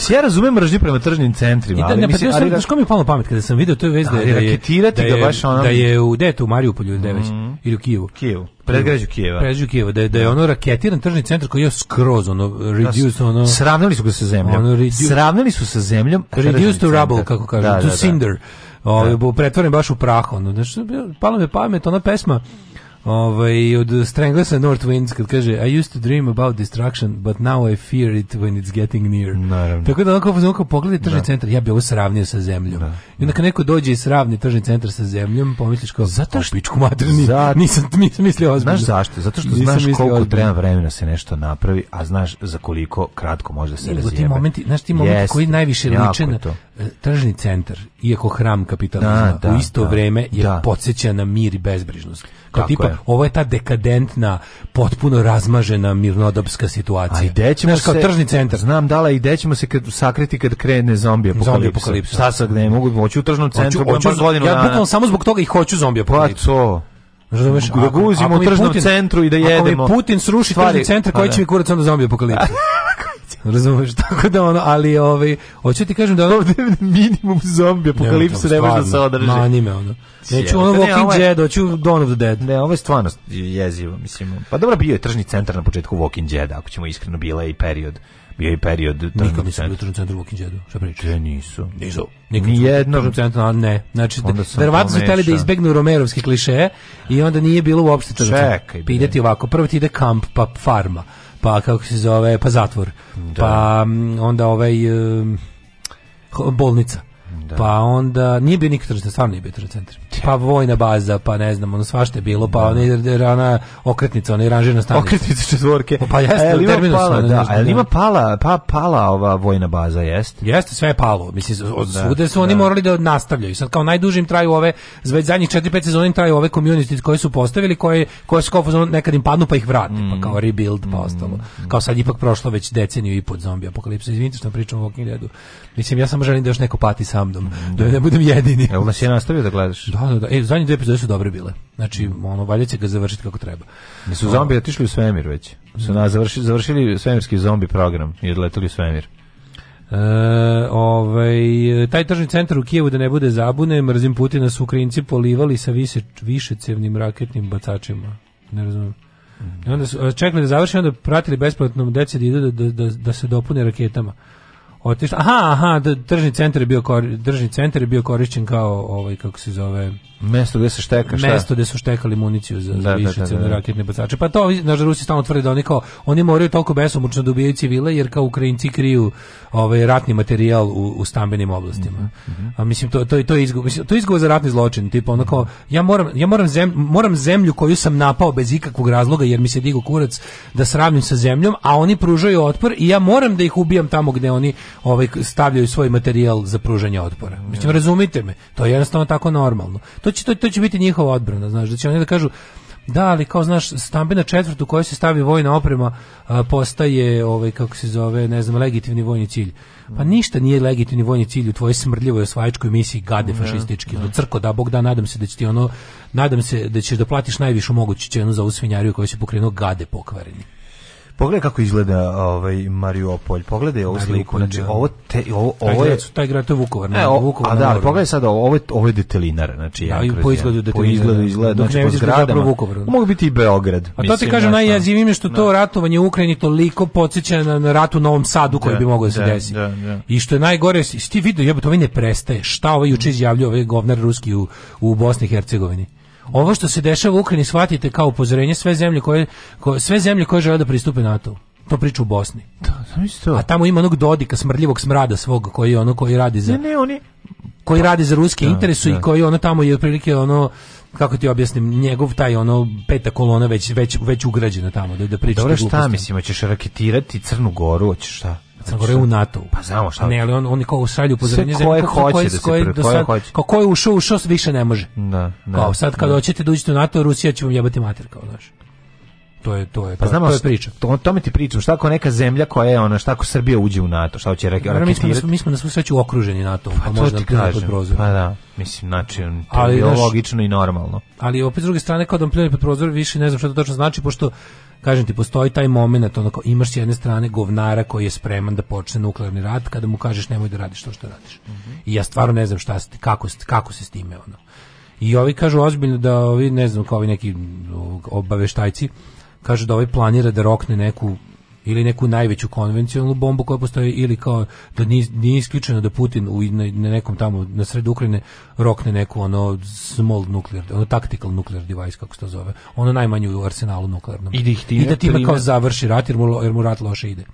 Speaker 11: Mislim, ja razumem mržnju prema tržnim centrima, da, ali ne, pa mislim, ali, sam, da- znaš, ko mi palo
Speaker 12: pamet kada sam video to je vez da, je,
Speaker 11: da je, da
Speaker 12: je, ga da
Speaker 11: baš
Speaker 12: ona... da je u, Detu je to, u Marijupolju, gde
Speaker 11: već, mm.
Speaker 12: ili u Kijevu. Kijevu. Predgrađu
Speaker 11: Kijeva. Predgrađu Kijeva, da je, da je da. ono raketiran tržni centar koji je skroz, ono, reduced, ono... Sravnili su ga sa zemljom. Ono, reduced, sravnili su sa zemljom. Reduced to rubble, kako kažu, to cinder. Ovo, ovaj, pretvoren baš u prah, ono, znaš, palo je pamet, ona pesma, Ovaj, od Stranglesa North Winds kad kaže I used to dream about destruction but now I fear it when it's getting near. Naravno. Tako da
Speaker 12: onako, onako pogledaj
Speaker 11: tržni da. centar, ja bi ovo sravnio sa zemljom. Da. I onda da. kad neko dođe i sravni tržni centar sa zemljom, pomisliš kao zato što pičku mater, zato... nisam, nisam mislio ozbiljno. Znaš zašto? Zato što nisam znaš koliko ozbiljno. treba vremena se nešto napravi, a znaš za koliko kratko može da se razjebe. Ti momenti, znaš ti momenti Jest, koji najviše liče na e, tržni centar, iako hram kapitalizma, da, da, u isto da, vreme je da. podsjeća na mir i bezbrižnost. Kao Tako tipa, je. ovo je ta dekadentna, potpuno razmažena mirnodopska situacija. A i gde ćemo Znaš, kao se, tržni centar. Znam, dala, i gde ćemo se kad, sakriti kad krene zombi apokalipsa. Zombi apokalipsa. Sad sad ne mogu, hoću u tržnom centru, hoću, hoću, godinu Ja bukvalno samo zbog toga i hoću zombi apokalipsa. Pa to. Razumeš? Da guzimo da u tržnom centru i da jedemo. Ako mi Putin sruši tržni centar, koji će da. mi kurac onda zombi apokalipsa? Razumeš, tako da ono, ali ovaj, hoću ti kažem da ono... minimum zombi apokalipsa ne, može da se održi. Mani me ono. Neću ono Walking ne, Dead, hoću Dawn of the Dead. Ne, ovo je stvarno jezivo, mislim. Pa dobro, bio je tržni centar na početku Walking Dead, ako ćemo iskreno, bila je i period bio je period nikad nisu bili u tržnom centru Walking Deadu šta pričaš ja
Speaker 12: nisu nisu nikad nijedno tržnom centru a ne znači verovatno su hteli da izbegnu romerovski
Speaker 11: kliše
Speaker 12: i onda nije bilo uopšte tržnog čekaj pa ide ti ovako prvo
Speaker 11: ti
Speaker 12: ide kamp
Speaker 11: pa farma pa kako se zove, pa zatvor,
Speaker 12: da. pa
Speaker 11: mm, onda ovaj bolnica Da. Pa onda nije bio nikakav tržišni, stvarno nije bio tržni centar. Pa vojna baza, pa ne znam, ono svašta je bilo, pa da. ona rana okretnica, ona ranžirna stanica. Okretnica četvorke. Pa, pa jeste, e, terminus, pala, da, da, ali ima pala, pa pala ova vojna baza, jeste. Jeste, sve je palo. Mislim od da, svude su da.
Speaker 12: oni
Speaker 11: morali da nastavljaju. Sad kao najdužim traju ove već zadnjih 4-5 sezona traju ove community koje
Speaker 12: su postavili, koje
Speaker 11: koje su kao nekad im padnu pa ih vrate, mm. pa kao mm. rebuild pa mm. ostalo. Mm. Kao sad ipak prošlo već deceniju i pod zombi apokalipsa. Izvinite što pričam o Walking Deadu.
Speaker 12: Mislim
Speaker 11: ja
Speaker 12: samo želim
Speaker 11: da
Speaker 12: još neko pati sam bendom, da
Speaker 11: ne
Speaker 12: budem jedini. Evo nas je
Speaker 11: nastavio da gledaš. Da, da, da. E, zadnje dve epizode su dobre bile. Znači, ono, valjda će ga završiti kako treba. Nisu zombi otišli u svemir već. Su na, završili, završili svemirski zombi program i letali
Speaker 12: u
Speaker 11: svemir. E,
Speaker 12: ovaj, taj tržni centar u Kijevu da ne bude zabune, mrzim Putina su Ukrajinci polivali sa
Speaker 11: više, višecevnim raketnim bacačima. Ne
Speaker 12: razumijem. I onda su čekali
Speaker 11: da
Speaker 12: završi, onda
Speaker 11: pratili besplatno deci da idu da, da, da, da, se dopune raketama. Otišla. Aha, aha, držni centar je bio držni centar je bio korišćen kao ovaj kako se zove Mesto gde se šteka, šta? Mesto gde su štekali municiju za, da, višice da, da, da, raketne bacače. Pa to, znaš, Rusi stalno tvrde da oni kao, oni moraju toliko besomučno da ubijaju civile, jer kao Ukrajinci kriju ovaj, ratni materijal u, u stambenim oblastima. Mm -hmm. A mislim, to, to, to je mislim, to je izgovor za ratni zločin, tipa ono kao, ja moram, ja moram, zem, moram zemlju koju sam napao bez ikakvog razloga, jer mi se digu kurac da sravnim sa zemljom, a oni pružaju otpor i ja moram da ih ubijam tamo gde oni ovaj, stavljaju svoj materijal za pružanje otpora. Mislim, razumite me, to je jednostavno tako normalno To će, to, to će biti njihova odbrana, znaš, da će oni da kažu, da, ali kao znaš, stambena četvrt u kojoj se stavi vojna oprema a, postaje, ovaj, kako se zove, ne znam, legitimni vojni cilj. Pa mm. ništa nije legitimni vojni cilj u tvojoj smrdljivoj osvajačkoj misiji gade da. fašistički. do da. crko, da, bog da, nadam se da će ti ono, nadam se da ćeš da platiš najvišu moguću cenu za ovu svinjariju koju si pokrenuo gade pokvareni. Pogledaj kako izgleda ovaj Mariupolj. Pogledaj ovu Mariupolj, sliku, znači da. ovo te ovo ovo je taj grad to je Vukovar, ne, e, o, Vukovar. A da, ali pogledaj sad ovo, ovo je ovo je detelinar,
Speaker 12: znači da, ja. po izgledu detelinar. Po izgledu da. izgleda,
Speaker 11: znači ne vidiš da zapravo Vukovar. Mogu biti i Beograd. A to ti kažem najjezivije što to da. ratovanje u Ukrajini toliko podseća
Speaker 12: na rat u Novom
Speaker 11: Sadu koji bi mogao da
Speaker 12: se desiti. I što
Speaker 11: je
Speaker 12: najgore, sti
Speaker 11: vidio, jebote, ovo ovaj ne
Speaker 12: prestaje. Šta ovaj juče izjavljuje ovaj govnar ruski u, u Bosni i Hercegovini? Ovo što se dešava u Ukrajini shvatite kao upozorenje sve zemlje koje,
Speaker 11: koje
Speaker 12: sve zemlje koje žele
Speaker 11: da
Speaker 12: pristupe
Speaker 11: NATO. To priču u Bosni. Da, A
Speaker 12: tamo
Speaker 11: ima onog
Speaker 12: Dodika
Speaker 11: smrdljivog smrada svog koji ono koji radi za ne, ne, oni koji radi za ruske da, interesu da. i koji ono tamo je otprilike ono kako ti objasnim njegov taj ono peta kolona već već već ugrađena tamo da da priča. Dobro šta mislimo ćeš raketirati Crnu Goru hoćeš šta? Crna Gora je u NATO. Pa znamo šta. Ne, ali on oni kao šalju upozorenje za koje hoće koje, da se koje, do sad, hoće. Kao ko je ušao, ušao više ne može. Da, da. Kao sad kad da. hoćete da uđete u NATO, Rusija će vam jebati mater kao, znaš to je to je pa to, znamo, to je priča. To tome ti pričam, šta ako neka zemlja koja je ona, šta ako Srbija uđe u NATO, šta hoće raketirati? Mi smo, mi smo na svu sreću okruženi NATO, pa, pa to možda ti kažem. Pod pa da, mislim znači on ali, je logično i normalno. Ali opet s druge strane kad da on vam pod prozor, više ne znam šta to tačno znači pošto kažem ti, postoji taj moment, ono kao, imaš s jedne strane govnara koji je spreman da počne nuklearni rat, kada mu kažeš nemoj da radiš to što radiš. Mm -hmm. I ja stvarno ne znam šta, kako, kako se s time, ono.
Speaker 12: I
Speaker 11: ovi kažu ozbiljno da ovi, ne znam, kao ovi neki obaveštajci, kažu da ovaj planira da rokne neku
Speaker 12: ili neku najveću konvencionalnu bombu koja postoji ili
Speaker 11: kao da nije, nije isključeno da Putin u, na nekom tamo na sred Ukrajine rokne neku ono small nuclear, ono tactical nuclear device kako se to zove, ono najmanje u
Speaker 12: arsenalu nuklearnom. I, da, I
Speaker 11: da
Speaker 12: time
Speaker 11: kao završi rat jer mu, jer mu rat loše ide.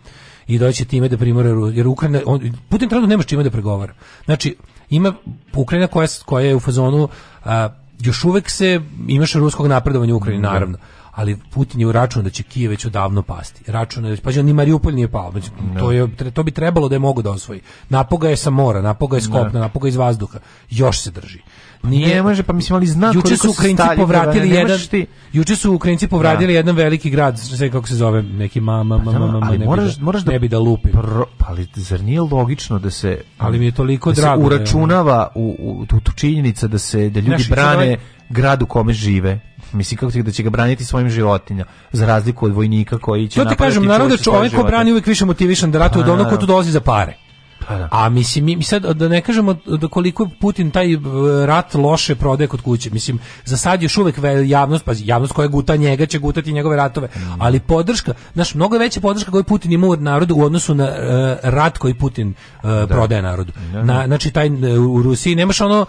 Speaker 11: I doći time
Speaker 12: da
Speaker 11: primore, jer Ukrajina, on, Putin trenutno nema s čime da pregovara.
Speaker 12: Znači,
Speaker 11: ima Ukrajina koja, koja je u fazonu a, još uvek se imaš ruskog napredovanja u Ukrajini, da. naravno ali Putin je uračunao da će Kijev već odavno pasti. Računao je, pazi, ni Mariupol nije pao. Znači, da. To, je, to bi trebalo da je mogu da osvoji. Napoga je sa mora, napoga je s da. kopna, napoga iz vazduha. Još se drži. Nije, ne može, pa mislim, ali zna juče su Ukrajinci povratili ne jedan, ti... juče su Ukrajinci da. povratili ja. jedan veliki grad, ne znam kako se zove, neki mama, mama, mama, ma, ma, pa ne, moraš, bi da, moraš da, ne bi da lupi. Pro, pa ali zar nije logično da se ali mi je toliko da drago se uračunava da je, u, u, u, tu činjenica da se da ljudi Naši brane ovaj- grad u kome žive. Mislim kako će da će ga braniti svojim životinjama, za razliku od vojnika koji će To ti kažem, narod da čovjek ko brani uvek više motivišan da ratuje od onog ko tu dolazi za pare. Pa da. A mislim, mi sad, da ne kažemo da koliko Putin taj e, rat loše prodaje kod kuće. Mislim, za sad još uvek javnost, pa javnost koja guta njega će gutati njegove ratove. Mm. Ali podrška, znaš, mnogo veća podrška koju Putin ima od narodu u odnosu na uh, rat koji Putin uh, da. prodaje narodu. Da. Na, znači, taj u Rusiji nemaš ono,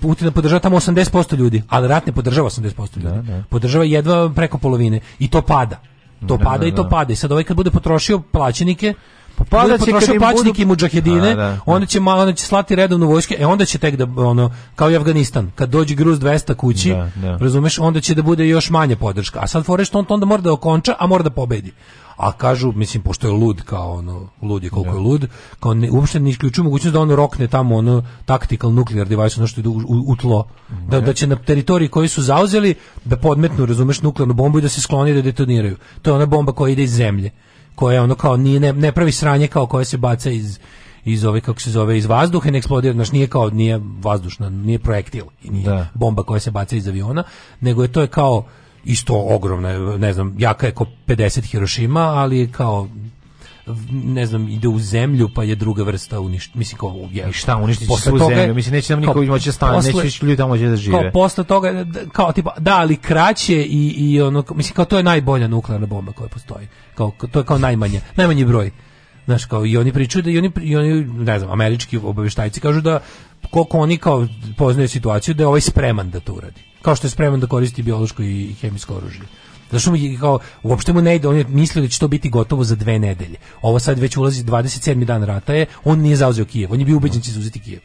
Speaker 11: Putina podržava tamo 80% ljudi, ali rat ne podržava 80% ljudi. Da, da, podržava jedva preko polovine. I to pada. To da, pada i to pada. I sad ovaj kad bude potrošio plaćenike, Povraća da, potrošio pa pačnik i mudžahedine, da, da. onda će malo onda
Speaker 12: će slati redovno vojske, e onda će tek
Speaker 11: da ono kao i Afganistan, kad dođe gruz 200 kući, da, da. razumeš, onda će da bude još manje podrška. A sad fore što on to onda mora da okonča, a mora da pobedi. A kažu, mislim, pošto je lud kao ono, lud je koliko da. je lud, kao ne, uopšte ne isključuju mogućnost da ono rokne tamo ono tactical nuclear device, ono što ide u, u tlo. Da, da, da će na teritoriji koji su zauzeli da podmetnu, razumeš, nuklearnu bombu i da se skloni da detoniraju. To je ona bomba koja ide iz zemlje koje ono kao nije, ne, ne pravi sranje kao koje se baca iz iz ove kako se zove iz vazduha ne eksplodira znači nije kao nije vazdušna nije projektil i nije da. bomba koja se baca iz aviona nego je to je kao isto ogromna ne znam jaka je kao 50 Hirošima ali je kao ne znam, ide u zemlju, pa
Speaker 12: je
Speaker 11: druga vrsta uništi, mislim kao je. I šta uništi posle svu toga, zemlju? Mislim neće nam niko moći da stan, neće više ljudi
Speaker 12: tamo da žive. Kao posle
Speaker 11: toga kao tipa da, ali kraće
Speaker 12: i
Speaker 11: i ono mislim kao to je najbolja nuklearna bomba koja postoji.
Speaker 12: Kao to
Speaker 11: je
Speaker 12: kao najmanje, najmanji broj. Znaš,
Speaker 11: kao
Speaker 12: i
Speaker 11: oni pričaju da i oni, i oni ne znam, američki obaveštajci kažu da koliko oni kao poznaju situaciju da je ovaj spreman da to uradi. Kao što je spreman da koristi biološko i hemijsko oružje. Zašto mu kao uopšte mu ne ide, on je mislio da će to biti gotovo za dve nedelje. Ovo sad već ulazi 27. dan rata je, on nije zauzeo Kijev, on je bio ubeđen da će zauzeti Kijev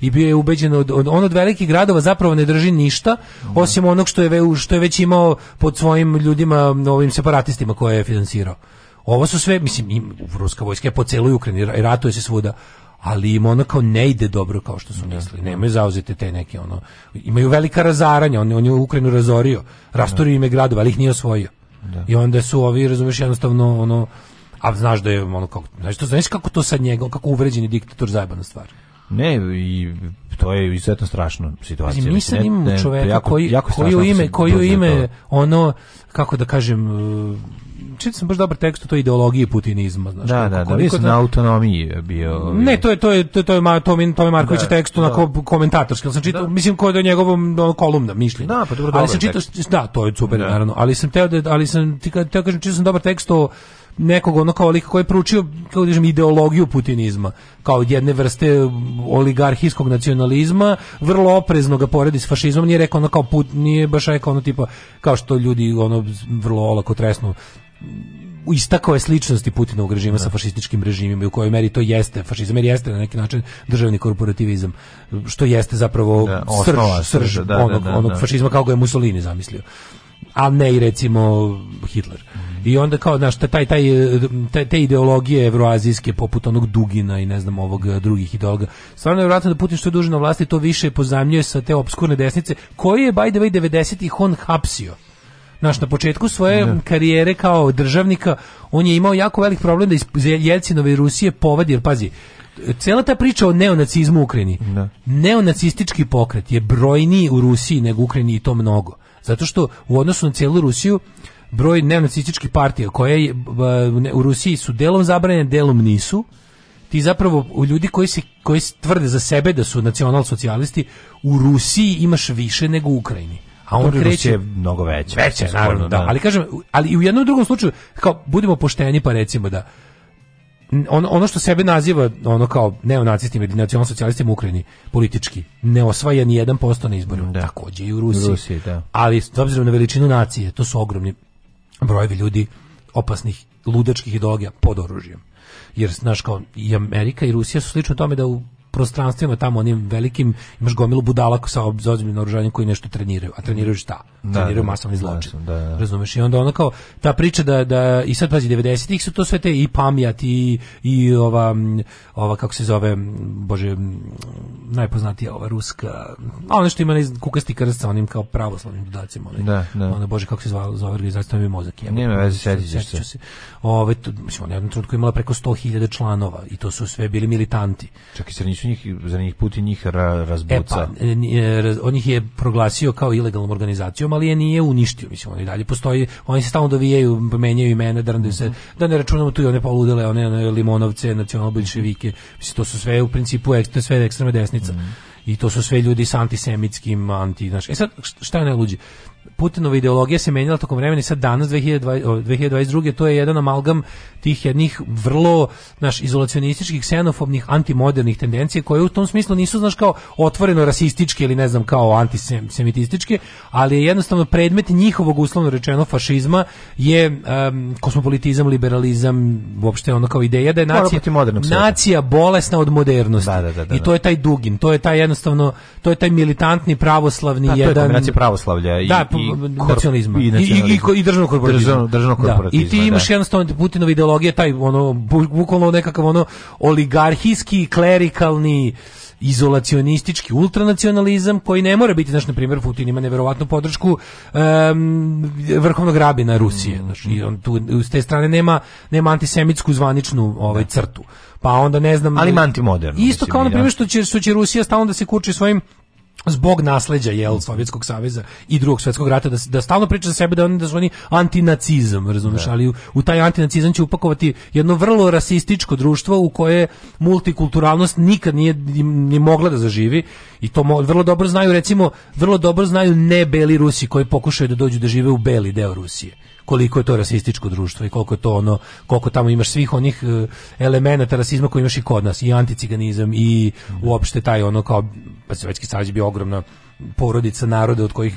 Speaker 11: i bio je ubeđen od, od, on od velikih gradova zapravo ne drži ništa osim onog što je ve, što je već imao pod svojim ljudima ovim separatistima koje je finansirao. Ovo su sve, mislim, im, ruska vojska je po celoj Ukrajini, ratuje se svuda, ali im ono kao ne ide dobro kao što su da, mislili. Da. Nemaju zauzete te neke ono imaju velika razaranja, on, on je Ukrajinu razorio, rastorio da. ime gradova, ali ih nije osvojio. Da. I onda su ovi, razumeš, jednostavno ono a znaš da je ono kako, znaš, to, znaš kako
Speaker 12: to
Speaker 11: sa njega, kako uvređeni diktator
Speaker 12: zajebana stvar. Ne,
Speaker 11: i
Speaker 12: to je
Speaker 11: izuzetno
Speaker 12: strašna situacija. Znači,
Speaker 11: mi sad imamo čoveka jako, koji, jako koji u ime, koji u ime, ono, kako da kažem, čitao sam baš dobar tekst o toj ideologiji putinizma, znaš. Da, da, da, nisam na autonomiji bio. Ovaj. Ne, to je to je to je to je to mi to Marković da, tekst na da. komentatorski, sam čitao, da. mislim ko je do njegovom kolumna mislim. Da, pa dobro, Ali sam čitao, da, to je super naravno,
Speaker 12: ali
Speaker 11: sam teo da ali sam ti kad kažem čitao sam dobar
Speaker 12: tekst o
Speaker 11: nekog ono kao lika koji je proučio kako kažem ideologiju putinizma kao jedne vrste oligarhijskog nacionalizma vrlo oprezno ga poredi s fašizmom nije rekao ono kao put nije baš rekao ono tipa kao što ljudi ono vrlo olako tresnu istakao je sličnosti Putinovog režima da. sa fašističkim režimima i u kojoj meri to jeste fašizam jer jeste na neki način državni korporativizam što jeste zapravo da, osnova, srž, srž da, onog, da, da, onog da. fašizma kao ga je Mussolini zamislio a ne i recimo Hitler. Mm -hmm. I onda kao znaš taj taj taj, te ideologije evroazijske poput onog Dugina i ne
Speaker 12: znam
Speaker 11: ovog eh, drugih ideologa. Stvarno je vjerojatno da Putin što je duže na vlasti to više pozajmljuje sa te obskurne
Speaker 12: desnice koji
Speaker 11: je by the way 90-ih
Speaker 12: on hapsio.
Speaker 11: Naš
Speaker 12: na početku svoje ne. Da. karijere
Speaker 11: kao
Speaker 12: državnika on
Speaker 11: je
Speaker 12: imao jako velik problem
Speaker 11: da iz Jelcinove Rusije povadi, jer pazi, Cela ta priča o neonacizmu u Ukrajini. Ne. Da. Neonacistički pokret je brojniji u Rusiji nego u Ukrajini i to mnogo. Zato što u odnosu na celu Rusiju broj neonacističkih partija koje u Rusiji su delom zabranjene, delom nisu. Ti zapravo ljudi koji se koji tvrde za sebe da su nacionalsocijalisti u Rusiji imaš više nego u Ukrajini a on kreće je mnogo veće. Veće, naravno, da. da. Ali kažem, ali i u jednom drugom slučaju, kao budemo pošteni pa recimo da ono, ono što sebe naziva ono kao
Speaker 12: neonacistima ili nacionalsocijalistima u Ukrajini politički ne osvaja ni 1% na izborima da. takođe i u Rusiji, Rusiji da. ali s obzirom na veličinu nacije to su ogromni brojevi ljudi opasnih ludačkih ideologija pod oružjem jer znaš kao i Amerika i Rusija su slično tome
Speaker 11: da
Speaker 12: u
Speaker 11: prostranstvima tamo onim velikim imaš gomilu budala sa obzornim
Speaker 12: naoružanjem koji nešto treniraju a treniraju šta
Speaker 11: da,
Speaker 12: treniraju da, da. masovni zločin
Speaker 11: da,
Speaker 12: da, razumeš i onda ona kao ta priča da da i sad pazi 90-ih su to sve te i pamjat i, i ova ova kako se zove bože najpoznatija ova ruska a ono što ima iz kukasti krst sa onim kao pravoslavnim dodacima onaj da, da. Ona, bože kako se zvala zove organizacija mi mozak je nema veze sećaš se ovaj mislim ona je jednom trenutku imala preko 100.000 članova i to su sve bili militanti čak i su njih, za njih Putin njih ra, razbuca. E pa, e, on ih je proglasio kao ilegalnom organizacijom, ali je nije uništio, mislim, oni dalje postoji, oni se stalno dovijaju, menjaju imena, da, se, da ne računamo tu i one poludele, one, one limonovce, nacionalno-bolševike, mislim, to su sve u principu ekstra, sve ekstremna desnica. Mm -hmm. I to su sve ljudi sa antisemitskim, anti, znači. e sad, šta je najluđe? Putinova ideologija se menjala tokom vremena i sad danas 2020, 2022 to je jedan amalgam tih jednih vrlo naš izolacionističkih, xenofobnih, antimodernih tendencija koje u tom smislu nisu znaš kao otvoreno rasističke ili ne znam kao antisemitističke, ali je jednostavno predmet njihovog uslovno rečeno fašizma je um, kosmopolitizam, liberalizam, uopšte ono kao ideja da je nacija, nacija bolesna od modernosti. Da, da, da, da I da. to je taj dugin, to je taj jednostavno, to je taj militantni pravoslavni jedan... to je pravoslavlja i, da, i nacionalizma i, i, i, i državnog korporatizma. Državno, državno korporatizma da. I ti imaš da. jednostavno Putinova ideologija, taj ono, bukvalno nekakav ono oligarhijski, klerikalni, izolacionistički ultranacionalizam koji ne mora biti znaš na primjer Putin ima neverovatnu podršku um, vrhovnog rabina Rusije znači i on tu s te strane nema nema antisemitsku zvaničnu ovaj da. crtu pa onda ne znam ali anti moderno isto kao na primjer da. što će što će Rusija stalno da se kurči svojim zbog nasleđa jel Sovjetskog saveza i Drugog svjetskog rata da da stalno priča za sebe da oni da su oni antinacizam, razumiješ, da. ali u, u, taj antinacizam će upakovati jedno vrlo rasističko društvo u koje multikulturalnost nikad nije ni mogla da zaživi i to mo, vrlo dobro znaju recimo, vrlo dobro znaju nebeli Rusi koji pokušaju da dođu da žive u beli deo Rusije koliko je to rasističko društvo i koliko to ono koliko tamo imaš svih onih e, elemenata rasizma koji imaš i kod nas i anticiganizam i uopšte taj ono kao pa Sovjetski savez je bio ogromna porodica naroda od kojih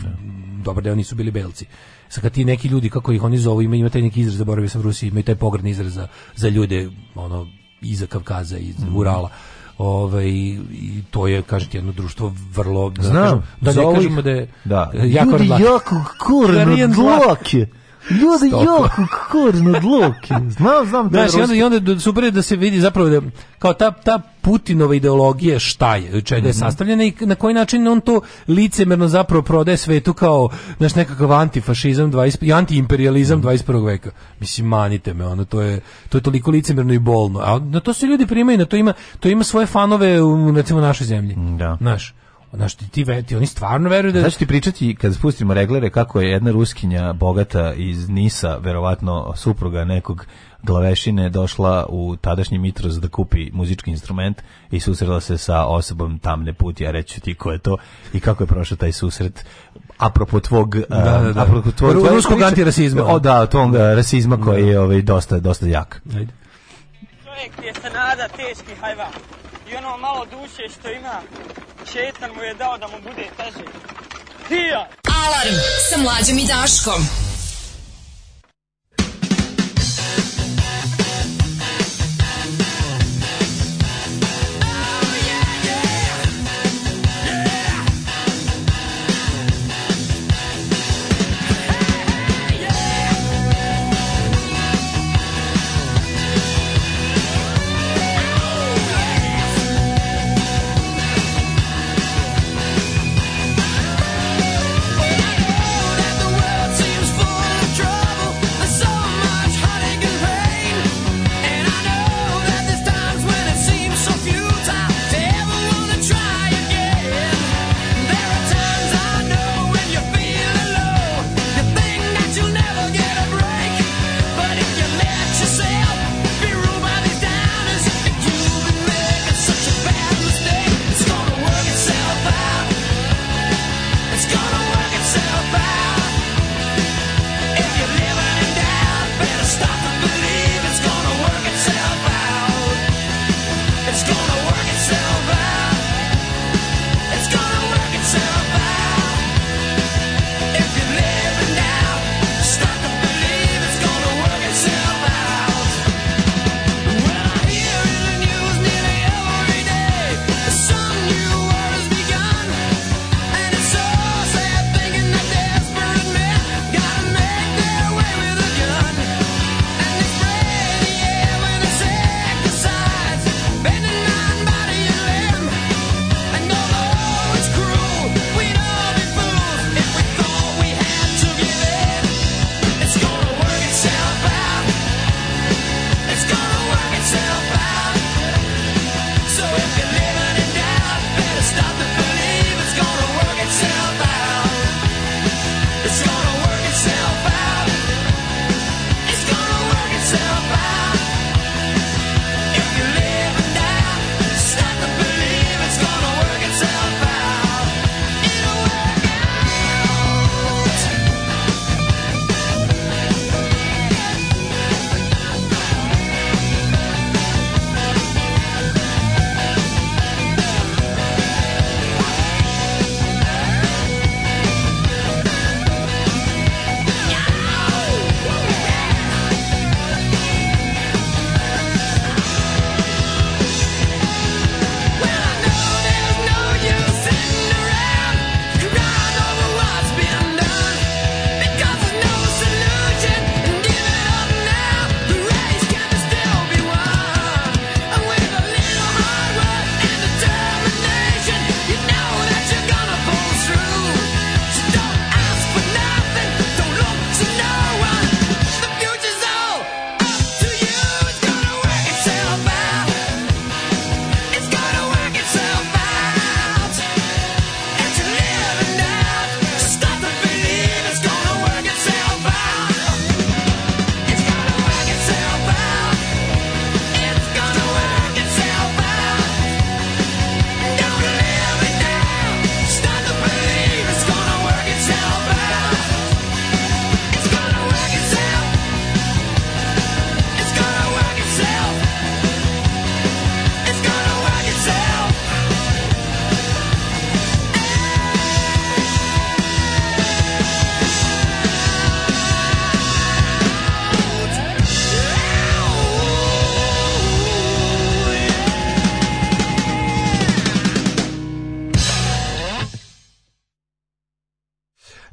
Speaker 12: dobar deo nisu bili belci. Sa kad ti neki ljudi kako ih oni zovu imaju ima taj neki izraz zaboravio sam Rusiji imaju taj pogrdni izraz za, za ljude ono iza Kavkaza iz mhm. Urala. Ove, ovaj, i to je kažete jedno društvo vrlo da Znam, kažem, da ne kažemo da je da. jako, jako kurno dlake Ljudi, joku, kurno, dloke. Znam, znam. Da Znaš, i onda, i onda super da se vidi zapravo da, kao ta, ta Putinova ideologija šta je, čega je mhm. sastavljena i na koji način on to licemerno zapravo prodaje svetu kao, znaš, nekakav antifašizam 20, i antiimperializam 21. Mhm. veka. Mislim, manite me, ono, to je, to je toliko licemerno i bolno. A na to se ljudi primaju, na to ima, to ima svoje fanove u, recimo, našoj zemlji. Da. Znaš, Znaš, ti, ti, ve, ti oni stvarno veruju da... Znaš ti pričati, kad spustimo reglere, kako je jedna ruskinja bogata iz Nisa, verovatno supruga nekog glavešine, došla u tadašnji Mitros da kupi muzički instrument i susrela se sa osobom tamne puti, a reći ti ko je to i kako je prošao taj susret apropo tvog da, da, da. apropo tvog ruskog antirasizma. O da, tog da. rasizma koji da. je ovaj dosta dosta jak. Ajde čovjek je se nada teški hajvan. I ono malo duše što ima, šetan mu je dao da mu bude teže. Hija! Alarm sa mlađom i Daškom.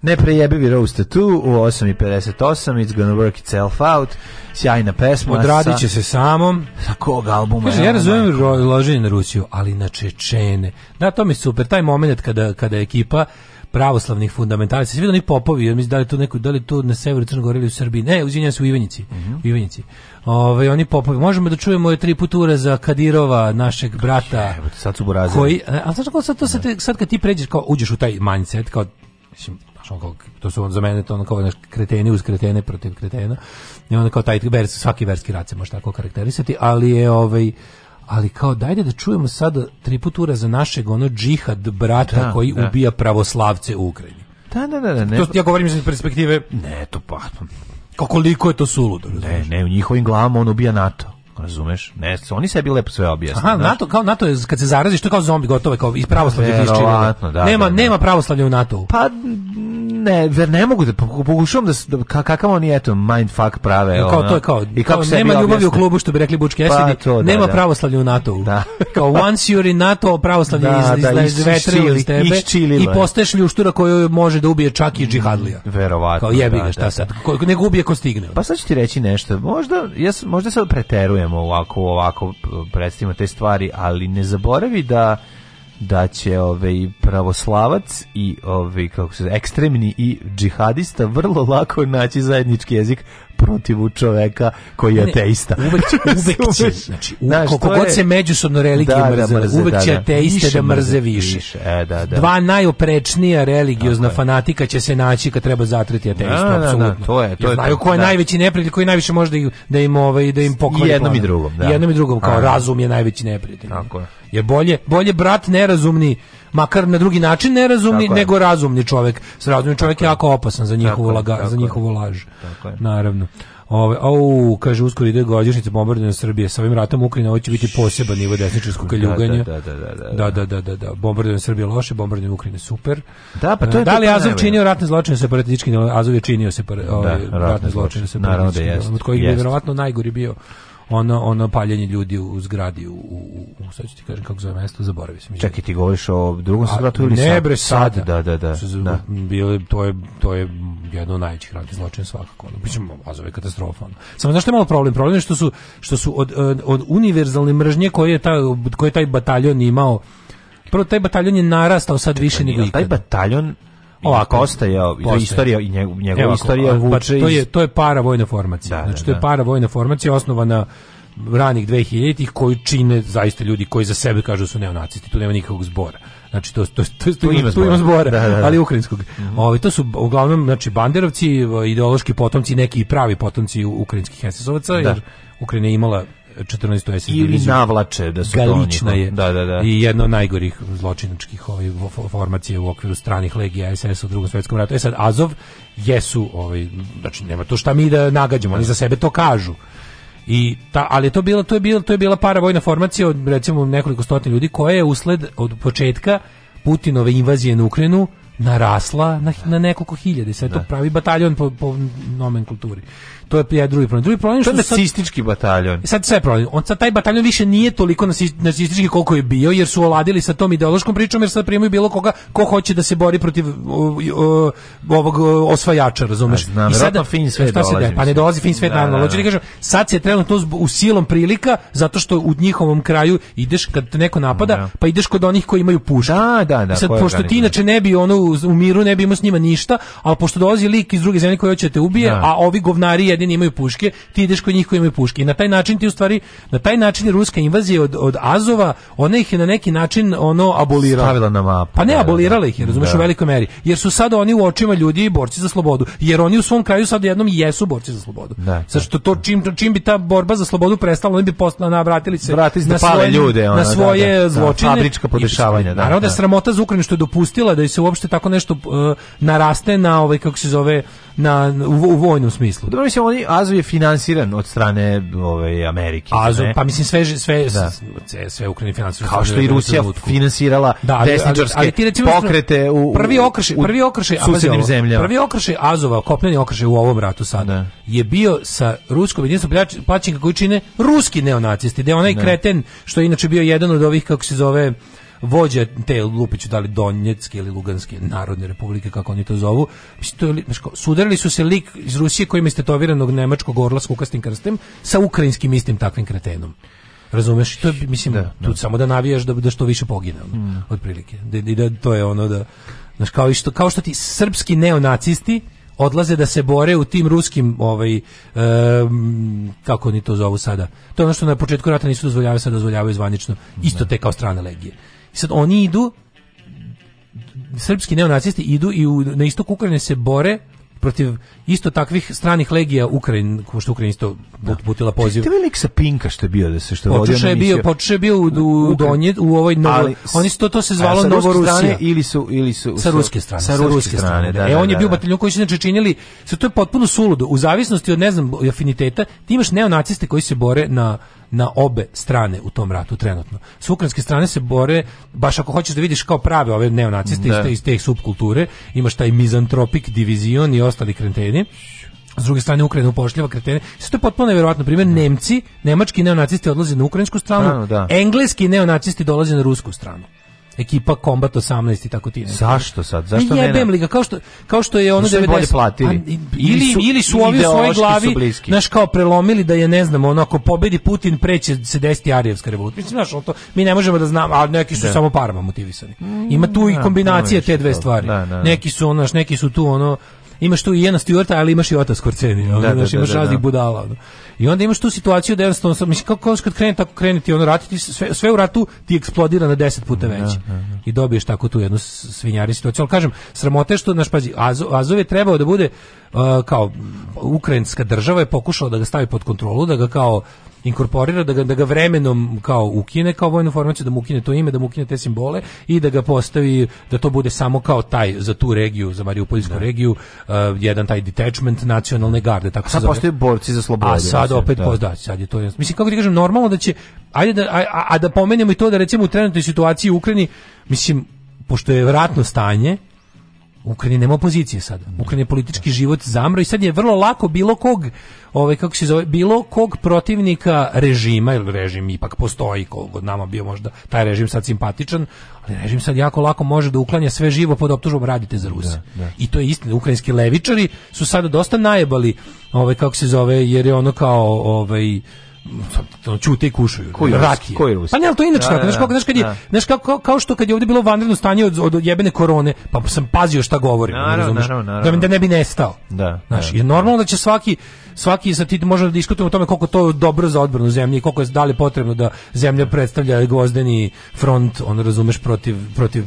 Speaker 12: Neprejebivi Roast tu u 8.58, It's Gonna Work Itself Out, sjajna pesma. Odradit
Speaker 11: će sa, se samom.
Speaker 12: Sa kog albuma?
Speaker 11: Kaže, ja razumijem loženje na Rusiju, ali na Čečene. Da, to mi super, taj moment kada, kada ekipa pravoslavnih fundamentalista, svi onih popovi, mislim da li to neko, da li tu na severu Crne Gore ili u Srbiji. Ne, izvinjavam su u Ivanjici. Mm -hmm. U Ivanjici. Ove, ovaj, oni popovi. Možemo da čujemo je tri putura za Kadirova, našeg brata. Jebate,
Speaker 12: sad su burazili.
Speaker 11: Koji, a, a sad, sad, to sad, sad kad ti pređeš, kao uđeš u taj mindset, kao, mislim, Kao, to su on za mene to kao naš kreteni uz kretene protiv kretena. I onda kao taj vers, svaki verski rad se može tako karakterisati, ali je ovaj ali kao dajde da čujemo sada tri putura za našeg ono džihad brata da, koji da. ubija pravoslavce u Ukrajini.
Speaker 12: Da, da, da, da ne. To ja govorim
Speaker 11: iz perspektive ne, to pa koliko je to suludo. Ne,
Speaker 12: ne, u njihovim glavama on ubija NATO. Razumeš? Ne, oni sebi lepo sve objasne.
Speaker 11: Aha, NATO, kao NATO je, kad se zaraziš, to kao zombi, gotovo je, kao iz pravoslavlja da Verovatno, da, nema, da, da. nema pravoslavlja u NATO-u.
Speaker 12: Pa, ne, ver ne mogu da pokušavam da, da kakav oni eto mindfuck prave
Speaker 11: e, kao ono, to je kao i
Speaker 12: kako
Speaker 11: se nema ljubavi u klubu što bi rekli bučki esidi pa, to, da, nema da, pravoslavlja u NATO-u da. kao once you're in NATO pravoslavlje da, iz, da, iz, iz, vetre iz tebe i postaješ ljuštura koju može da ubije čak i džihadlija
Speaker 12: verovatno
Speaker 11: kao jebi
Speaker 12: ga da,
Speaker 11: šta sad ko, nego ubije ko stigne
Speaker 12: pa sad ću ti reći nešto možda ja možda sad preterujem radujemo ovako ovako predstavimo te stvari, ali ne zaboravi da da će ovaj pravoslavac i ovaj kako se ekstremni i džihadista vrlo lako naći zajednički jezik protiv čoveka koji je ateista.
Speaker 11: Uvek će, uvek će. Znači, u, Znaš, koliko god je... se međusobno religije da, da, mrze, da, mrze, uvek da, da. ateiste da mrze više. više. E, da, da. Dva najoprečnija religiozna okay. fanatika će se naći kad treba zatreti da, ateista, apsolutno. Da, da, To je, to je. Znaju ko je najveći neprijatelj, koji najviše može da im da im ovaj da im I Jednom i drugom, da. I Jednom
Speaker 12: i drugom
Speaker 11: kao razum je najveći neprijatelj. Tako je. Jer bolje, bolje brat nerazumni makar na drugi način nerazumni, tako nego je. razumni čovjek. S razumni čovjek je jako opasan za njihovu, tako laga, za njihovu laž. Naravno. Ove, au, kaže, uskoro ide godišnjica bombardovanja Srbije. Sa ovim ratom Ukrajina hoće biti poseban nivo desničarskog kaljuganja.
Speaker 12: Da da, da, da, da. Da, da,
Speaker 11: da, da. da, da. da. Srbije loše, bombardovanje Ukrajine super. Da, pa to je eh, da li Azov činio ratne zločine separatistički? Azov je činio se da, ovaj, ratne, ratne zločine
Speaker 12: separatistički.
Speaker 11: Od kojih je
Speaker 12: vjerovatno
Speaker 11: najgori bio ono ono paljenje ljudi u zgradi u u, u sad ću ti kažem kako zove mesto zaboravio sam. Čekaj ti
Speaker 12: govoriš o drugom svetskom ratu ili ne
Speaker 11: bre sad
Speaker 12: da da da.
Speaker 11: da. Bilo to je to je jedno od najvećih ratnih zločina svakako. Ono bićemo azove katastrofa. Ono. Samo znaš što je malo problem, problem je što su što su od, eh, od univerzalne mržnje koje je taj koji taj bataljon imao Prvo taj bataljon je narastao sad više nego
Speaker 12: Taj bataljon Ovako ostaje istorija i njegov, njegova Evo, istorija pa vuče pa, to je
Speaker 11: to je para vojna formacija. Da, da znači to je da. para vojna formacija osnovana ranih 2000-ih koji čine zaista ljudi koji za sebe kažu da su neonacisti. Tu nema nikakvog zbora. Znači to to to, to ima zbora, zbora da, da, da. ali ukrajinskog. Mm -hmm. Ovi ovaj, to su uglavnom znači banderovci, ideološki potomci, neki pravi potomci ukrajinskih SS-ovaca jer Ukrajina je imala
Speaker 12: 14. SSB
Speaker 11: ili
Speaker 12: navlače da su
Speaker 11: galična
Speaker 12: da.
Speaker 11: je
Speaker 12: da, da, da.
Speaker 11: i jedno od najgorih zločinačkih ovih ovaj, formacija u okviru stranih legija SS u drugom svetskom ratu. E sad Azov jesu ovaj znači nema to šta mi da nagađamo, oni za sebe to kažu. I ta, ali to bila to je bila to je bila paravojna formacija od recimo nekoliko stotina ljudi koja je usled od početka Putinove invazije na Ukrajinu narasla na, na nekoliko hiljade. sve to da. pravi bataljon po, po nomenklaturi to pa je ja drugi problem. Drugi problem to je
Speaker 12: nacistički bataljon.
Speaker 11: E, sad sve problem. On sad taj bataljon više nije toliko nacistički koliko je bio jer su oladili sa tom ideološkom pričom jer sad primaju bilo koga ko hoće da se bori protiv o, o, ovog osvajača, razumeš? Znam, I sad
Speaker 12: fin svet šta se da,
Speaker 11: pa ne
Speaker 12: dolazi fin svet
Speaker 11: da, naravno. Da, hoće da. kažem, sad se trenutno u silom prilika zato što u njihovom kraju ideš kad te neko napada, da. pa ideš kod onih koji imaju pušku. Da,
Speaker 12: da, da. I
Speaker 11: sad pošto
Speaker 12: ti inače
Speaker 11: ne bi ono u miru ne bi imao s njima ništa, al pošto dolazi lik iz druge zemlje koji hoće te ubije, da. a ovi govnari jedini imaju puške, ti ideš kod njih koji imaju puške. I na taj način ti u stvari, na taj način je ruska invazija od, od Azova, ona ih je na neki način ono
Speaker 12: abolirala. Stavila na mapu.
Speaker 11: Pa ne, da, da, abolirala da. ih je, razumeš, da. u velikoj meri. Jer su sad oni u očima ljudi borci za slobodu. Jer oni u svom kraju sad jednom jesu borci za slobodu. Da, Zašto to čim, čim bi ta borba za slobodu prestala, oni bi postala, vratili se Vrati
Speaker 12: na
Speaker 11: svoje,
Speaker 12: ljude,
Speaker 11: ona, na svoje da, da, zločine.
Speaker 12: fabrička podešavanja.
Speaker 11: Da, naravno da, je sramota za Ukrajinu što je dopustila da se uopšte tako nešto uh, naraste na ovaj, kako se zove, na u, u vojnom smislu.
Speaker 12: Dobro
Speaker 11: mislim
Speaker 12: oni Azov je finansiran od strane ove Amerike. Azov,
Speaker 11: pa mislim sve sve da. sve, sve Ukrajina finansira
Speaker 12: kao što
Speaker 11: i
Speaker 12: Rusija finansirala da, ali, desničarske ali, ali, recimo, pokrete u
Speaker 11: prvi
Speaker 12: okršaj,
Speaker 11: prvi okršaj susednim zemljama. Prvi okršaj Azova, kopneni okršaj u ovom ratu sada da. ne. je bio sa ruskom jedinstvom plaćenja kako čine ruski neonacisti, da onaj ne. kreten što je inače bio jedan od ovih kako se zove vođe te Lupiću, dali li Donjecke ili Luganske narodne republike, kako oni to zovu. Mislim, to je, sudarili su se lik iz Rusije kojim ima istetoviranog nemačkog orla s kukastim krstem sa ukrajinskim istim takvim kretenom. Razumeš? To je, mislim, da, tu da. samo da navijaš da, da što više pogine, ono, mm. otprilike. Da, da, to je ono da... Znaš, kao, što, kao što ti srpski neonacisti odlaze da se bore u tim ruskim ovaj um, kako oni to zovu sada. To je ono što na početku rata nisu dozvoljavaju, sad dozvoljavaju zvanično. Isto da. te kao strane legije. I sad oni idu srpski neonacisti idu i u, na istok Ukrajine se bore protiv isto takvih stranih legija Ukrajin, što Ukrajina isto
Speaker 12: da.
Speaker 11: putila poziv.
Speaker 12: Ti mi
Speaker 11: lik sa
Speaker 12: Pinka što je bio da se što vodio
Speaker 11: je bio, počeo je bio u, u Donje, u ovoj novo, ali, oni su to, to se zvalo Novorusija.
Speaker 12: Ili su, ili su,
Speaker 11: sa
Speaker 12: ruske
Speaker 11: strane.
Speaker 12: Sa
Speaker 11: ruske strane, strane da, e, da, da, E, on je da, bio da. bataljon koji su inače činili, sve to je potpuno suludo, u zavisnosti od, ne znam, afiniteta, ti imaš neonaciste koji se bore na na obe strane u tom ratu trenutno. S ukrajinske strane se bore, baš ako hoćeš da vidiš kao prave ove neonaciste da. iz, te, iz te subkulture, imaš taj mizantropik divizion i ostali krenteni, s druge strane Ukrajina upošljava kretene. Sve to je potpuno nevjerojatno. Primjer, mm. Nemci, nemački neonacisti odlaze na ukrajinsku stranu, Strano, da. engleski neonacisti dolaze na rusku stranu ekipa Combat 18 i tako ti.
Speaker 12: Zašto sad? Zašto ne? Jebem da-
Speaker 11: li ga kao što kao što je ono Zašto 90
Speaker 12: a,
Speaker 11: ili su,
Speaker 12: ili su
Speaker 11: ovi u svojoj
Speaker 12: glavi znaš
Speaker 11: kao prelomili da je ne znam ono ako pobedi Putin preće se desiti arijevska revolucija. Mislim znaš to mi ne možemo da znamo, a neki su da. samo parama motivisani. Ima tu i da, kombinacije te dve stvari. Da, da, da, neki su ono, neki su tu ono imaš tu i Jena Stewarta, ali imaš i Ota Skorceni, ono, da, da, imaš da, raznih budala. Ono. I onda imaš tu situaciju da jednostavno, mislim, kako kad krene tako krenuti, ono ratiti, sve, sve u ratu ti eksplodira na deset puta da, veće. Da, da. I dobiješ tako tu jednu svinjari situaciju. Ali kažem, sramote što, naš, pazi, Azov, Azov je trebao da bude, uh, kao, ukrajinska država je pokušala da ga stavi pod kontrolu, da ga kao inkorporira, da ga, da ga vremenom kao ukine kao vojnu formaciju, da mu ukine to ime, da mu ukine te simbole i da ga postavi, da to bude samo kao taj za tu regiju, za Mariupoljsku da. regiju, uh, jedan taj detachment nacionalne garde, tako se zove.
Speaker 12: Sad postaju borci za slobodu. A
Speaker 11: sad opet, da. Pozda, sad je to, mislim, kako ti kažem, normalno da će, ajde da, a, a da pomenemo i to da recimo u trenutnoj situaciji u Ukrajini, mislim, pošto je vratno stanje, Ukrajini nema opozicije sad. Da. Ukrajini politički život zamro i sad je vrlo lako bilo kog, ovaj kako se zove, bilo kog protivnika režima, ili režim ipak postoji, kog od nama bio možda taj režim sad simpatičan, ali režim sad jako lako može da uklanja sve živo pod optužbom radite za Rusiju. Da, da. I to je istina, ukrajinski levičari su sada dosta najebali, ovaj kako se zove, jer je ono kao ovaj to čute i kušuju. Koji rakije.
Speaker 12: Koji rus
Speaker 11: Pa
Speaker 12: ne, ali to inače da, tako, da,
Speaker 11: znaš kako, da. kad je, znaš kako, kao što kad je ovde bilo vanredno stanje od, od jebene korone, pa sam pazio šta govorim, naravno, naravno, naravno. da ne bi nestao. Da. Znaš, je normalno da će svaki svaki sa ti možemo da diskutujemo o tome koliko to je dobro za odbranu zemlje i koliko je da potrebno da zemlja predstavlja gvozdeni front, on razumeš protiv protiv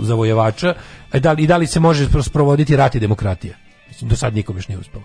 Speaker 11: zavojevača, i da li, i da li se može sprovoditi rat i demokratija. Mislim, do sad nikom još nije uspelo.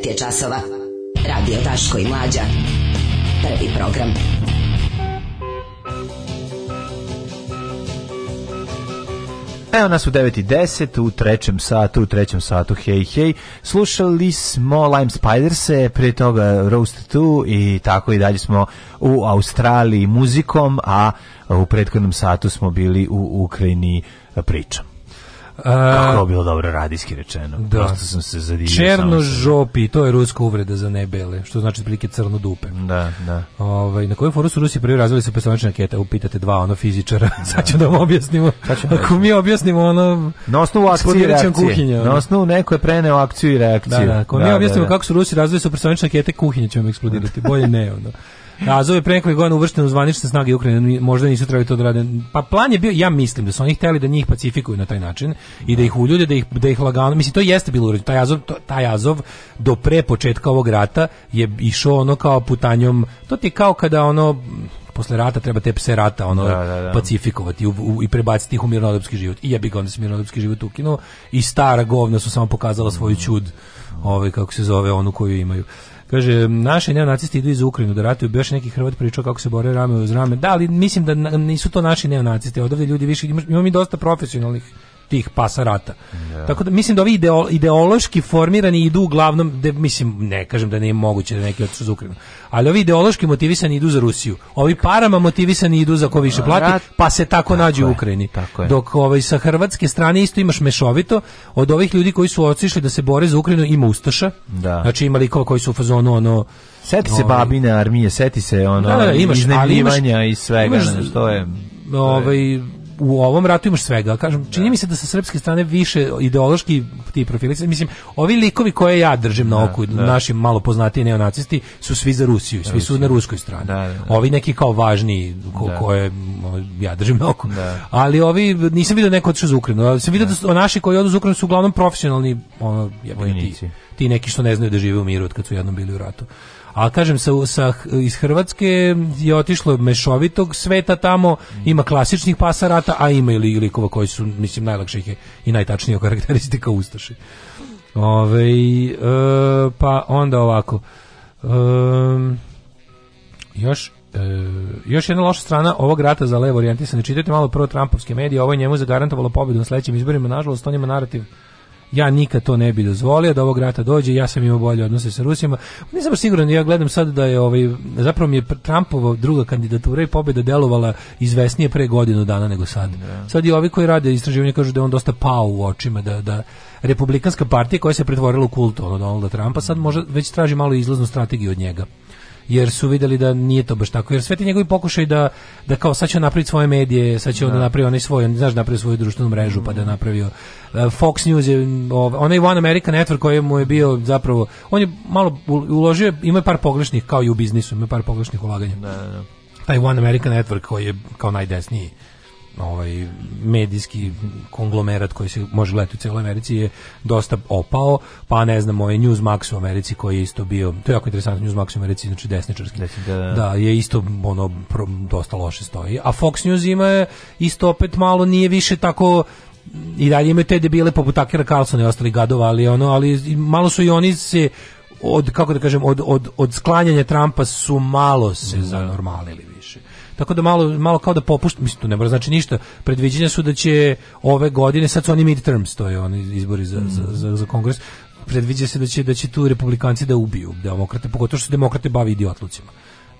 Speaker 12: 9 je časova. Radio Taško i Mlađa. Prvi program. Evo nas u 9.10, u trećem satu, u trećem satu, hej, hej. Slušali smo Lime Spiders-e, prije toga Roast 2 i tako i dalje smo u Australiji muzikom, a u prethodnom satu smo bili u Ukrajini pričom. Kako je bilo dobro radijski rečeno.
Speaker 11: Da. Prosto sam se zadivio. Černo žopi, to je ruska uvreda za nebele, što znači prilike crno dupe.
Speaker 12: Da, da. Ovaj,
Speaker 11: na koju foru su Rusi prvi razvili su pesonične rakete? Upitate dva ono fizičara. Da. Sad ću da vam objasnimo. Da Ako mi objasnimo ono...
Speaker 12: Na osnovu akcije i reakcije. Kuhinja,
Speaker 11: Na osnovu neko je preneo akciju i reakciju. Da, da. Ako da, mi da, objasnimo da, da. kako su Rusi razvili su pesonične rakete, kuhinja će vam eksplodirati. Bolje ne, ono. Azov je pre nekoliko godina uvršten u zvanične snage Ukrajine, možda nisu trebali to da rade. Pa plan je bio, ja mislim da su oni hteli da njih pacifikuju na taj način i da ih uljude, da ih, da ih lagano, mislim to jeste bilo urađeno, taj Azov, to, taj Azov do pre početka ovog rata je išao ono kao putanjom, to ti je kao kada ono, posle rata treba te pse rata ono da, da, da. pacifikovati u, u, i prebaciti ih u mirnodopski život. I ja bih ga onda se mirnodopski život ukinuo i stara govna su samo pokazala svoj čud, mm. ovaj kako se zove onu koju imaju. Kaže, naši neonacisti idu iz Ukrajinu da ratuju, još neki Hrvat pričao kako se bore rame uz rame. Da, ali mislim da nisu to naši neonacisti, odavde ljudi više, imamo mi dosta profesionalnih tih pasa rata. Yeah. Da. Tako da mislim da ovi ideo, ideološki formirani idu uglavnom, de, da, mislim, ne kažem da nije moguće da neki otišu za Ukrajinu, ali ovi ideološki motivisani idu za Rusiju, ovi parama motivisani idu za ko više plati, Rat. pa se tako, tako nađu je, u Ukrajini. Tako je. Dok ovaj, sa hrvatske strane isto imaš mešovito, od ovih ljudi koji su otišli da se bore za Ukrajinu ima Ustaša, da. znači ima ko koji su u fazonu ono,
Speaker 12: Seti se ovaj, babine armije, seti se ono da, da, da imaš, ali imaš, i svega, imaš, ne, što je...
Speaker 11: Ovaj, u ovom ratu imaš svega. Kažem, čini da. mi se da sa srpske strane više ideološki ti profili, mislim, ovi likovi koje ja držim na da, oku, da, da. naši malo poznatiji neonacisti, su svi za Rusiju, svi su na ruskoj strani. Da, da, ovi neki kao važni ko, koje ja držim na oku. Ali ovi, nisam vidio neko odšao za Ukrajinu, ali sam vidio da su, naši koji odu za Ukrajinu su uglavnom profesionalni
Speaker 12: ono, jebeni,
Speaker 11: ti, ti neki što ne znaju da žive u miru od kad su jednom bili u ratu. A kažem sa, sa iz Hrvatske je otišlo mešovitog sveta tamo, ima klasičnih pasarata, a ima i likova koji su mislim najlakše i najtačnije karakteristika ustaši. Ove, e, pa onda ovako. E, još e, još jedna loša strana ovog rata za levo orijentisane. Čitajte malo prvo Trumpovske medije, ovo je njemu zagarantovalo pobjedu na sledećim izborima. Nažalost, on ima narativ ja nikad to ne bi dozvolio da ovog rata dođe, ja sam imao bolje odnose sa Rusima. Nisam baš siguran, ja gledam sad da je ovaj zapravo mi je Trumpova druga kandidatura i pobjeda delovala izvesnije pre godinu dana nego sad. Da. Sad i ovi koji rade istraživanje kažu da je on dosta pao u očima da da Republikanska partija koja se pretvorila u kult Donalda Trumpa sad može već traži malo izlaznu strategiju od njega jer su videli da nije to baš tako. Jer sve ti njegovi pokušaj da, da kao sad će napraviti svoje medije, sad će da. on da napraviti onaj svoj, on, znaš, napravi svoju društvenu mrežu, mm. pa da napravio e, Fox News je onaj One America Network koji mu je bio zapravo on je malo uložio ima par pogrešnih kao i u biznisu ima par pogrešnih ulaganja da, da, da. taj One America Network koji je kao najdesniji ovaj medijski konglomerat koji se može gledati u celoj Americi je dosta opao, pa ne znam, ovaj Newsmax u Americi koji je isto bio, to je jako interesantno, Newsmax u Americi, znači desničarski, da da, da, da. je isto ono pro, dosta loše stoji, a Fox News ima je isto opet malo nije više tako i dalje imaju te debile poput Takera Carlsona i ostali gadova, ali ono, ali malo su i oni se od kako da kažem od, od, od sklanjanja Trumpa su malo se da. zanormalili Tako da malo, malo kao da popušta, mislim, to ne mora znači ništa. Predviđenja su da će ove godine, sad su oni midterms, to je oni izbori za, za, za, za kongres, predviđa se da će, da će tu republikanci da ubiju demokrate, pogotovo što se demokrate bavi idiotlucima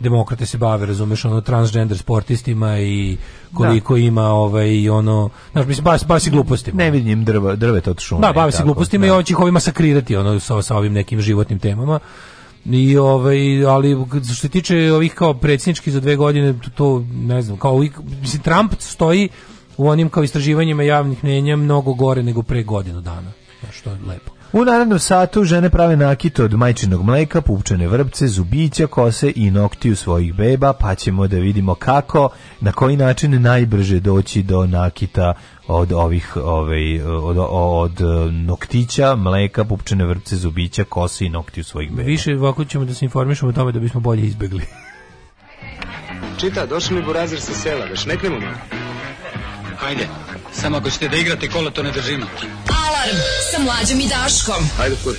Speaker 11: demokrate se bave, razumeš, ono transgender sportistima i koliko da. ima ovaj i ono, znaš, mislim bavi, bavi se
Speaker 12: glupostima. Ne vidim drve drveto od šume.
Speaker 11: Da, bavi se glupostima da. i hoće ih ovima sakrirati ono sa, sa ovim nekim životnim temama. I ovaj, ali što se tiče ovih kao predsjednički za dve godine, to, to ne znam, kao mislim, Trump stoji u onim kao istraživanjima javnih mnjenja mnogo gore nego pre godinu dana, što je lepo.
Speaker 12: U narednom satu žene prave nakite od majčinog mleka, pupčane vrbce, zubića, kose i nokti u svojih beba, pa ćemo da vidimo kako, na koji način najbrže doći do nakita od ovih ovaj od, od, noktića, mleka, pupčane vrpce, zubića, kose i nokti u svojih beba.
Speaker 11: Više ovako ćemo da se informišemo o tome da bismo bolje izbegli. Čita, došli mi burazir sa sela, da šneknemo malo. Hajde, samo ako ćete da igrate kola, to ne držimo. Alarm sa mlađom i Daškom. Hajde, kuri.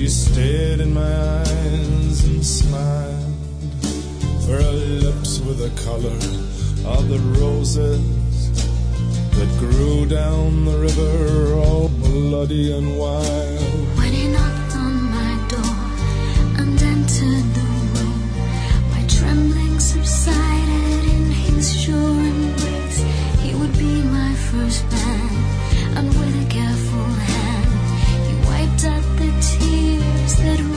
Speaker 11: She stared in my eyes and smiled, for her lips were the color of the roses that grew down the river, all bloody and wild. When he knocked on my door and entered the room, my trembling subsided in his sure embrace. He would be my first man. ser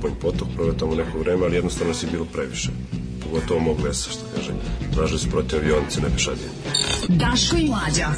Speaker 13: Bubanj potok, proveo tamo neko vreme, ali jednostavno si bilo previše. Pogotovo mog lesa, što kaže. Tražili da su protiv avionice, ne pešadije. Daško i Mlađa.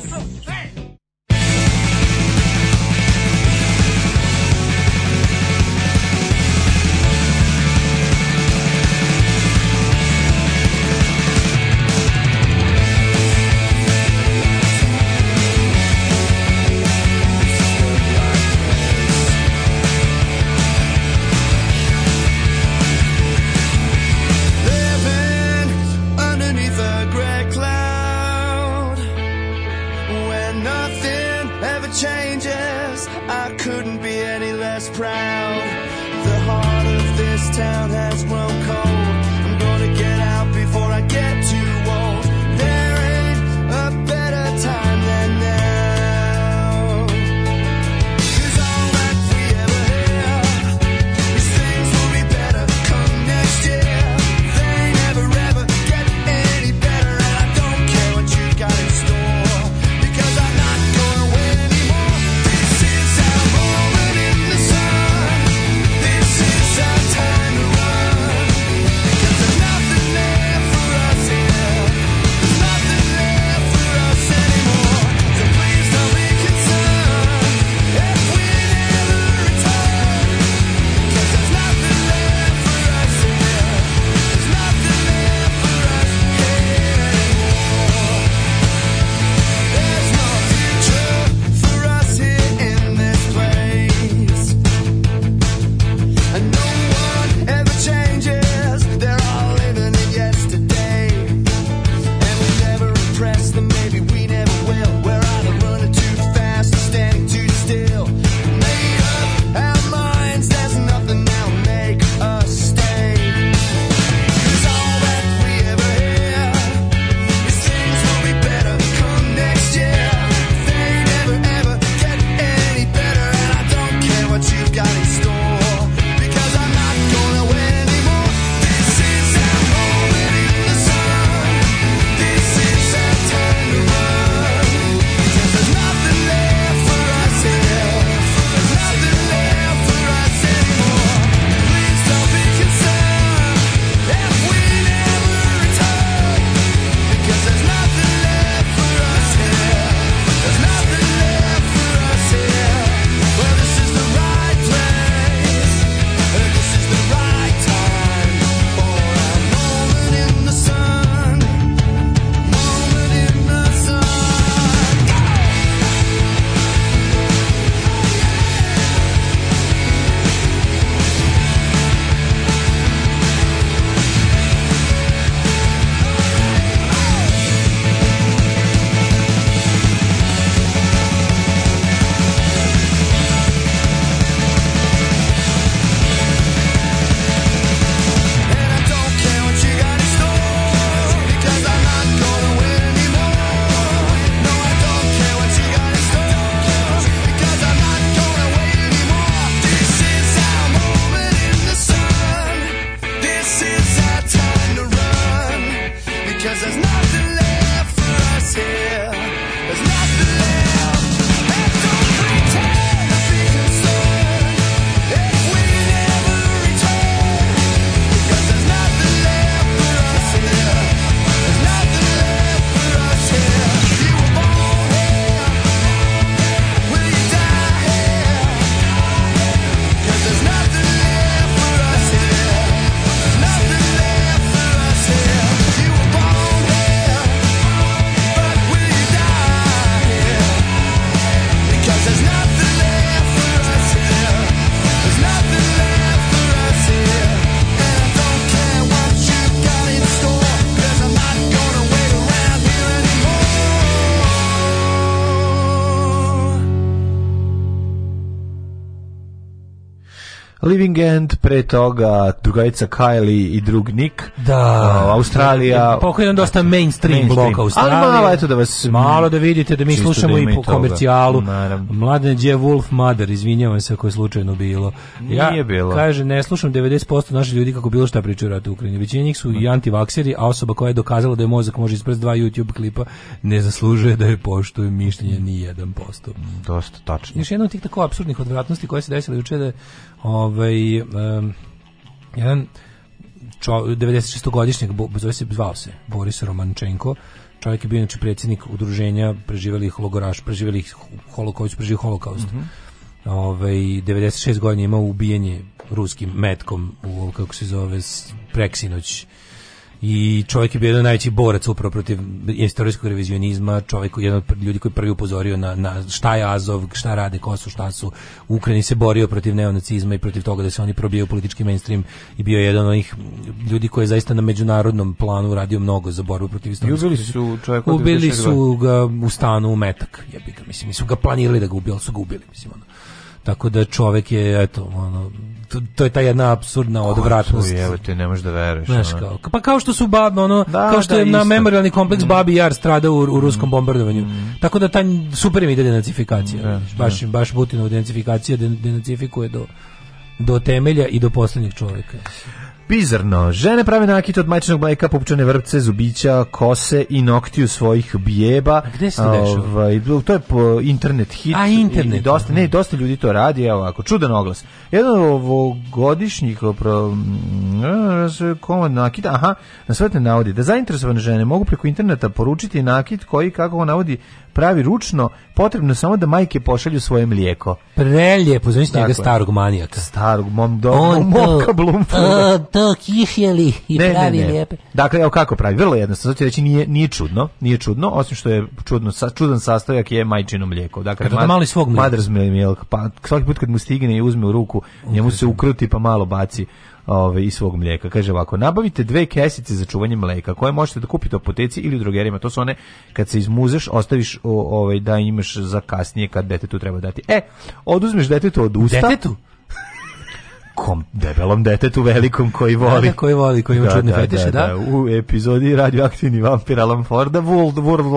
Speaker 12: Living End, pre toga drugajica Kylie i drug Nick.
Speaker 11: Da. Uh,
Speaker 12: Australija.
Speaker 11: Da, da, da.
Speaker 12: Pokojno
Speaker 11: dosta mainstream, mainstream. blok Australija. Ali malo, eto da vas... Malo da vidite da mi slušamo da i po komercijalu. Naravno. Mladen Đe Wolf Mother, izvinjavam se ako je slučajno bilo.
Speaker 12: Ja, Nije bilo.
Speaker 11: Kaže, ne slušam 90% naših ljudi kako bilo šta pričaju ratu u Ukrajini. Većina njih su i antivakseri, a osoba koja je dokazala da je mozak može ispred dva YouTube klipa ne zaslužuje da je poštuje mišljenje ni 1%. Dosta
Speaker 12: tačno.
Speaker 11: Još
Speaker 12: jedna
Speaker 11: od tih tako absurdnih odvratnosti koja se desila juče da ovaj um, jedan 96 godišnjeg bo, zove se, zvao se Boris Romančenko, čovjek je bio inače predsjednik udruženja preživelih logoraš, preživelih holokaust, preživio holokaust. Mm -hmm. Ove, 96 godina ima ubijenje ruskim metkom u, kako se zove, preksinoć i čovjek je bio jedan najveći borac upravo protiv istorijskog revizionizma, čovjek jedan od ljudi koji prvi upozorio na, na šta je Azov, šta rade, ko su, šta su. U Ukrajini se borio protiv neonacizma i protiv toga da se oni probijaju u politički mainstream i bio je jedan od onih ljudi koji je zaista na međunarodnom planu radio mnogo za borbu protiv istorijskog Ubili
Speaker 12: su čovjeka Ubili
Speaker 11: su ga u stanu u metak, jebi ga, mislim, nisu ga planirali da ga ubili, ali su ga ubili, mislim, ono. Tako da čovjek je, eto, ono, to, to je ta jedna apsurdna odvratnost. Evo
Speaker 12: te ne možeš da veruješ. Znaš, kao,
Speaker 11: pa kao što su babi, ono, da, kao što da, je isto. na memorialni kompleks mm. Babi Jar stradao u, u ruskom mm. bombardovanju. Mm. Tako da ta super im ide denacifikacija. Da, da. baš, da. baš Putinova denacifikacija denacifikuje do, do temelja i do poslednjeg čovjeka.
Speaker 12: Bizarno. Žene prave nakit od majčinog mleka, pupčane vrpce, zubića, kose i noktiju svojih bijeba.
Speaker 11: Gde se dešava? Ovaj,
Speaker 12: to je po internet hit. A, internet. I, dosta, da. ne, dosta ljudi to radi, evo ovako, čudan oglas. Jedan ovogodišnjih pro, mm, komad nakita, aha, na svetne navodi, da zainteresovane žene mogu preko interneta poručiti nakit koji, kako on navodi, pravi ručno, potrebno samo da majke pošalju svoje mlijeko.
Speaker 11: Preljepo, znači njega starog manijaka.
Speaker 12: Starog, mom, do, on moka to,
Speaker 11: to kifjeli i ne, pravi ne, ne. lijepe.
Speaker 12: Dakle, evo kako pravi, vrlo jednostavno, zato reći nije, nije čudno, nije čudno, osim što je čudno, sa, čudan sastojak je majčino mlijeko. Dakle,
Speaker 11: kad mali svog mlijeka. Mother's milk,
Speaker 12: pa svaki put kad mu stigne i uzme u ruku, njemu se ukruti pa malo baci ove, ovaj, i svog mlijeka. Kaže ovako, nabavite dve kesice za čuvanje mlijeka koje možete da kupite u apoteci ili u drogerima. To su one kad se izmuzeš, ostaviš o, ovaj, da imaš za kasnije kad detetu treba dati. E, oduzmeš detetu od usta.
Speaker 11: Detetu?
Speaker 12: kom debelom detetu velikom koji da, voli.
Speaker 11: Da, koji voli, koji ima da, čudne da, fetiše, da, da. da
Speaker 12: u epizodi radioaktivni vampir Alan Forda, Wurld,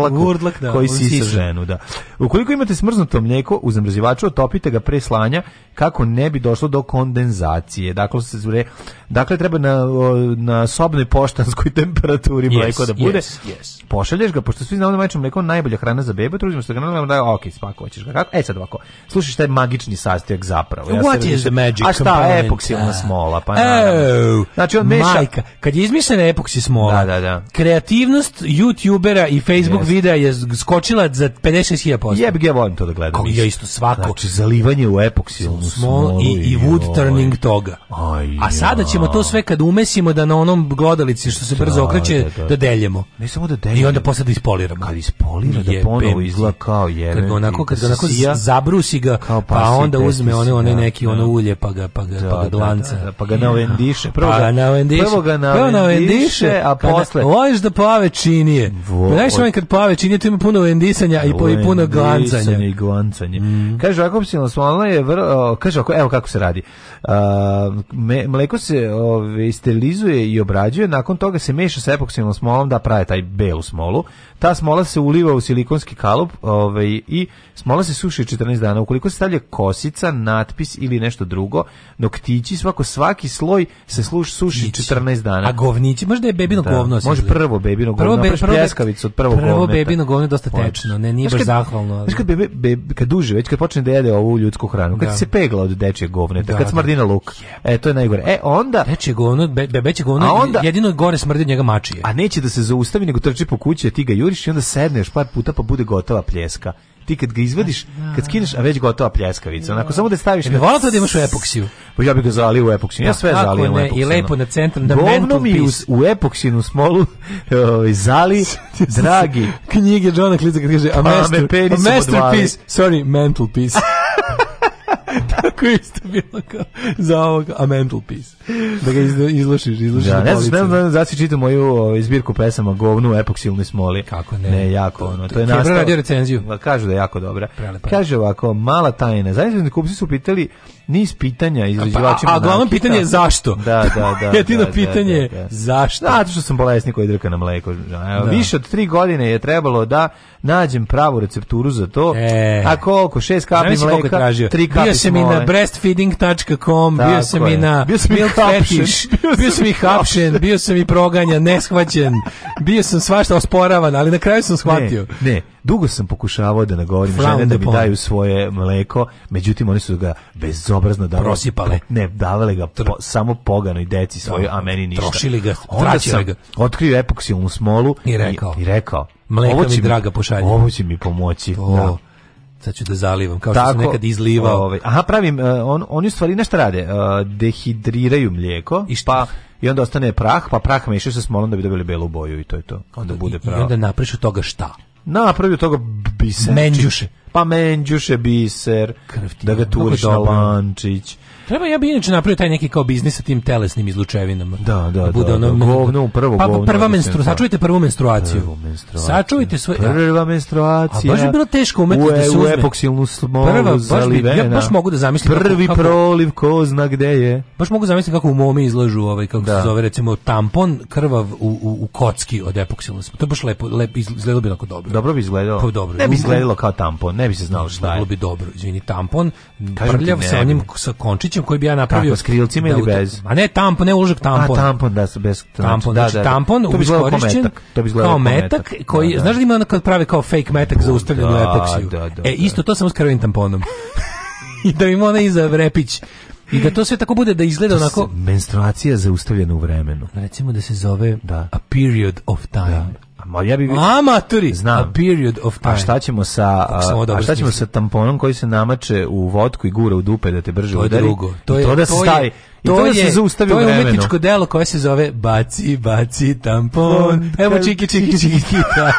Speaker 12: Wurlak, da, koji sisa ženu, da. Ukoliko imate smrznuto mlijeko u zamrzivaču, otopite ga pre slanja kako ne bi došlo do kondenzacije. Dakle, se zure, dakle treba na, na sobnoj poštanskoj temperaturi yes, mlijeko da bude. Yes, yes. Pošalješ ga, pošto svi znamo da majčino mlijeko najbolja hrana za bebe, trudimo se da ga da, ok, spakovaćeš ga kako. E sad ovako, slušaj šta je magični sastojak zapravo. Ja What
Speaker 11: is the magic a šta,
Speaker 12: e, epoksilna smola,
Speaker 11: pa naravno. Znači on meša. Majka, kad je izmišljena epoksi smola, da, da, da. kreativnost youtubera i Facebook yes. videa je skočila za 56.000%. Jebi
Speaker 12: ga, volim to da gledam. Kao ja
Speaker 11: isto svako. Znači,
Speaker 12: zalivanje u epoksilnu smolu
Speaker 11: i, i wood turning toga. Aj, A sada ćemo to sve kad umesimo da na onom glodalici što se brzo okreće, da deljemo. Ne samo da deljemo. I onda posle da ispoliramo.
Speaker 12: Kad ispolira, da ponovo izgleda kao jebe.
Speaker 11: Kad onako, kad da onako zabrusi ga, pa onda uzme one, one da, neki da. ono ulje, pa ga, pa ga, pa pa ga glanca.
Speaker 12: Da, da, pa ga navendiše.
Speaker 11: Prvo pa ga navendiše. Prvo
Speaker 12: ga navendiše, a posle...
Speaker 11: Lojiš da plave činije. Znaš ovaj kad plave činije, tu ima puno vendisanja i, po,
Speaker 12: i
Speaker 11: puno glancanja. i glancanje.
Speaker 12: Mm. Kaže, ako opsilosmalna je vrlo... Kaže, ako, evo kako se radi. Uh, mleko se ove, sterilizuje i obrađuje, nakon toga se meša sa epoksilnom smolom da prave taj belu smolu. Ta smola se uliva u silikonski kalup ovaj, i smola se suši 14 dana. Ukoliko se stavlja kosica, natpis ili nešto drugo, dok listići, svako svaki sloj se sluš suši Ići. 14 dana.
Speaker 11: A govnići, možda je bebino da. govno.
Speaker 12: Može prvo bebino govno, prvo, prvo pljeskavicu od prvog govneta.
Speaker 11: Prvo bebino govno je dosta tečno, ne, nije
Speaker 12: baš
Speaker 11: zahvalno.
Speaker 12: Ali... kad, bebe, bebe, kad duže, već kad počne da jede ovu ljudsku hranu, kad da. se pegla od dečje govneta, da, kad da. smrdina luk, e, to je najgore. E, onda...
Speaker 11: Dečje govno, be, bebeće govno, onda, jedino gore smrdi od njega mačije.
Speaker 12: A neće da se zaustavi, nego trči po kući, ti ga juriš i onda sedneš par puta pa bude gotova pljeska ti kad ga izvadiš, da, da. kad skineš, a već gotova pljeskavica. Onako da. samo da staviš
Speaker 11: na. Volite da imaš u epoksiju.
Speaker 12: Pa ja bih ga zalio u epoksiju. Ja pa sve zalijem u
Speaker 11: epoksiju. I lepo na centar da mental mi u,
Speaker 12: u epoksinu smolu ovaj, zali dragi
Speaker 11: knjige Johna Kliza kaže a pa masterpiece, sorry, mental piece. Tako isto bilo kao za ovog a mental piece.
Speaker 12: Da ga izlo, izlošiš, izlošiš. Da, ne znam, ne znam, da čitam moju izbirku ovaj, pesama Govnu epoksilni smoli.
Speaker 11: Kako ne?
Speaker 12: Ne, jako ono. To je nastalo. radio
Speaker 11: recenziju.
Speaker 12: Kažu da je jako dobra.
Speaker 11: Prelepa.
Speaker 12: Kaže ovako, mala tajna. Zaista kupci su pitali niz pitanja izrađivačima.
Speaker 11: A, a glavno pitanje je zašto?
Speaker 12: Da, da, da.
Speaker 11: Jedino
Speaker 12: da, da,
Speaker 11: pitanje
Speaker 12: da,
Speaker 11: da, zašto?
Speaker 12: Zato što sam bolesnik koji drka na mleko. Evo, da. Više od tri godine je trebalo da nađem pravu recepturu za to.
Speaker 11: E,
Speaker 12: a koliko? Šest kapi mleka, tražio. tri kapi Bio
Speaker 11: sam i na breastfeeding.com, bio sam i na
Speaker 12: bio sam i fetish,
Speaker 11: bio sam i hapšen, bio sam i proganjan, neshvaćen, bio sam svašta osporavan, ali na kraju sam shvatio. Ne,
Speaker 12: ne dugo sam pokušavao da nagovorim žene da mi daju svoje mleko, međutim oni su ga bezobrazno
Speaker 11: davali. Prosipale.
Speaker 12: Ne, davale ga po, samo poganoj deci da. svojoj, a meni ništa.
Speaker 11: Trošili ga, Onda ga.
Speaker 12: otkrio epoksilnu smolu
Speaker 11: i rekao,
Speaker 12: i, i rekao
Speaker 11: mleka ovo mi draga pošalje.
Speaker 12: Ovo će mi pomoći.
Speaker 11: To. Da sad ću da zalivam, kao Tako, što sam nekad izlivao. Ovaj,
Speaker 12: aha, pravim, uh, on, oni u stvari nešto rade, uh, dehidriraju mlijeko, I pa i onda ostane prah, pa prah mešaju sa smolom da bi dobili belu boju i to je to. Onda,
Speaker 11: onda
Speaker 12: bude pravo. I onda
Speaker 11: naprišu toga šta?
Speaker 12: napravio toga biser.
Speaker 11: Menđuše.
Speaker 12: Pa menđuše biser,
Speaker 11: Krftina.
Speaker 12: da ga turi Dolančić. Da
Speaker 11: Treba ja bi inače napravio taj neki kao biznis sa tim telesnim izlučevinama.
Speaker 12: Da, da, da. Bude da, ono da, govno,
Speaker 11: prvo pa, govno. prva menstru, da. sačuvajte prvu menstruaciju.
Speaker 12: Prvu menstruaciju. Sačuvajte svoje. Prva menstruacija.
Speaker 11: A baš bi bilo teško umetno da e- se uzme.
Speaker 12: U epoksilnu smolu prva, baš bi, Ja
Speaker 11: baš mogu da zamislim.
Speaker 12: Prvi kako, proliv ko zna gde je.
Speaker 11: Baš mogu zamisliti kako u momi izlažu ovaj, kako da. se zove recimo tampon krvav u, u, u kocki od epoksilne smole. To je baš lepo, lepo izgledalo bi onako dobro.
Speaker 12: Dobro bi izgledalo. Pa
Speaker 11: dobro.
Speaker 12: Ne bi izgledalo kao tampon, ne bi se znalo šta je. Bilo bi
Speaker 11: dobro, izvini, tampon
Speaker 12: prljav sa
Speaker 11: onim sa končić kafićem koji bi ja napravio.
Speaker 12: Kako, s krilcima da ili bez?
Speaker 11: A ne tampon, ne užak
Speaker 12: tampon.
Speaker 11: A tampon,
Speaker 12: da, se bez
Speaker 11: tampon.
Speaker 12: Da, znači, da,
Speaker 11: da, tampon to bi
Speaker 12: iskorišćen to bi kao
Speaker 11: metak, koji, da, da. znaš da ima ono kad prave kao fake metak za da, ustavljenu
Speaker 12: da,
Speaker 11: epoksiju?
Speaker 12: Da, da,
Speaker 11: e, isto to samo s krvim tamponom. I da ima ona iza vrepić. I da to sve tako bude da izgleda to onako
Speaker 12: menstruacija zaustavljena u vremenu.
Speaker 11: Recimo da se zove da. a period of time. Da.
Speaker 12: Ma ja bi Amaturi.
Speaker 11: Znam.
Speaker 12: A period of
Speaker 11: time. A
Speaker 12: šta ćemo sa a, a šta ćemo sa tamponom koji se namače u votku i gura u dupe da te brže udari? To je
Speaker 11: drugo.
Speaker 12: To je to da se stavi. I to, to, da je, se to je umetničko
Speaker 11: delo koje se zove Baci, baci tampon. Evo čiki, čiki, čiki, čiki. Da.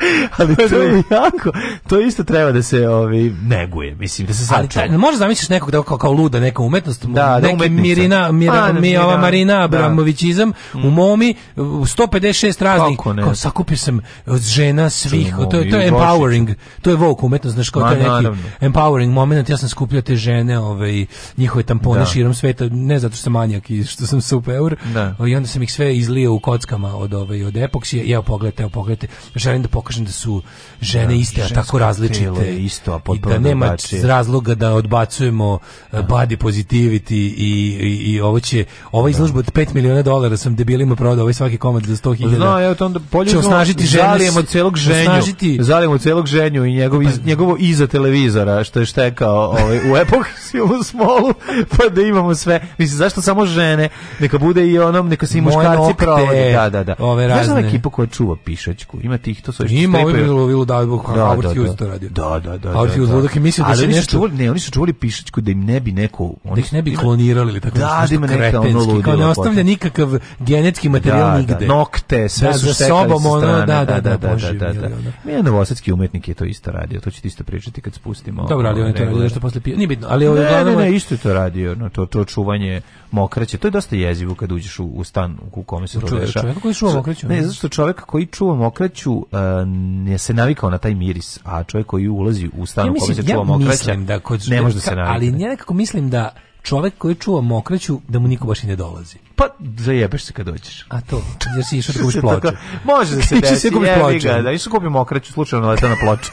Speaker 12: ali to je jako, to isto treba da se ovi neguje, mislim da se sačuva. Ali
Speaker 11: ne zamisliš nekog da kao, kao luda neka umetnost, da, da neki da Mirina, Mira, A, mi, ova Marina da. Abramovićizam mm. u momi 156 raznih.
Speaker 12: Kao sakupio sam e,
Speaker 11: žena svih, Čemo, to, je, to je empowering, to je woke umetnost, znači kao to neki naravno. empowering moment, ja sam skupljao te žene, ove ovaj, njihove tampone da. širom sveta, ne zato što sam manjak i što sam super, da. Ovaj, i onda sam ih sve izlio u kockama od ove ovaj, od epoksije, evo pogledajte, evo pogledajte, želim da pokažem pokažem da su žene da, iste, a tako različite. Isto, a I da nema razloga da odbacujemo e, da. body positivity i, i, i ovo će, ova da. izložba od 5 miliona dolara sam debilima prodao, ovaj svaki komad za
Speaker 12: 100 hiljada. Zna, ja to onda polje
Speaker 11: će osnažiti žene.
Speaker 12: Zalijemo celog ženju. Osnažiti... Zalijemo celog ženju i njegov, iz, pa- njegovo iza televizora, što je štekao ovaj, u u smolu, pa da imamo sve. Mislim, zašto samo žene? Neka bude i onom, neka se i muškarci provode. Da, da, da. Ove razne. Znaš ekipa koja čuva pišačku? Ima tih, to su još
Speaker 11: Ima ovaj bilo bilo
Speaker 12: da
Speaker 11: bog da, da. Da, da, Howard
Speaker 12: da,
Speaker 11: Hughes to radio.
Speaker 12: Da, da, da.
Speaker 11: Howard Hughes da, da. mislio da se nešto
Speaker 12: čuvali, ne, oni su čuvali pišićku da im ne bi neko, oni
Speaker 11: da ih ne bi klonirali ili tako
Speaker 12: da,
Speaker 11: nešto.
Speaker 12: Da, ima neka ono ludilo. Kao ne
Speaker 11: ostavlja nikakav genetski materijal da, nigde. Da,
Speaker 12: nokte, sve da, su
Speaker 11: štekali
Speaker 12: sobom, sa
Speaker 11: strane. Da, da, da,
Speaker 12: da,
Speaker 11: da,
Speaker 12: da, da. Mi novosadski umetnik je to isto radio, to će ti isto pričati kad spustimo.
Speaker 11: Dobro, ali on je to radio nešto posle pije. Nije bitno, ali
Speaker 12: ovaj Ne, ne, isto je to radio, no to to čuvanje mokraće. To je dosta jezivo kad uđeš u, u stan u kome
Speaker 11: se
Speaker 12: to dešava. Čovjek koji čuva mokraću. Ne, zašto čovjek koji čuva mokraću e, ne se navikao na taj miris, a čovjek koji ulazi u stan ja kome se čuva ja mokraća,
Speaker 11: da kod, ne može da se navika. Ali ja nekako mislim da čovjek koji čuva mokraću, da mu niko baš i ne dolazi.
Speaker 12: Pa zajebeš se kad dođeš.
Speaker 11: A to, jer si išao da kupiš ploče.
Speaker 12: Može da se desi, se da
Speaker 11: kupiš Da, išao da kupim mokraću, slučajno leta na ploče.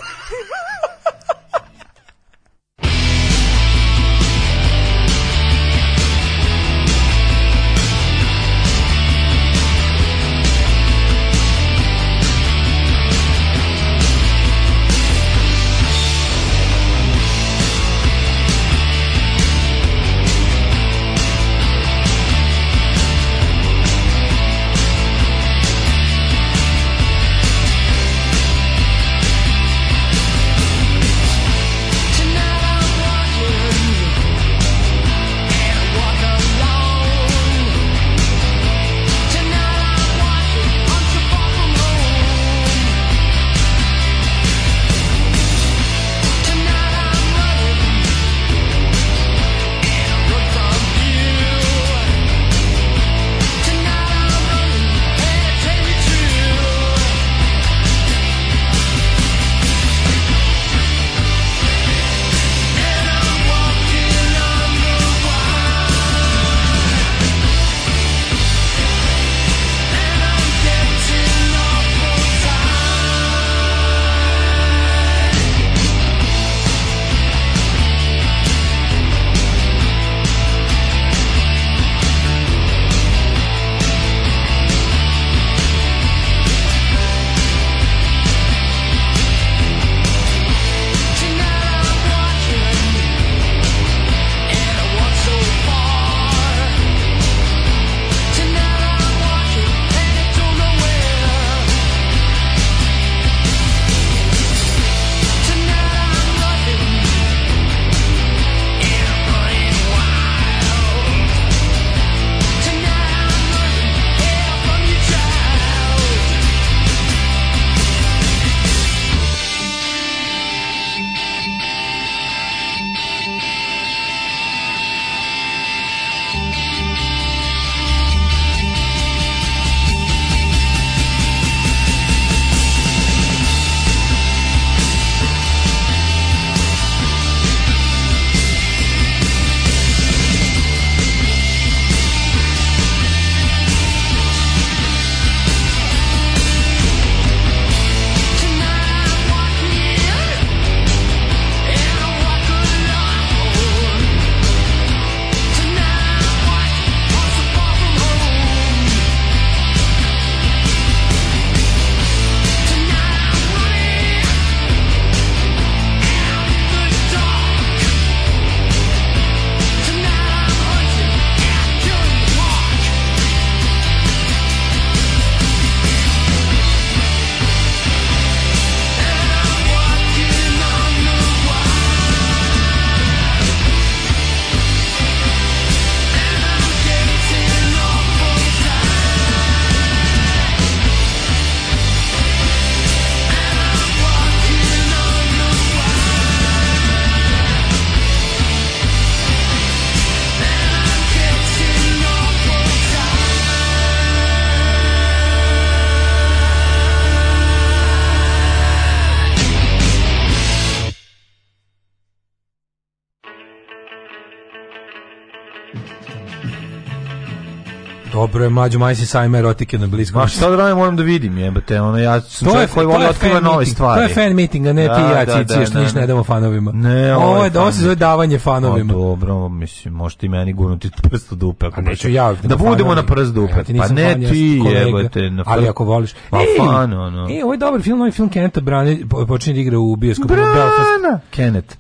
Speaker 11: zapravo je mlađu majsi sajma erotike na bliskom.
Speaker 12: Ma šta da radim, moram da vidim, jebate. Ono, ja sam čovjek je, koji voli otkriva nove stvari.
Speaker 11: To je fan meeting, a ne da, ti ja da, ciciješ, da, ništa ne damo fanovima.
Speaker 12: Ne, ovo, ovo je,
Speaker 11: ovo se zove davanje fanovima.
Speaker 12: O, pa dobro, mislim, možete i meni gurnuti prst u dupe. Ako a
Speaker 11: neću ja.
Speaker 12: Da budemo na prst dupe. Pa ne ti,
Speaker 11: jebate. Ali ako voliš. Pa fan, ono. E, ovo je dobar film, novi film Keneta Brane počinje da igra u bioskopu Belfast. Brana! Kenneth.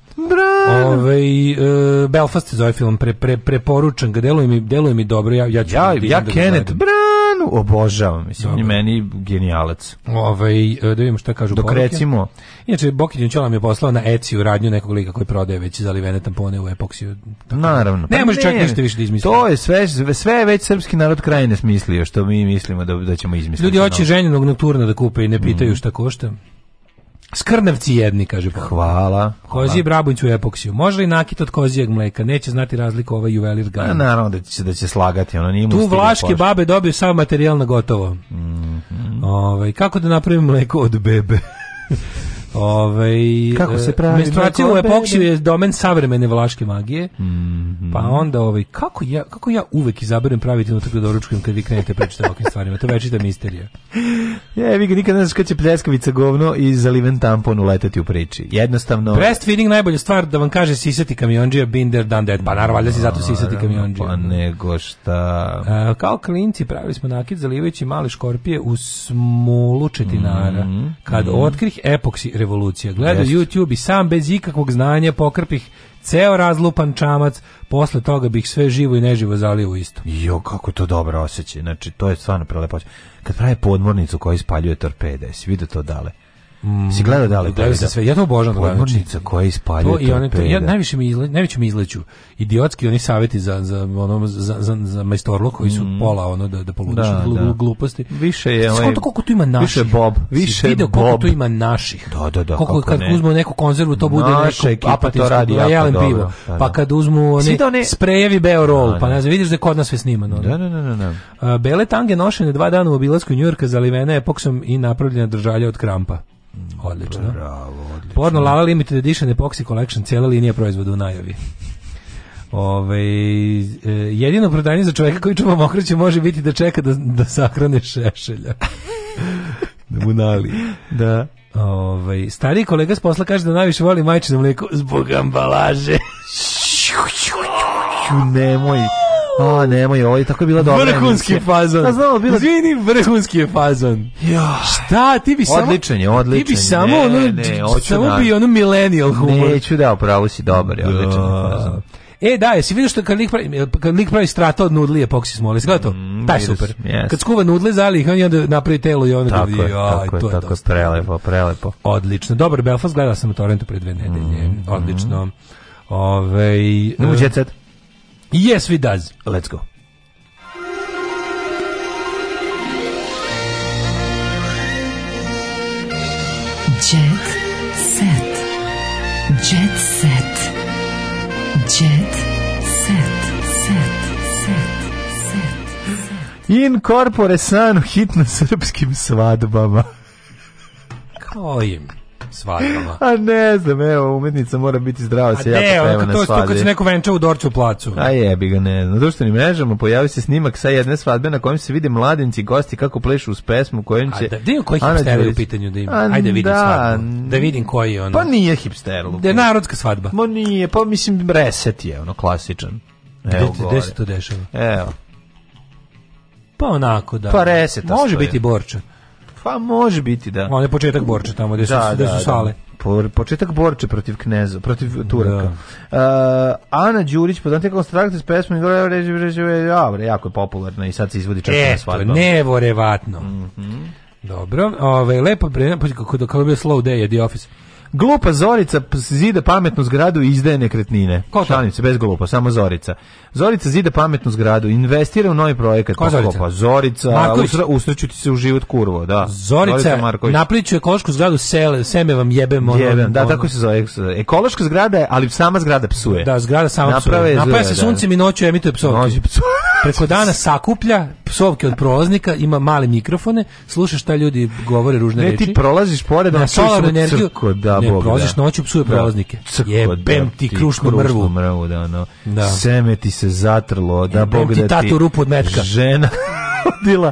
Speaker 11: Ove, e, Belfast je zove ovaj film, pre, pre, preporučen ga, deluje mi, deluje mi dobro, ja, ja ću...
Speaker 12: Ja, ja da Kenneth Branu obožavam, mislim, on je meni genijalac.
Speaker 11: Ovaj e, da vidimo šta kažu Dok
Speaker 12: poruke. recimo...
Speaker 11: Inače, Bokić Ćola mi je poslao na Eci u radnju nekog lika koji prodaje već zalivene tampone u epoksiju. Tako.
Speaker 12: Da, Naravno.
Speaker 11: Pa ne može čak ništa više da izmisli.
Speaker 12: To je sve, sve već srpski narod krajine smislio, što mi mislimo da, da ćemo izmisliti.
Speaker 11: Ljudi hoće ženjenog nokturna da kupe i ne pitaju mhm. šta košta. Skrnavci jedni, kaže
Speaker 12: pa. Hvala.
Speaker 11: Kozije brabunć u epoksiju. Može li nakit od kozijeg mleka? Neće znati razliku ovaj juvelir ga.
Speaker 12: Naravno da će da će slagati, ono
Speaker 11: nije Tu vlaške pošle. babe dobiju sav materijal na gotovo. Mm -hmm. Ove, ovaj, kako da napravim mleko od bebe? Ovaj
Speaker 12: Kako se e, pravi?
Speaker 11: Menstruacija u epoksiju je domen savremene vlaške magije. Mm -hmm. Pa onda ovaj kako ja kako ja uvek izaberem praviti unutak tako doručkujem kad vi krenete pričate o ovakvim stvarima. To je večita misterija. Je,
Speaker 12: vi ga nikad ne znaš kad će pljeskavica govno i zaliven tampon uletati u priči. Jednostavno...
Speaker 11: feeding najbolja stvar da vam kaže sisati kamiondžija, binder, dan dead. Pa naravno, valjda si zato sisati kamiondžija.
Speaker 12: Pa nego šta...
Speaker 11: A, e, kao klinci pravili smo nakid zalivajući male škorpije u smolu četinara. Mm -hmm. Kad mm -hmm. otkrih epoksi revolucija. Gleda Jest. YouTube i sam bez ikakvog znanja pokrpih ceo razlupan čamac, posle toga bih sve živo i neživo zalio u isto.
Speaker 12: Jo, kako to dobro osjećaj. Znači, to je stvarno prelepo. Kad pravi podmornicu koja ispaljuje torpede, si vidio to dale? Mm, si gledao
Speaker 11: da li da sve. Ja
Speaker 12: to obožavam Odmornica koja ispaljuje
Speaker 11: to i one
Speaker 12: to,
Speaker 11: ja najviše mi izle, najviše mi izleću. Idiotski oni saveti za za onom za za, za majstorlo koji su mm. pola ono da da poludiš da, glu, da. gluposti.
Speaker 12: Više je
Speaker 11: onaj Koliko koliko tu ima naših.
Speaker 12: Više Bob, više
Speaker 11: video
Speaker 12: Bob. Koliko
Speaker 11: tu ima naših.
Speaker 12: Da, da, da.
Speaker 11: Koliko kad ne. uzmu neku konzervu to bude Naša neko apatitsko to radi ja jelen pivo. Da, da. Pa kad uzmu da one sprejevi Beorol, pa ne znam, vidiš da kod nas sve snimano.
Speaker 12: Da, da, da, da. Uh,
Speaker 11: bele tange nošene dva dana u obilasku Njujorka zalivene epoksom i napravljena držalja od krampa. Mm, odlično.
Speaker 12: Bravo, odlično. Porno
Speaker 11: Lala Limited Edition Epoxy Collection, cijela linija proizvoda u najavi. Ove, e, jedino prodanje za čoveka koji čuva mokraće može biti da čeka da, da sahrane šešelja.
Speaker 12: da mu nali.
Speaker 11: Da. Ove, stari kolega s posla kaže da najviše voli majčino mlijeko zbog ambalaže.
Speaker 12: Nemoj. A, nemoj, ovo je tako je bila dobra
Speaker 11: Vrhunski emisija. fazon. A,
Speaker 12: znamo, bila... Zvini,
Speaker 11: vrhunski je fazon.
Speaker 12: Ja.
Speaker 11: Šta, ti bi samo...
Speaker 12: Odličan je, odličan.
Speaker 11: Ti
Speaker 12: bi
Speaker 11: samo, ne, ono, ne, samo na... Da- bi ono millennial humor.
Speaker 12: Neću da, pravo si dobar, je odličan
Speaker 11: da. fazon. E, da, jesi vidio što kad lik pravi, kad lik pravi strata od nudli je poksi smolis, gleda to? Mm, Taj super.
Speaker 12: Yes.
Speaker 11: Kad skuva nudle zalih, on je onda napravi telo i onda
Speaker 12: tako vidi,
Speaker 11: je, aj, tako to je, tako dosta.
Speaker 12: prelepo, prelepo. Odlično. dobro, Belfast, gledao sam na torrentu pre dve nedelje. Mm, Odlično.
Speaker 11: Mm. Ove, uh, e, Yes, we does.
Speaker 12: Let's go. Jet set. Jet set. Jet set. Set. Set. set. In corpore sanu hit na srpskim svadbama.
Speaker 11: Kojim? svadbama.
Speaker 12: A ne znam, evo, umetnica mora biti zdrava se jako sprema na svadbi. A ne, to kad
Speaker 11: se neko venča u Dorču u placu.
Speaker 12: A jebi ga, ne znam. Na društvenim mrežama pojavi se snimak sa jedne svadbe na kojem se vide mladenci gosti kako plešu uz pesmu kojom će...
Speaker 11: A da,
Speaker 12: da
Speaker 11: koji hipster u pitanju da ima? Ajde vidim da, svadbu. Da vidim koji je ono.
Speaker 12: Pa nije hipster.
Speaker 11: Da je narodska svadba.
Speaker 12: Ma nije, pa mislim reset je ono klasičan. Evo,
Speaker 11: gde se to dešava? Evo. Pa onako da. Pa reset.
Speaker 12: Može
Speaker 11: biti borča.
Speaker 12: Pa može biti, da.
Speaker 11: On je početak Borča tamo gde su, da, gde su da, da. sale.
Speaker 12: Da. početak Borče protiv Kneza, protiv da. Turaka. Da. Uh, Ana Đurić, poznate pa kao strakte s pesmom Igora Reži, Reži, Reži, jako je popularna i sad se izvodi čak e, na svadbama.
Speaker 11: nevorevatno. Mm -hmm. Dobro, ovaj lepo pre kako kako je bio slow day je the office.
Speaker 12: Glupa Zorica zida pametnu zgradu i izdaje nekretnine.
Speaker 11: Ko se
Speaker 12: bez glupa, samo Zorica. Zorica zida pametnu zgradu, investira u novi projekat. Ko Zorica? Pa Zorica, usra, usreću ti se u život kurvo, da.
Speaker 11: Zorica, Zorica Marković. napličuje ekološku zgradu, sele, seme vam jebem.
Speaker 12: jebem, da, tako se zove. Ekološka zgrada je, ali sama zgrada psuje.
Speaker 11: Da, zgrada sama Naprave psuje. Naprave se suncem i noću emituje psovke. Preko dana sakuplja psovke od prolaznika, ima male mikrofone, sluša šta ljudi govore ružne ne, reči. Ne,
Speaker 12: ti prolaziš pored, na solarnu energiju,
Speaker 11: da, ne, Bog proziš da. noću psuje da. prolaznike.
Speaker 12: Jebem da, ti krušnu mrvu. mrvu da, no. da. Seme ti se zatrlo, da Jebem Bog ti da ti... tatu
Speaker 11: rupu od metka.
Speaker 12: Žena odila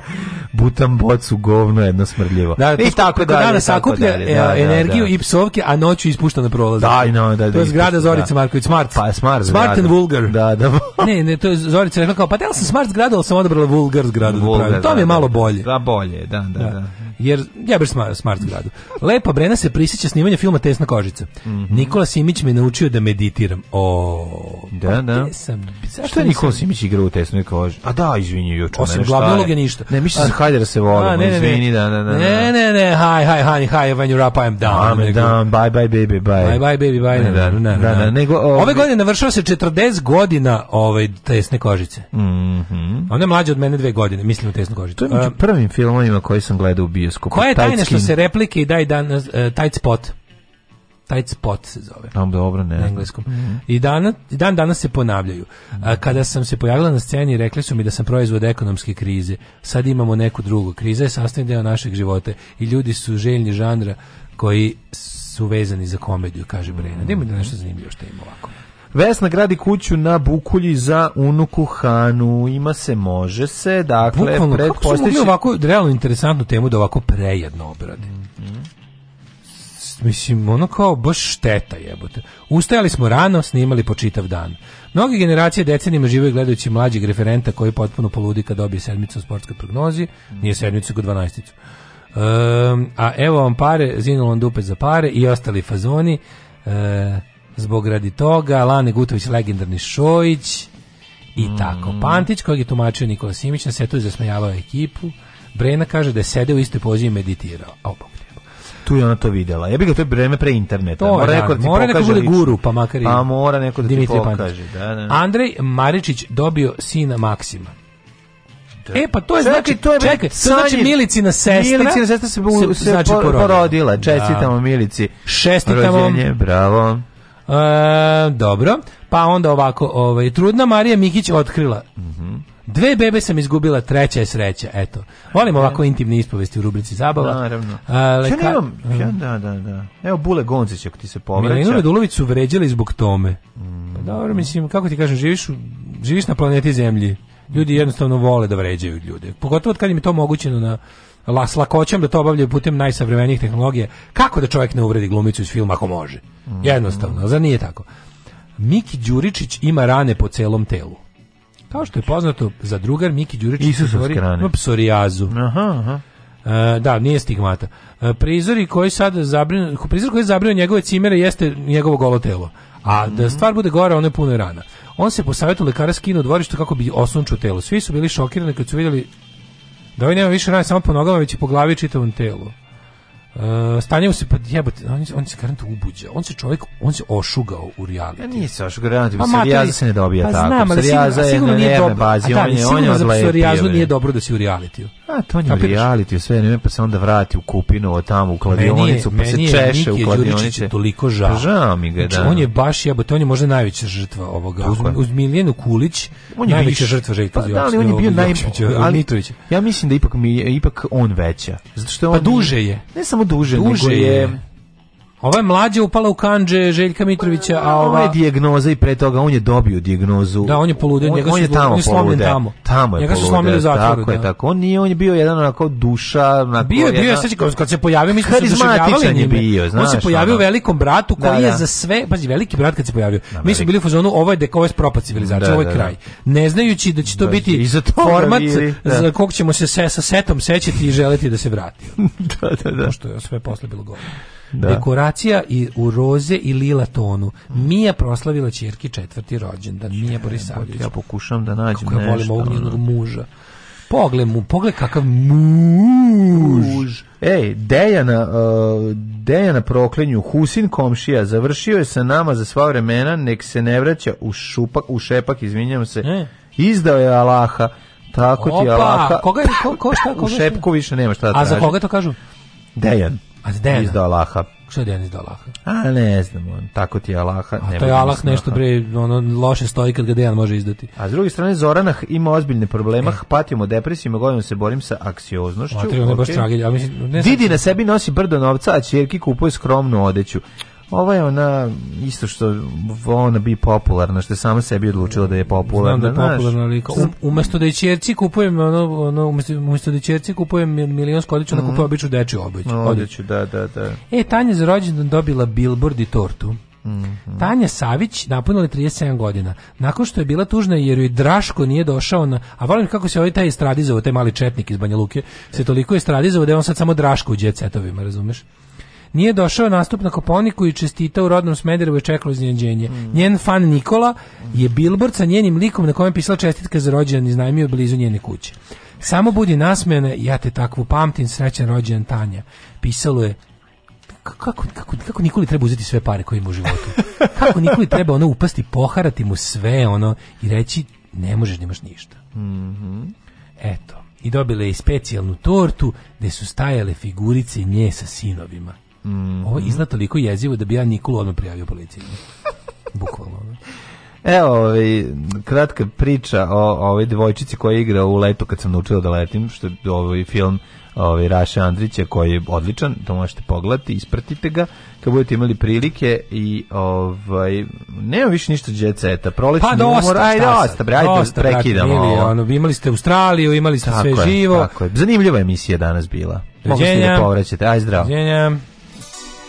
Speaker 12: butan bocu govno jedno smrdljivo.
Speaker 11: Da, I tako dalje. Danas sakuplja da, e, da, energiju
Speaker 12: da,
Speaker 11: da. i psovke, a noću ispušta na prolaz. Da,
Speaker 12: no, da, da.
Speaker 11: To je zgrada Zorice da. Marković, Smart.
Speaker 12: Pa, Smart
Speaker 11: Smart and Vulgar.
Speaker 12: Da, da.
Speaker 11: ne, ne, to je Zorica rekla kao, pa da sam Smart zgrada, ali sam odabrala Vulgar zgradu. Vulgar, da, to mi je malo bolje.
Speaker 12: Da, bolje, da, da. da. da.
Speaker 11: Jer ja baš smart, smart gradu. Lepa Brena se prisjeća snimanja filma Tesna kožica. Mm -hmm. Nikola Simić me naučio da meditiram. O,
Speaker 12: da, pa da. Sam, zašto je Nikola Simić igra u Tesnoj kožici? A da, izvinju,
Speaker 11: juče. Osim glavnog je ništa.
Speaker 12: Ne, mislim da se da se volimo, ne,
Speaker 11: ne, izvini, da, da, da, da. Ne, ne, ne, hi, hi, honey, hi, when you're up, I'm down.
Speaker 12: I'm down, bye, bye, baby, bye. Bye, bye,
Speaker 11: baby, bye. Ne, da,
Speaker 12: da, ne, da,
Speaker 11: da, nego, ovaj- Ove godine navršava se 40 godina ovaj, Tesne kožice. Mm -hmm. Ona je mlađa od mene dve godine, mislim u Tesnu kožicu. To
Speaker 12: je među prvim filmovima koji sam
Speaker 11: gledao u bioskopu. Koja je tajna što se replike i daj danas, uh, eh, tight spot? Tight spot se zove.
Speaker 12: Tam dobro, ne. Na engleskom. Mm
Speaker 11: -hmm. I dan, dan danas se ponavljaju. A, kada sam se pojavila na sceni, rekli su mi da sam proizvod ekonomske krize. Sad imamo neku drugu. Kriza je sastavni deo našeg života i ljudi su željni žanra koji su vezani za komediju, kaže Brena. Mm -hmm. Nema nešto zanimljivo što ima ovako.
Speaker 12: Vesna gradi kuću na Bukulji za unuku Hanu. Ima se, može se. Dakle, Bukvalno, pred kako
Speaker 11: postiči... ovako realno interesantnu temu da ovako prejedno obrade? Mm -hmm. Mislim, ono kao baš šteta jebote. Ustajali smo rano, snimali po čitav dan. Mnoge generacije decenima žive gledajući mlađeg referenta koji potpuno poludi kad dobije sedmicu u sportskoj prognozi, nije sedmicu, go dvanaesticu. Um, a evo vam pare, zinulo dupe za pare i ostali fazoni. Uh, zbog radi toga, Lane Gutović, legendarni Šojić i mm. tako. Pantić, kojeg je tumačio Nikola Simić, na setu je zasmejavao ekipu. Brena kaže da je sedeo u istoj poziji i meditirao. Opa.
Speaker 12: Tu je ona to videla. Ja bih ga to vreme pre interneta. To, mora da, neko da mora neko da bude
Speaker 11: guru, pa makar i... A pa
Speaker 12: mora neko da Dimitri ti pokaže. Da, da.
Speaker 11: Andrej Maričić dobio sina Maksima. Da. E pa to je znači, znači to je čekaj, to znači Milicina sestra.
Speaker 12: Milicina sestra se,
Speaker 11: se, se znači
Speaker 12: porodila. porodila. Čestitamo da. Milici. Šestitamo. Rođenje, bravo.
Speaker 11: E, dobro. Pa onda ovako, ovaj, trudna Marija Mikić otkrila. Mhm. Dve bebe sam izgubila, treća je sreća, eto. Volim ovako intimne ispovesti u rubrici Zabava.
Speaker 12: Naravno. A, e, leka... Ja nemam, ja, da, da, da. Evo Bule Gonzić ako ti se povraća. Milenu
Speaker 11: Radulović su vređali zbog tome. Mm. Dobro, mislim, kako ti kažem, živiš, živiš na planeti Zemlji. Ljudi jednostavno vole da vređaju ljude. Pogotovo kad im je to omogućeno na s lakoćom da to obavljaju putem najsavremenijih tehnologije, Kako da čovjek ne uvredi glumicu iz filma ako može? Mm. Jednostavno, zar nije tako? Miki Đuričić ima rane po celom telu. Kao što je poznato, za drugar Miki Đuričić
Speaker 12: ima
Speaker 11: psorijazu.
Speaker 12: Aha, aha. E,
Speaker 11: da, nije stigmata. E, prizori koji sad zabrinu, prizor koji je zabrinu njegove cimere jeste njegovo golo telo. A da mhm. stvar bude gore, ono je puno rana. On se po savjetu lekara skinuo u dvorištu kako bi osunčio telo. Svi su bili šokirani kad su vidjeli Da ovaj nema više radi samo po nogama, već i po glavi čitavom telu. Uh, e, stanjao se pa jebote, on, on se garant ubuđa. On se čovjek, on se ošugao
Speaker 12: u
Speaker 11: reality. Ja
Speaker 12: nije se ošugao, reality, pa, psorijaza se ne dobija
Speaker 11: pa,
Speaker 12: tako. Znam, ali
Speaker 11: sigurno, sigurno nije dobro.
Speaker 12: Bazi, a da, on je, on je sigurno za psorijazu
Speaker 11: nije dobro da si u realitiju.
Speaker 12: A to je reality, sve vreme pa se onda vrati u kupinu, od tamo u kladionicu, meni pa se češe u
Speaker 11: kladionici. toliko žao.
Speaker 12: Pa žao mi ga, znači, da.
Speaker 11: on je baš jebote, on je možda najveća žrtva ovoga. Uz, uz Miljenu Kulić, on je najveća žrtva
Speaker 12: Željka pa, da, ali on je bio
Speaker 11: naj ali,
Speaker 12: Ja mislim da ipak mi ipak on veća. Zato što pa
Speaker 11: on
Speaker 12: Pa
Speaker 11: duže je.
Speaker 12: Ne samo duže, duže nego je
Speaker 11: Ova je mlađa upala u kanđe Željka Mitrovića, a ova... Ovo je
Speaker 12: dijagnoza i pre toga, on je dobio dijagnozu.
Speaker 11: Da, on je poludio, njega
Speaker 12: on, on je tamo polude. Tamo.
Speaker 11: tamo je njega
Speaker 12: polude, su slomili zatvoru. Tako da. je, tako. On nije, on je bio jedan onako duša... Onako,
Speaker 11: bio je, bio je, sad kad, se pojavio, mi smo se došavljavali njime.
Speaker 12: Bio, znaš, on
Speaker 11: se
Speaker 12: pojavio
Speaker 11: u velikom bratu koji da, da. je za sve... Pazi, veliki brat kad se pojavio. Da, mi smo bili u fazonu, ovo je, deko, ovo je spropa civilizacija, da, ovo je da, da. kraj. Ne znajući da će to biti format za kog ćemo se sa setom sećati i želiti da se vrati.
Speaker 12: Da, da, da. Pošto je
Speaker 11: sve posle bilo govno. Da. Dekoracija i u roze i lila tonu. Mija proslavila ćerki četvrti rođendan. Mija Borisavljević.
Speaker 12: Ja pokušam da nađem Kako ja volim
Speaker 11: ovog njenog muža. Pogled mu, pogled kakav muž.
Speaker 12: Ej, Dejana, uh, Dejana proklinju, Husin komšija, završio je sa nama za sva vremena, nek se ne vraća u, šupak, u šepak, izvinjam se, e. izdao je Alaha, tako Opa, ti Alaha. Opa,
Speaker 11: Koga je, ko, ko šta, koga u šepku
Speaker 12: više nema šta da traži.
Speaker 11: A za koga to kažu?
Speaker 12: Dejan.
Speaker 11: A Zdena? Iz do Allaha.
Speaker 12: Šta je Denis do Allaha? A ne znam, on, tako ti je Allaha.
Speaker 11: A to je Allah nešto bre, ono loše stoji kad ga Dejan može izdati.
Speaker 12: A s druge strane, Zoranah ima ozbiljne problema, e. patim od depresijima, godinu da se borim sa aksioznošću.
Speaker 11: Matri, on
Speaker 12: okay.
Speaker 11: baš tragedija. Mislim,
Speaker 12: ne Didi na sebi nosi brdo novca, a čerki kupuje skromnu odeću. Ovo je ona, isto što ona bi popularna, što je sama sebi odlučila da je popularna. Znam da je popularna
Speaker 11: lika. Um, umesto da je čerci kupujem, ono, ono, umesto da je čerci kupujem milijonsku odjeću, mm. ona mhm. kupuje običu dečju obiću.
Speaker 12: Odjeću, da, da, da.
Speaker 11: E, Tanja za rođendan dobila billboard i tortu. Mm -hmm. Tanja Savić napunila 37 godina. Nakon što je bila tužna jer joj Draško nije došao na... A volim kako se ovaj taj estradizovao, taj mali četnik iz Banja Luke, se toliko estradizovao da je on sad samo Draško u djecetovima, razumeš? Nije došao nastup na Koponiku i čestita u rodnom Smederevu je čekalo iznenađenje. Mm. Njen fan Nikola je bilbord sa njenim likom na kojem je pisala čestitke za rođendan iznajmio blizu njene kuće. Samo budi nasmejana, ja te takvu pamtim, srećan rođendan Tanja. Pisalo je kako, kako, kako Nikoli treba uzeti sve pare koje ima u životu? Kako Nikoli treba ono upasti, poharati mu sve ono i reći ne možeš, nemaš ništa. Mm
Speaker 12: -hmm.
Speaker 11: Eto. I dobila je specijalnu tortu gde su stajale figurice nje sa sinovima. Mm. Ovo je toliko jezivo da bi ja Nikolu odmah prijavio policiji. Bukvalno. Da. Evo, ovaj, kratka priča o ovoj devojčici koja igra u letu kad sam naučila da letim, što je ovaj film ovaj, Raše Andrića koji je odličan, to možete pogledati, ispratite ga kad budete imali prilike i ovaj, nema više ništa djeceta, prolećni pa, dosta, umor, ajde, dosta, bre, ajde, dosta, prekidamo. Bili, ono, imali ste Australiju, imali ste tako sve je, živo. Tako je. Zanimljiva emisija danas bila. Mogu se da povraćate, aj zdravo. Doviđenja.